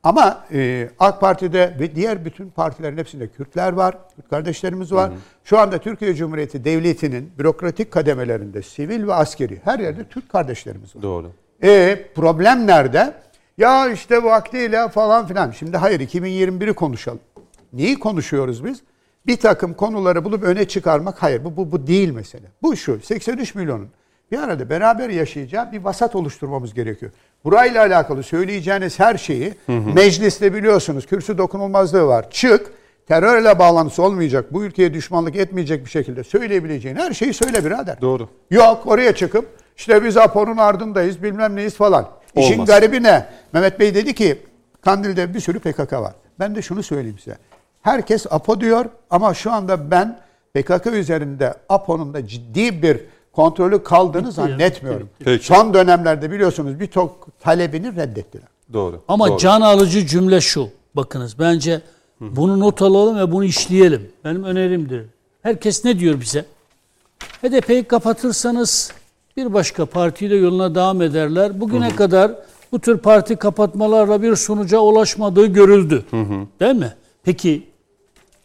Ama e, AK Parti'de ve diğer bütün partilerin hepsinde Kürtler var, Kürt kardeşlerimiz var. Şu anda Türkiye Cumhuriyeti Devleti'nin bürokratik kademelerinde sivil ve askeri her yerde Türk kardeşlerimiz var. Doğru. E problem nerede? Ya işte vaktiyle falan filan. Şimdi hayır 2021'i konuşalım. Neyi konuşuyoruz biz? Bir takım konuları bulup öne çıkarmak hayır bu, bu, bu değil mesele. Bu şu 83 milyonun bir arada beraber yaşayacağı bir vasat oluşturmamız gerekiyor. Burayla alakalı söyleyeceğiniz her şeyi mecliste biliyorsunuz kürsü dokunulmazlığı var. Çık terörle bağlantısı olmayacak, bu ülkeye düşmanlık etmeyecek bir şekilde söyleyebileceğin her şeyi söyle birader. Doğru. Yok oraya çıkıp işte biz Apo'nun ardındayız bilmem neyiz falan. İşin Olmaz. garibi ne? Mehmet Bey dedi ki Kandil'de bir sürü PKK var. Ben de şunu söyleyeyim size. Herkes APO diyor ama şu anda ben PKK üzerinde APO'nun da ciddi bir kontrolü kaldığını zannetmiyorum. Peki. Son dönemlerde biliyorsunuz birçok talebini reddettiler. Doğru. Ama doğru. can alıcı cümle şu. Bakınız bence bunu not alalım ve bunu işleyelim. Benim önerimdir. Herkes ne diyor bize? HDP'yi kapatırsanız bir başka partiyle yoluna devam ederler. Bugüne kadar bu tür parti kapatmalarla bir sonuca ulaşmadığı görüldü. Değil mi? Peki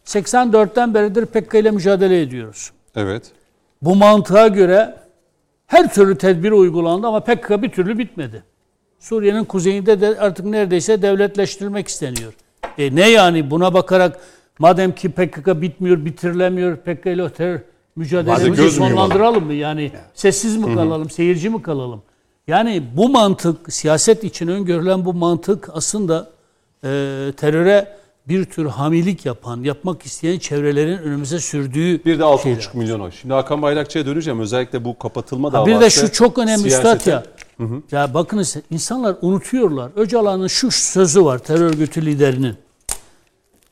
84'ten beridir PKK ile mücadele ediyoruz. Evet. Bu mantığa göre her türlü tedbir uygulandı ama PKK bir türlü bitmedi. Suriye'nin kuzeyinde de artık neredeyse devletleştirilmek isteniyor. E ne yani buna bakarak madem ki PKK bitmiyor, bitirilemiyor, PKK ile terör mücadelemizi sonlandıralım mı? Yani sessiz mi kalalım, seyirci mi kalalım? Yani bu mantık, siyaset için öngörülen bu mantık aslında e, teröre bir tür hamilik yapan, yapmak isteyen çevrelerin önümüze sürdüğü Bir de 6,5 şeyler. milyon oy. Şimdi Hakan Bayrakçı'ya döneceğim. Özellikle bu kapatılma davası. bir de şu çok önemli üstad siyasete- ya. Ya bakınız insanlar unutuyorlar. Öcalan'ın şu sözü var terör örgütü liderinin.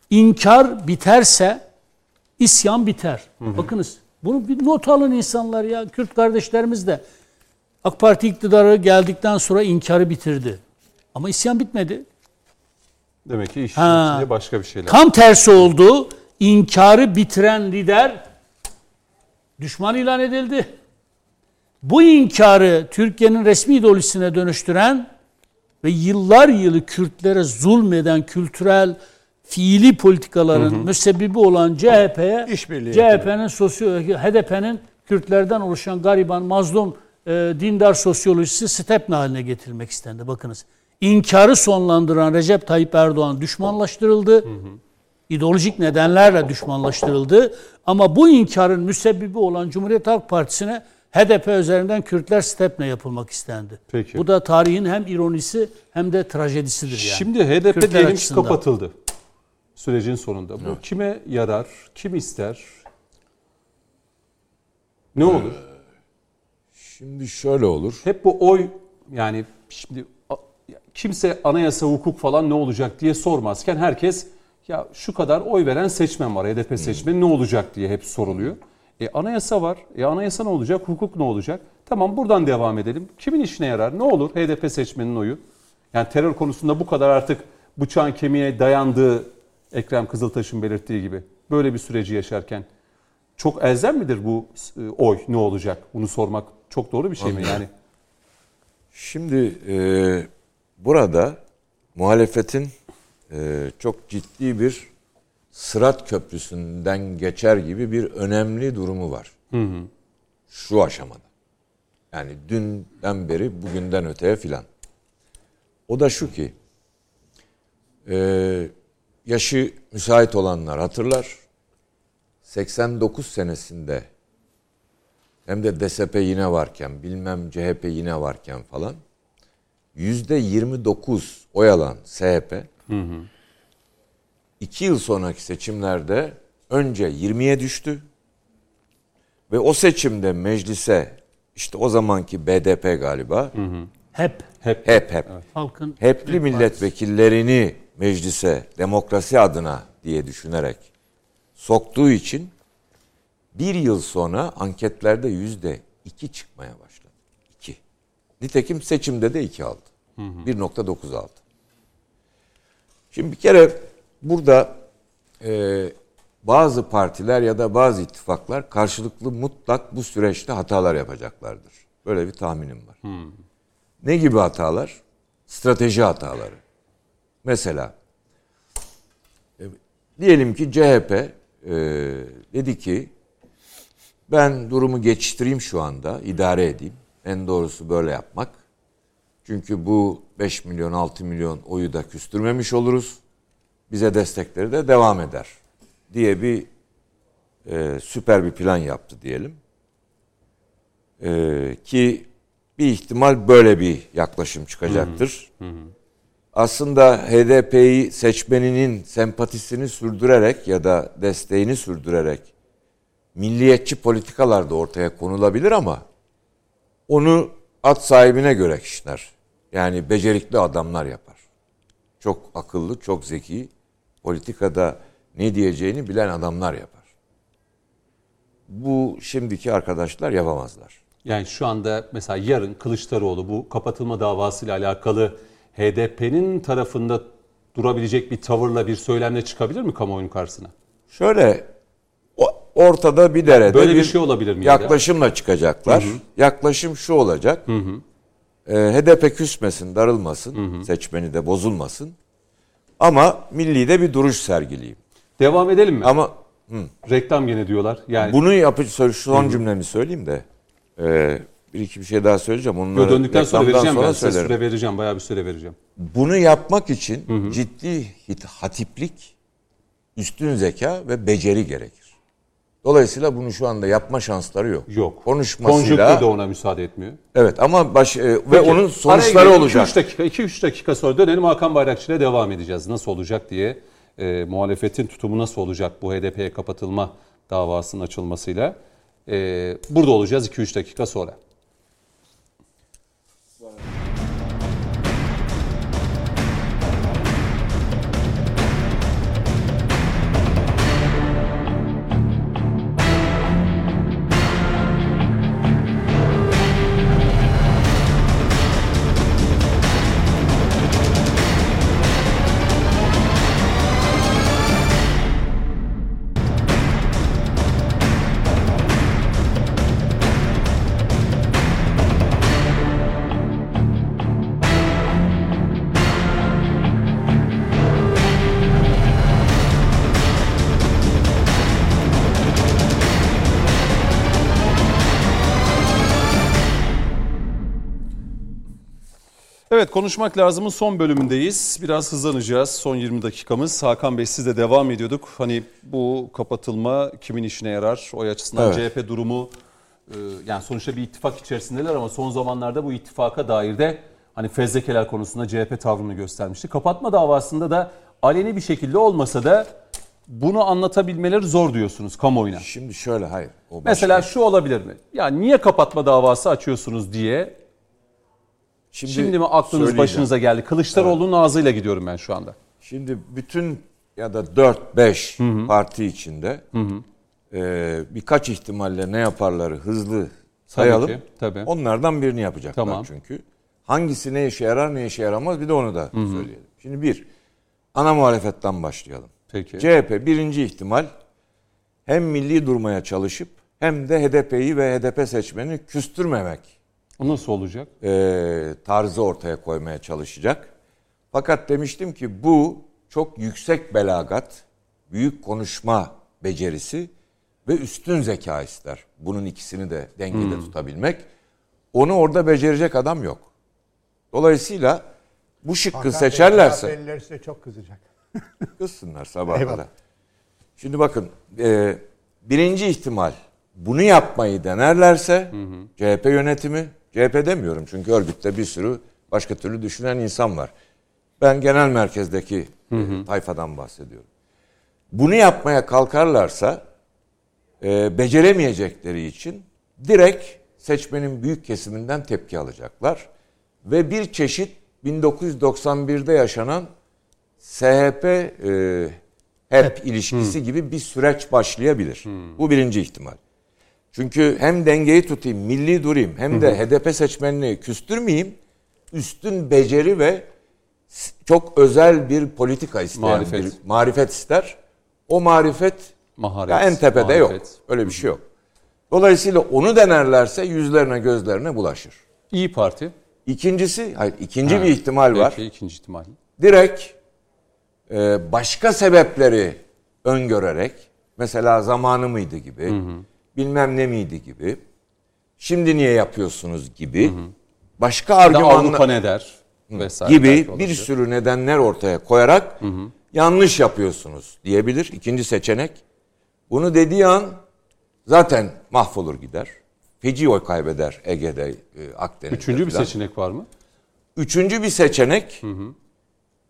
İnkar biterse isyan biter. Bakınız bunu bir not alın insanlar ya. Kürt kardeşlerimiz de AK Parti iktidarı geldikten sonra inkarı bitirdi. Ama isyan bitmedi. Demek ki işin Ha. içinde başka bir şeyler. Tam tersi oldu. İnkarı bitiren lider düşman ilan edildi. Bu inkarı Türkiye'nin resmi ideolojisine dönüştüren ve yıllar yılı Kürtlere zulmeden kültürel fiili politikaların müsebbibi olan CHP'ye CHP'nin sosyo HDP'nin Kürtlerden oluşan gariban, mazlum, e, dindar sosyolojisi stepne haline getirilmek istendi. Bakınız. İnkarı sonlandıran Recep Tayyip Erdoğan düşmanlaştırıldı. İdeolojik nedenlerle düşmanlaştırıldı. Ama bu inkarın müsebbibi olan Cumhuriyet Halk Partisi'ne HDP üzerinden Kürtler stepne yapılmak istendi. Peki. Bu da tarihin hem ironisi hem de trajedisidir yani. Şimdi HDP Kürtler diyelim ki kapatıldı. Sürecin sonunda. Bu kime yarar? Kim ister? Ne olur? Şimdi şöyle olur. Hep bu oy yani şimdi kimse anayasa hukuk falan ne olacak diye sormazken herkes ya şu kadar oy veren seçmen var HDP seçmeni ne olacak diye hep soruluyor. E anayasa var. E anayasa ne olacak? Hukuk ne olacak? Tamam buradan devam edelim. Kimin işine yarar? Ne olur HDP seçmenin oyu? Yani terör konusunda bu kadar artık bıçağın kemiğe dayandığı Ekrem Kızıltaş'ın belirttiği gibi böyle bir süreci yaşarken çok elzem midir bu e, oy ne olacak? Bunu sormak çok doğru bir şey mi yani? Şimdi e, burada muhalefetin e, çok ciddi bir sırat köprüsünden geçer gibi bir önemli durumu var. Şu aşamada. Yani dünden beri bugünden öteye filan. O da şu ki e, yaşı müsait olanlar hatırlar. 89 senesinde hem de DSP yine varken bilmem CHP yine varken falan 29 oy alan SHP iki yıl sonraki seçimlerde önce 20'ye düştü. Ve o seçimde meclise işte o zamanki BDP galiba Hep Hep hep hep halkın hepli milletvekillerini meclise demokrasi adına diye düşünerek soktuğu için bir yıl sonra anketlerde yüzde iki çıkmaya başladı. Nitekim seçimde de iki aldı. 1.9 aldı. Şimdi bir kere burada e, bazı partiler ya da bazı ittifaklar karşılıklı mutlak bu süreçte hatalar yapacaklardır. Böyle bir tahminim var. Ne gibi hatalar? Strateji hataları. Mesela e, diyelim ki CHP e, dedi ki ben durumu geçiştireyim şu anda, idare edeyim. En doğrusu böyle yapmak. Çünkü bu 5 milyon 6 milyon oyu da küstürmemiş oluruz. Bize destekleri de devam eder diye bir e, süper bir plan yaptı diyelim. E, ki bir ihtimal böyle bir yaklaşım çıkacaktır. Aslında HDP'yi seçmeninin sempatisini sürdürerek ya da desteğini sürdürerek milliyetçi politikalar da ortaya konulabilir ama onu at sahibine göre kişiler. Yani becerikli adamlar yapar. Çok akıllı, çok zeki, politikada ne diyeceğini bilen adamlar yapar. Bu şimdiki arkadaşlar yapamazlar. Yani şu anda mesela yarın Kılıçdaroğlu bu kapatılma davasıyla alakalı HDP'nin tarafında durabilecek bir tavırla bir söylemle çıkabilir mi kamuoyunun karşısına? Şöyle ortada bir derede Böyle bir şey olabilir mi ya? Yaklaşımla çıkacaklar. Yaklaşım şu olacak. Ee, HDP küsmesin, darılmasın, seçmeni de bozulmasın. Ama milli de bir duruş sergileyeyim. Devam edelim mi? Ama Reklam gene diyorlar. Yani bunu yapıcı son cümlemi söyleyeyim de e, bir iki bir şey daha söyleyeceğim. Yo, Onları döndükten sonra vereceğim ben size söylerim. süre vereceğim. Bayağı bir süre vereceğim. Bunu yapmak için ciddi hit- hatiplik, üstün zeka ve beceri gerekir. Dolayısıyla bunu şu anda yapma şansları yok. Yok. Konuşmasıyla Konjonktür de ona müsaade etmiyor. Evet ama baş e, ve Peki, onun sonuçları olacak. 2-3 dakika, 2-3 dakika sonra dönelim Hakan Bayrakçı ile devam edeceğiz. Nasıl olacak diye e, muhalefetin tutumu nasıl olacak bu HDP'ye kapatılma davasının açılmasıyla. E, burada olacağız 2-3 dakika sonra. Evet konuşmak lazımın son bölümündeyiz. Biraz hızlanacağız. Son 20 dakikamız. Hakan Bey siz de devam ediyorduk. Hani bu kapatılma kimin işine yarar? O açısından Evet. CHP durumu e, yani sonuçta bir ittifak içerisindeler ama son zamanlarda bu ittifaka dair de hani fezlekeler konusunda CHP tavrını göstermişti. Kapatma davasında da aleni bir şekilde olmasa da bunu anlatabilmeleri zor diyorsunuz kamuoyuna. Şimdi şöyle hayır. O başka. Mesela şu olabilir mi? Ya niye kapatma davası açıyorsunuz diye Şimdi, mi aklınız başınıza geldi? Kılıçdaroğlu'nun ağzıyla gidiyorum ben şu anda. Şimdi bütün ya da 4-5 parti içinde e, birkaç ihtimalle ne yaparları hızlı sayalım. ki, tabii. Onlardan birini yapacaklar Tamam. çünkü. Hangisi ne işe yarar ne işe yaramaz bir de onu da söyleyelim. Şimdi bir, ana muhalefetten başlayalım. Peki. CHP birinci ihtimal hem milli durmaya çalışıp hem de HDP'yi ve HDP seçmenini küstürmemek O nasıl olacak? e, tarzı ortaya koymaya çalışacak. Fakat demiştim ki bu çok yüksek belagat, büyük konuşma becerisi ve üstün zeka ister. Bunun ikisini de dengede tutabilmek. Onu orada becerecek adam yok. Dolayısıyla bu şıkkı Hakan seçerlerse CHP'liler size çok kızacak. kızsınlar Eyvallah. kadar. Şimdi bakın e, birinci ihtimal bunu yapmayı denerlerse CHP yönetimi, CHP demiyorum çünkü örgütte bir sürü başka türlü düşünen insan var. Ben genel merkezdeki e, tayfadan bahsediyorum. Bunu yapmaya kalkarlarsa e, beceremeyecekleri için direkt seçmenin büyük kesiminden tepki alacaklar. Ve bir çeşit 1991'de yaşanan SHP e, HEP ilişkisi gibi bir süreç başlayabilir. Bu birinci ihtimal. Çünkü hem dengeyi tutayım, milli durayım hem de HDP seçmenini küstürmeyeyim. Üstün beceri ve çok özel bir politika isteyen Marifet. bir marifet ister. O marifet Maharet, ya en tepede yok. marifet. Öyle bir şey yok. Dolayısıyla onu denerlerse yüzlerine gözlerine bulaşır. İyi Parti. İkincisi, hayır ikinci bir ihtimal var Peki, ikinci ihtimal. direkt e, başka sebepleri öngörerek mesela zamanı mıydı gibi bilmem ne miydi gibi şimdi niye yapıyorsunuz gibi başka Bir de Avrupa argümanlar ne der? Vesaire gibi bir olabilir. sürü nedenler ortaya koyarak yanlış yapıyorsunuz diyebilir. İkinci seçenek. Bunu dediği an zaten mahvolur gider. Feci oy kaybeder Ege'de, e, Akdeniz'de. Üçüncü bir filan. seçenek var mı? Üçüncü bir seçenek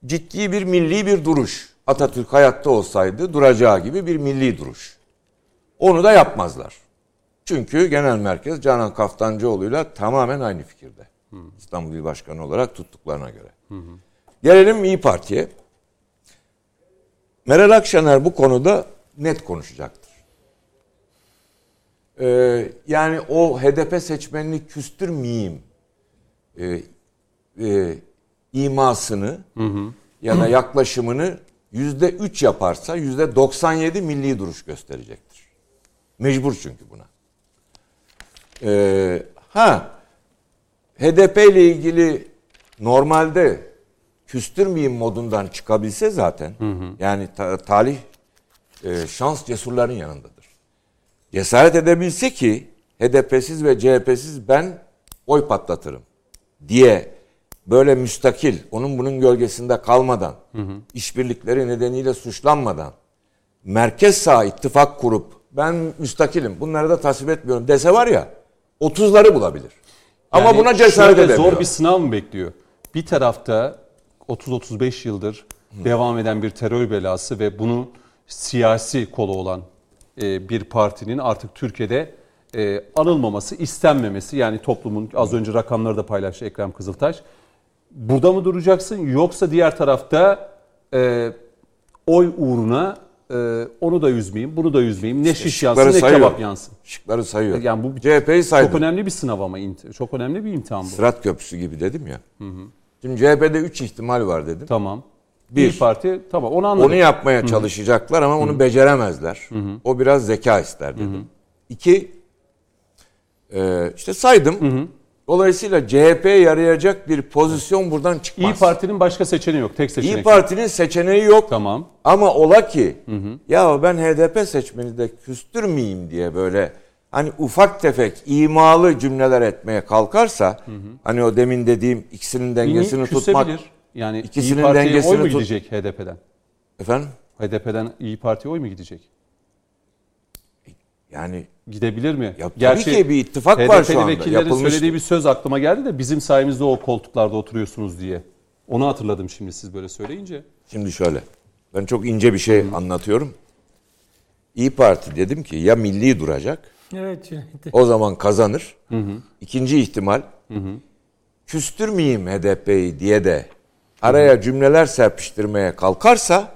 ciddi bir milli bir duruş. Atatürk hayatta olsaydı duracağı gibi bir milli duruş. Onu da yapmazlar. Çünkü genel merkez Canan Kaftancıoğlu'yla tamamen aynı fikirde. İstanbul İl Başkanı olarak tuttuklarına göre. Gelelim İyi Parti'ye. Meral Akşener bu konuda net konuşacaktır. Ee, yani o HDP seçmenini küstürmeyeyim e, e, imasını ya da yaklaşımını yüzde üç yaparsa yüzde 97 milli duruş gösterecektir. Mecbur çünkü buna. Ee, ha HDP ile ilgili normalde küstürmeyeyim modundan çıkabilse zaten yani ta- talih e, şans cesurların yanındadır. Cesaret edebilse ki HDP'siz ve CHP'siz ben oy patlatırım diye böyle müstakil onun bunun gölgesinde kalmadan işbirlikleri nedeniyle suçlanmadan merkez sağ ittifak kurup ben müstakilim bunları da tasvip etmiyorum dese var ya 30'ları bulabilir. Ama Yani buna cesaret edemiyor. Zor bir sınav mı bekliyor? Bir tarafta 30-35 yıldır devam eden bir terör belası ve bunun siyasi kolu olan e, bir partinin artık Türkiye'de e, anılmaması, istenmemesi yani toplumun az önce rakamları da paylaştı Ekrem Kızıltaş. Burada mı duracaksın yoksa diğer tarafta e, oy uğruna e, onu da üzmeyeyim, bunu da üzmeyeyim. Ne şiş yansın Şıkları ne sayıyor. kebap yansın. Şıkları sayıyor. Yani bu CHP'yi saydım. çok önemli bir sınav ama çok önemli bir imtihan bu. Sırat köprüsü gibi dedim ya. Şimdi CHP'de 3 ihtimal var dedim. Tamam. Bir. Bir parti tamam onu anladım. Onu yapmaya çalışacaklar ama onu beceremezler. O biraz zeka ister dedim. İki, e, işte saydım. Dolayısıyla CHP'ye yarayacak bir pozisyon buradan çıkmaz. İyi Parti'nin başka seçeneği yok. Tek seçenek. İyi Parti'nin seçeneği yok. Tamam. Ama ola ki ya ben HDP seçmeni de küstürmeyeyim diye böyle hani ufak tefek imalı cümleler etmeye kalkarsa hani o demin dediğim ikisinin dengesini İyi, tutmak. Yani İkisinin İyi Parti'ye dengesini oy mu tut- gidecek HDP'den? efendim HDP'den İyi Parti'ye oy mu gidecek? yani Gidebilir mi? Ya tabii ki bir ittifak var HDP'li şu anda. vekillerin Yapılmış- söylediği bir söz aklıma geldi de bizim sayemizde o koltuklarda oturuyorsunuz diye. Onu hatırladım şimdi siz böyle söyleyince. Şimdi şöyle. Ben çok ince bir şey anlatıyorum. İyi Parti dedim ki ya milli duracak. Evet. O zaman kazanır. İkinci ihtimal küstürmeyeyim HDP'yi diye de araya cümleler serpiştirmeye kalkarsa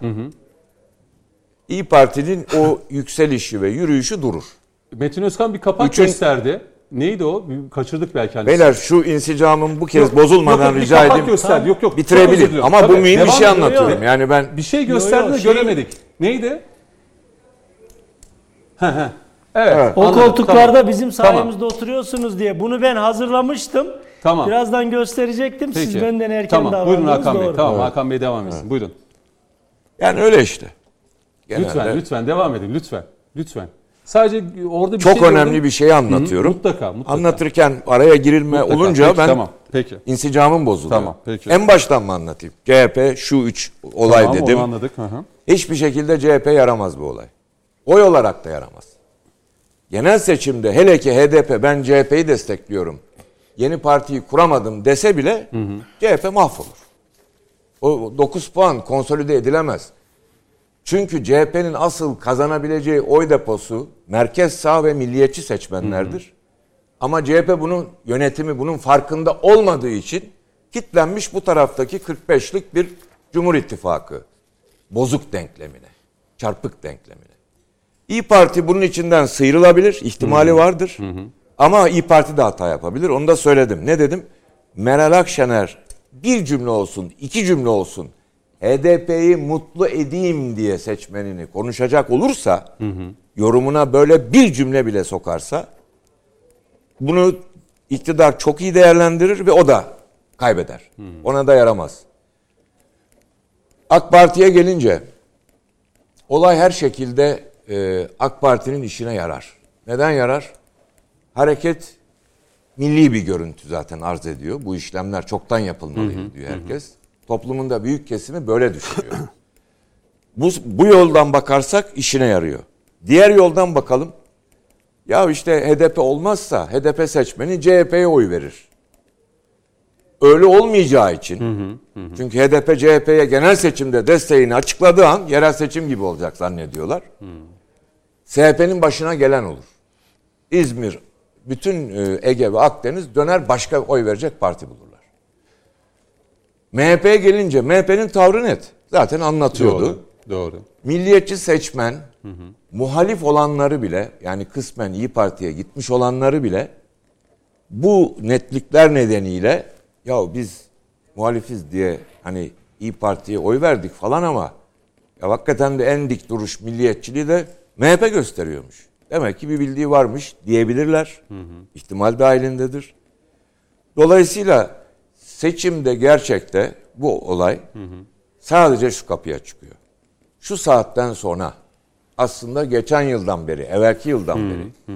İyi Parti'nin o yükselişi ve yürüyüşü durur. Metin Özkan bir kapak Üçün- gösterdi. Neydi o? Bir Kaçırdık belki. hani. Beyler şu insicamın bu kez Yok, bozulmadan yok, yok, rica kapak edeyim. gösterdi. Yok yok. çok özür Bitirebilir. diliyorum. Ama bu Tabii, mühim bir şey ediyor. anlatıyorum. Yani ben Bir şey gösterdi de şey- göremedik. Neydi? He he. Evet. Evet. O anladım, koltuklarda tamam. bizim Tamam. sayemizde oturuyorsunuz diye bunu ben hazırlamıştım. Tamam. Birazdan gösterecektim. Siz Peki. benden erken tamam. davrandınız. Buyurun Hakan Bey. doğru. Tamam Hakan Bey devam etsin. Buyurun. yani öyle işte. Genelde Lütfen lütfen devam edin lütfen. Lütfen. Sadece orada bir çok şey önemli gördüm. bir şey anlatıyorum. Mutlaka, mutlaka. Anlatırken araya girilme Mutlaka. olunca Peki, ben Tamam. Peki. insicamım bozuluyor. Tamam, peki. En baştan mı anlatayım? CHP şu üç olay tamam, dedim. Onu anladık. Hı hı. Hiçbir şekilde CHP yaramaz bu olay. Oy olarak da yaramaz. Genel seçimde hele ki HDP ben CHP'yi destekliyorum. Yeni partiyi kuramadım dese bile CHP mahvolur. O 9 puan konsolide edilemez. Çünkü CHP'nin asıl kazanabileceği oy deposu merkez sağ ve milliyetçi seçmenlerdir. Ama CHP bunun yönetimi bunun farkında olmadığı için kitlenmiş bu taraftaki 45'lik bir Cumhur İttifakı bozuk denklemine, çarpık denklemine. İyi Parti bunun içinden sıyrılabilir, ihtimali vardır. Ama İyi Parti de hata yapabilir. Onu da söyledim. Ne dedim? Meral Akşener bir cümle olsun, iki cümle olsun HDP'yi mutlu edeyim diye seçmenini konuşacak olursa, yorumuna böyle bir cümle bile sokarsa bunu iktidar çok iyi değerlendirir ve o da kaybeder. Ona da yaramaz. AK Parti'ye gelince olay her şekilde e, AK Parti'nin işine yarar. Neden yarar? Hareket milli bir görüntü zaten arz ediyor. Bu işlemler çoktan yapılmalıydı diyor herkes. Toplumun da büyük kesimi böyle düşünüyor. bu, bu yoldan bakarsak işine yarıyor. Diğer yoldan bakalım. Ya işte HDP olmazsa HDP seçmeni CHP'ye oy verir. Öyle olmayacağı için. Çünkü HDP CHP'ye genel seçimde desteğini açıkladığı an yerel seçim gibi olacak zannediyorlar. CHP'nin başına gelen olur. İzmir, bütün e, Ege ve Akdeniz döner başka oy verecek parti bulurlar. MHP'ye gelince MHP'nin tavrı net. Zaten anlatıyordu. Doğru. Doğru. milliyetçi seçmen muhalif olanları bile yani kısmen İyi Parti'ye gitmiş olanları bile bu netlikler nedeniyle ya biz muhalifiz diye hani İyi Parti'ye oy verdik falan ama ya hakikaten de en dik duruş milliyetçiliği de MHP gösteriyormuş. Demek ki bir bildiği varmış diyebilirler. İhtimal dahilindedir. Dolayısıyla seçimde gerçekte bu olay sadece şu kapıya çıkıyor. Şu saatten sonra aslında geçen yıldan beri, evvelki yıldan beri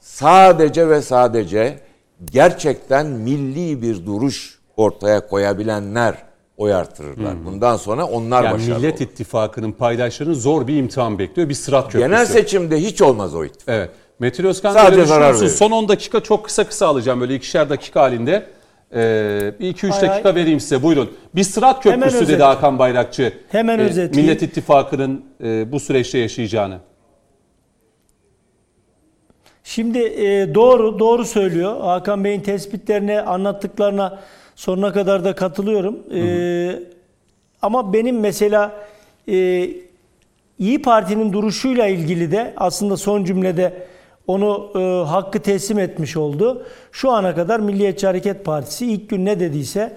sadece ve sadece gerçekten milli bir duruş ortaya koyabilenler oy artırırlar. Bundan sonra onlar Yani başarılı Millet olur. İttifakı'nın paydaşlarının zor bir imtihan bekliyor. Bir sırat köprüsü. Genel seçimde hiç olmaz o ittifak. Evet. Metin Özkan Sadece zarar verir. Son 10 dakika çok kısa kısa alacağım böyle ikişer dakika halinde. Ee, bir 2-3 Hay dakika vereyim size buyurun. Bir sırat Hemen köprüsü dedi özetle. Hakan Bayrakçı. Hemen Ee, özetleyeyim. Millet İttifakı'nın e, bu süreçte yaşayacağını. Şimdi e, doğru doğru söylüyor. Hakan Bey'in tespitlerine, anlattıklarına sonuna kadar da katılıyorum. E, ama benim mesela e, İyi Parti'nin duruşuyla ilgili de aslında son cümlede onu e, hakkı teslim etmiş oldu. Şu ana kadar Milliyetçi Hareket Partisi ilk gün ne dediyse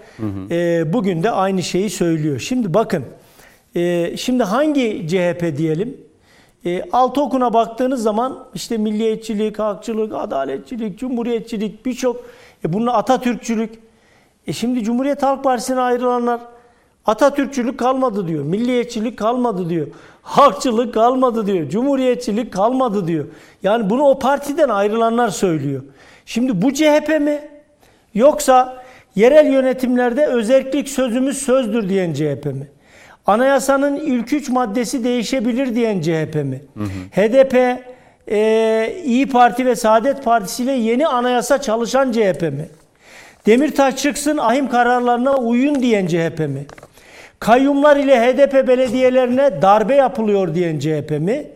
e, bugün de aynı şeyi söylüyor. Şimdi bakın, e, şimdi hangi CHP diyelim? E, alt okuna baktığınız zaman işte milliyetçilik, halkçılık, adaletçilik, cumhuriyetçilik birçok e, bunun Atatürkçülük. E şimdi Cumhuriyet Halk Partisi'ne ayrılanlar Atatürkçülük kalmadı diyor. Milliyetçilik kalmadı diyor. Halkçılık kalmadı diyor. Cumhuriyetçilik kalmadı diyor. Yani bunu o partiden ayrılanlar söylüyor. Şimdi bu CHP mi? Yoksa yerel yönetimlerde özellik sözümüz sözdür diyen CHP mi? Anayasanın ilk üç maddesi değişebilir diyen CHP mi? HDP, e, İyi Parti ve Saadet Partisi ile yeni anayasa çalışan CHP mi? Demirtaş çıksın ahim kararlarına uyun diyen CHP mi? Kayyumlar ile HDP belediyelerine darbe yapılıyor diyen CHP mi?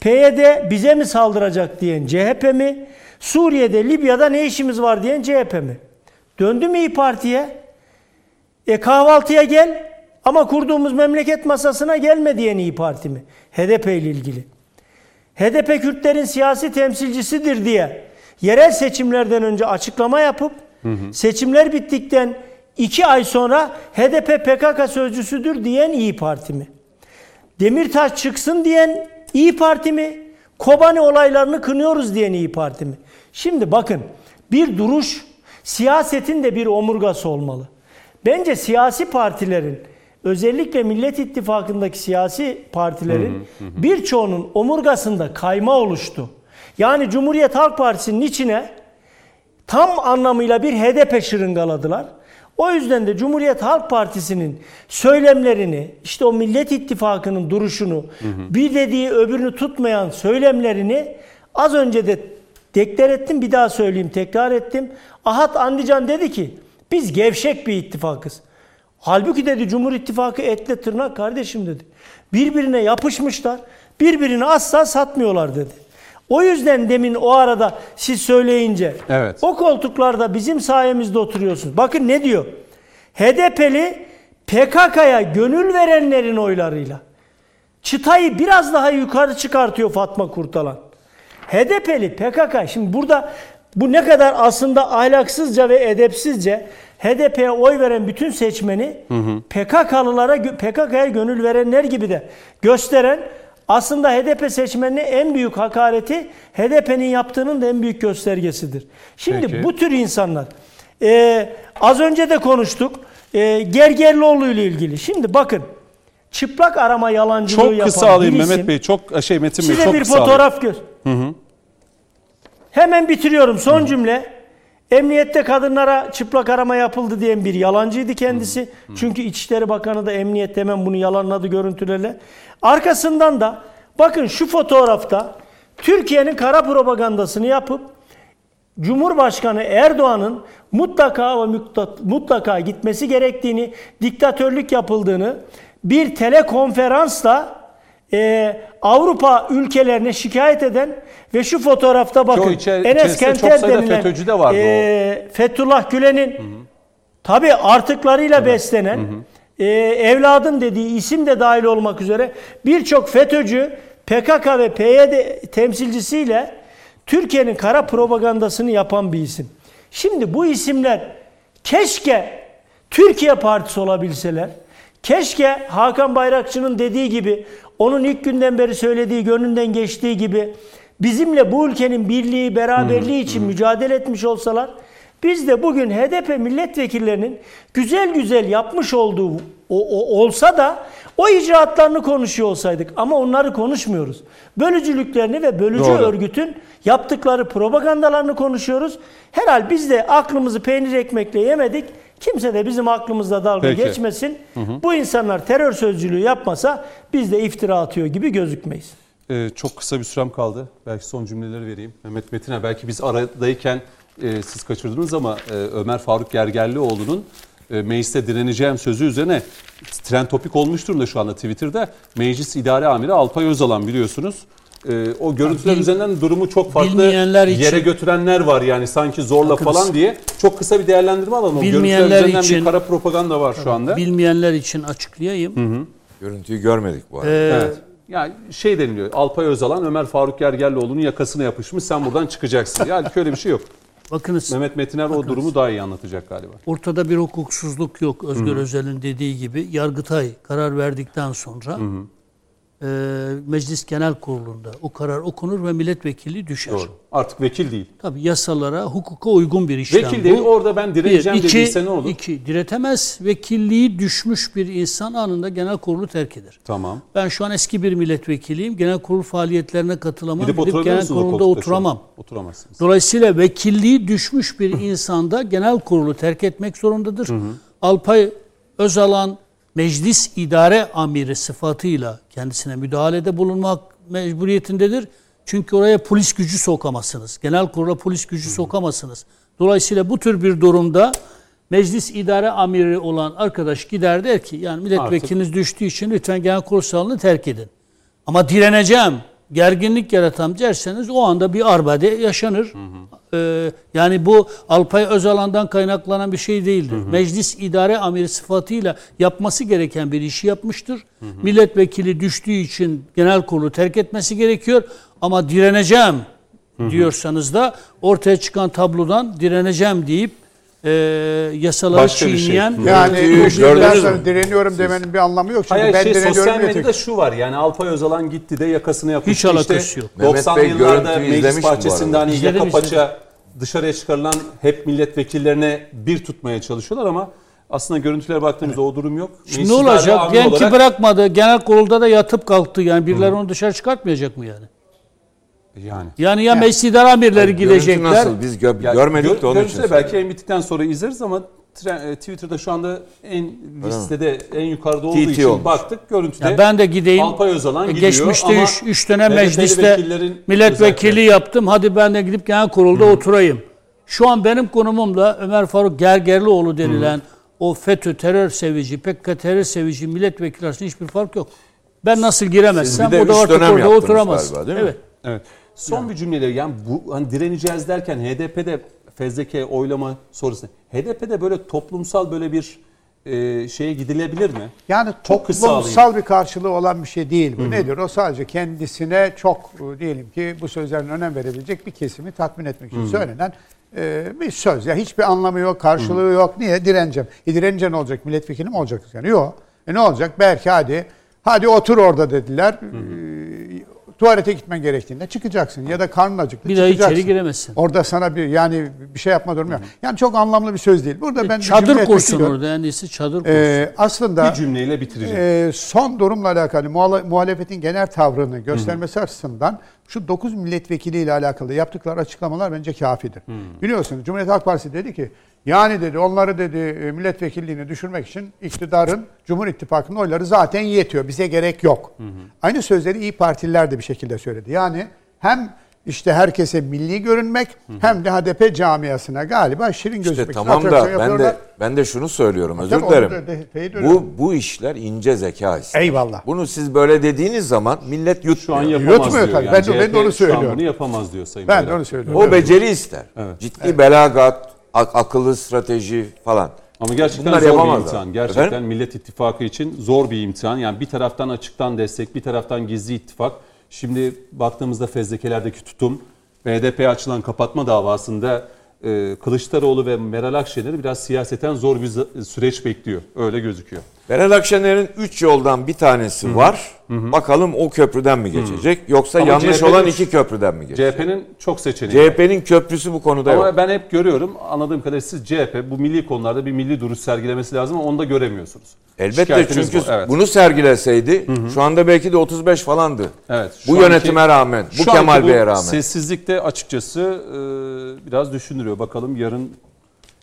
PYD bize mi saldıracak diyen CHP mi? Suriye'de, Libya'da ne işimiz var diyen CHP mi? Döndü mü İyi Parti'ye? E kahvaltıya gel ama kurduğumuz memleket masasına gelme diyen İyi Parti mi? HDP ile ilgili. HDP Kürtlerin siyasi temsilcisidir diye yerel seçimlerden önce açıklama yapıp seçimler bittikten iki ay sonra HDP PKK sözcüsüdür diyen İyi Parti mi? Demirtaş çıksın diyen İyi Parti mi? Kobani olaylarını kınıyoruz diyen İyi Parti mi? Şimdi bakın bir duruş siyasetin de bir omurgası olmalı. Bence siyasi partilerin özellikle Millet İttifakı'ndaki siyasi partilerin birçoğunun omurgasında kayma oluştu. Yani Cumhuriyet Halk Partisi'nin içine tam anlamıyla bir HDP şırıngaladılar. O yüzden de Cumhuriyet Halk Partisi'nin söylemlerini, işte o Millet İttifakı'nın duruşunu, bir dediği öbürünü tutmayan söylemlerini az önce de deklar ettim, bir daha söyleyeyim, tekrar ettim. Ahat Andican dedi ki, biz gevşek bir ittifakız. Halbuki dedi Cumhur İttifakı etle tırnak kardeşim dedi. Birbirine yapışmışlar, birbirini asla satmıyorlar dedi. O yüzden demin o arada siz söyleyince Evet. o koltuklarda bizim sayemizde oturuyorsunuz. Bakın ne diyor? HDP'li PKK'ya gönül verenlerin oylarıyla. Çıtayı biraz daha yukarı çıkartıyor Fatma Kurtalan. HDP'li PKK şimdi burada bu ne kadar aslında ahlaksızca ve edepsizce HDP'ye oy veren bütün seçmeni PKK'lılara PKK'ya gönül verenler gibi de gösteren aslında HDP seçmenine en büyük hakareti HDP'nin yaptığının da en büyük göstergesidir. Şimdi Peki. bu tür insanlar e, az önce de konuştuk e, Gergerlioğlu ile ilgili. Şimdi bakın çıplak arama yalancılığı Çok yapan kısa alayım bir Mehmet Bey. Çok şey Metin Bey Size çok bir kısa alayım. fotoğraf gör. Hemen bitiriyorum. Son cümle. Emniyette kadınlara çıplak arama yapıldı diyen bir yalancıydı kendisi. Çünkü İçişleri Bakanı da emniyet hemen bunu yalanladı görüntülerle. Arkasından da bakın şu fotoğrafta Türkiye'nin kara propagandasını yapıp Cumhurbaşkanı Erdoğan'ın mutlaka ve mutlaka gitmesi gerektiğini, diktatörlük yapıldığını bir telekonferansla e, Avrupa ülkelerine şikayet eden ve şu fotoğrafta bakın içe- Enes Kenter denilen FETÖ'cü de vardı e, Fethullah Gülen'in tabi artıklarıyla beslenen e, evladım dediği isim de dahil olmak üzere birçok FETÖ'cü PKK ve PYD temsilcisiyle Türkiye'nin kara propagandasını yapan bir isim. Şimdi bu isimler keşke Türkiye Partisi olabilseler, keşke Hakan Bayrakçı'nın dediği gibi, onun ilk günden beri söylediği, gönlünden geçtiği gibi bizimle bu ülkenin birliği, beraberliği için mücadele etmiş olsalar, biz de bugün HDP milletvekillerinin güzel güzel yapmış olduğu o, o- olsa da o icraatlarını konuşuyor olsaydık. Ama onları konuşmuyoruz. Bölücülüklerini ve bölücü Doğru. örgütün yaptıkları propagandalarını konuşuyoruz. Herhal biz de aklımızı peynir ekmekle yemedik. Kimse de bizim aklımızda dalga Peki. geçmesin. Bu insanlar terör sözcülüğü yapmasa biz de iftira atıyor gibi gözükmeyiz. Ee, çok kısa bir sürem kaldı. Belki son cümleleri vereyim. Mehmet Metin'e belki biz aradayken e, siz kaçırdınız ama e, Ömer Faruk Gergerlioğlu'nun e, mecliste direneceğim sözü üzerine trend topik olmuş durumda şu anda Twitter'da. Meclis İdare Amiri Alpay Özalan biliyorsunuz. E, o görüntüler bil- üzerinden durumu çok farklı bilmeyenler için- yere götürenler var yani sanki zorla Bakınız. falan diye. Çok kısa bir değerlendirme alalım. O görüntüler üzerinden için- bir kara propaganda var şu anda. Bilmeyenler için açıklayayım. Görüntüyü görmedik bu arada. Ee, Evet. Yani şey deniliyor. Alpay Özalan Ömer Faruk Gergerlioğlu'nun yakasına yapışmış. Sen buradan çıkacaksın. Yani öyle bir şey yok. bakınız Mehmet Metiner o durumu daha iyi anlatacak galiba. ortada bir hukuksuzluk yok. Özgür Özel'in dediği gibi Yargıtay karar verdikten sonra e, Meclis Genel Kurulu'nda o karar okunur ve milletvekili düşer. Doğru. Artık vekil değil. Tabii yasalara, hukuka uygun bir işlem Vekil bu. değil. Orada ben direneceğim Bir, iki, dediyse ne olur? iki, diretemez. Vekilliği düşmüş bir insan anında genel kurulu terk eder. Tamam. Ben şu an eski bir milletvekiliyim. Genel kurul faaliyetlerine katılamam. Gidip Gidip, genel kurulda oturamam. Oturamazsınız. Dolayısıyla vekilliği düşmüş bir insanda genel kurulu terk etmek zorundadır. Alpay Özalan meclis idare amiri sıfatıyla kendisine müdahalede bulunmak mecburiyetindedir. Çünkü oraya polis gücü sokamazsınız. Genel kurula polis gücü sokamazsınız. Dolayısıyla bu tür bir durumda meclis idare amiri olan arkadaş gider der ki yani milletvekiliniz düştüğü için lütfen genel kurul salonunu terk edin. Ama direneceğim, gerginlik yaratan derseniz o anda bir arbede yaşanır. Ee, yani bu Alpay Özalan'dan kaynaklanan bir şey değildir. Meclis idare amiri sıfatıyla yapması gereken bir işi yapmıştır. Milletvekili düştüğü için genel kurulu terk etmesi gerekiyor. Ama direneceğim diyorsanız da ortaya çıkan tablodan direneceğim deyip e, yasaları Başka bir şey. çiğneyen Yani gördünüz sonra mü? direniyorum demenin bir anlamı yok. Çünkü Hayır ben şey direniyorum sosyal diye medyada şu var yani Alpay Özalan gitti de yakasına yapıştı. Hiç alakası yok. Mehmet 90'lı Bey yıllarda görüntüyü meclis izlemiş mi bu bahçesinde arada? hani İzledim, yaka izledim. paça dışarıya çıkarılan hep milletvekillerine bir tutmaya çalışıyorlar ama aslında görüntülere baktığımızda o durum yok. Şimdi Meclis ne idare olacak? amiri Diyelim ki olarak- bırakmadı. Genel kurulda da yatıp kalktı. Yani birileri onu dışarı çıkartmayacak mı yani? Yani. Yani ya meclis idare amirleri Görüntü gidecekler. nasıl? Biz gö- Ya görmedik gör- de onun için. belki en bittikten sonra izleriz ama e, Twitter'da şu anda en listede en yukarıda olduğu TT için olmuş. baktık görüntüde. Ya ben de gideyim. Alpay Özalan E, gidiyor Geçmişte ama 3 dönem mecliste milletvekili özellikle- yaptım. Hadi ben de gidip genel kurulda oturayım. Şu an benim konumumla Ömer Faruk Gergerlioğlu denilen o FETÖ terör sevici, PKK terör sevici milletvekili arasında hiçbir fark yok. Ben nasıl giremezsem o da artık orada oturamaz. galiba, değil mi? evet. Evet. Son bir cümleyle yani bu hani direneceğiz derken HDP'de fezleke oylama sonrasında HDP'de böyle toplumsal böyle bir e, şeye gidilebilir mi? Yani Çok toplumsal bir karşılığı olan bir şey değil bu. Nedir? O sadece kendisine çok e, diyelim ki bu sözlerin önem verebilecek bir kesimi tatmin etmek için söylenen e, bir söz. Ya hiçbir anlamı yok, karşılığı yok. Niye? Direneceğim. E direnince ne olacak? Milletvekili mi olacak? Yani yok. E ne olacak? Belki hadi hadi otur orada dediler. E, tuvalete gitmen gerektiğinde çıkacaksın ya da karnın acıktı Bir daha çıkacaksın. içeri giremezsin. Orada sana bir yani bir şey yapma durumu yok. Yani çok anlamlı bir söz değil. Burada ben bir Çadır kursun orada. En iyisi çadır kursun. ee, aslında Bir cümleyle bitireceğim. e, son durumla alakalı muhalefetin genel tavrını göstermesi açısından şu 9 milletvekiliyle alakalı yaptıkları açıklamalar bence kafidir. Biliyorsunuz Cumhuriyet Halk Partisi dedi ki yani dedi onları dedi e, milletvekilliğini düşürmek için iktidarın Cumhur İttifakı'nın oyları zaten yetiyor. Bize gerek yok. Aynı sözleri İyi Partililer de bir şekilde söyledi. Yani hem işte herkese milli görünmek hem de HDP camiasına galiba şirin İşte gözükmek. için tamam da ben de ben de şunu söylüyorum özür Tabii onu dilerim. de- Bu bu işler ince zeka ister. Eyvallah. Bunu siz böyle dediğiniz zaman millet yutmuyor. Şu an yapamaz Yutmuyor diyor. tabii. Yani Ben de- ben de onu CHP Şu an söylüyorum. bunu yapamaz diyor Sayın Ben de onu söylüyorum. O beceri ister. Ciddi belagat, ak- akıllı strateji falan. Ama gerçekten Bunlar zor bir yapamazlar. imtihan. Gerçekten Efendim? Millet İttifakı için zor bir imtihan. Yani bir taraftan açıktan destek, bir taraftan gizli ittifak. Şimdi baktığımızda fezlekelerdeki tutum, BDP'ye açılan kapatma davasında e, Kılıçdaroğlu ve Meral Akşener'i biraz siyaseten zor bir süreç bekliyor. Öyle gözüküyor. Meral Akşener'in 3 yoldan bir tanesi var. Bakalım o köprüden mi geçecek yoksa Ama yanlış CHP'nin olan iki köprüden mi geçecek? CHP'nin çok seçeneği. CHP'nin köprüsü bu konuda Ama yok. ben hep görüyorum anladığım kadarıyla siz CHP bu milli konularda bir milli duruş sergilemesi lazım ama onu da göremiyorsunuz. Elbette Şikayetiniz çünkü bu, evet. bunu sergileseydi şu anda belki de 35 falandı. Evet, bu anki- yönetime rağmen, bu Kemal Bey'e rağmen. Sessizlik de açıkçası e, biraz düşündürüyor. Bakalım yarın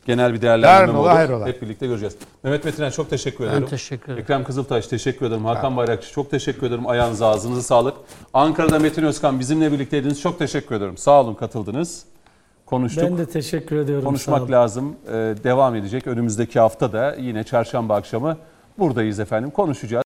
genel bir değerlendirme olur. hayrola. Hep birlikte göreceğiz. Mehmet Metiner çok teşekkür ederim. teşekkür ederim. Ekrem Kızıltaş teşekkür ederim. Hakan Bayrakçı çok teşekkür ederim. Ayağınıza ağzınıza sağlık. Ankara'da Metin Özkan bizimle birlikteydiniz. Çok teşekkür ederim. Sağ olun katıldınız. Konuştuk. Ben de teşekkür ediyorum. Konuşmak lazım. Ee, devam edecek. Önümüzdeki hafta da yine çarşamba akşamı buradayız efendim. Konuşacağız.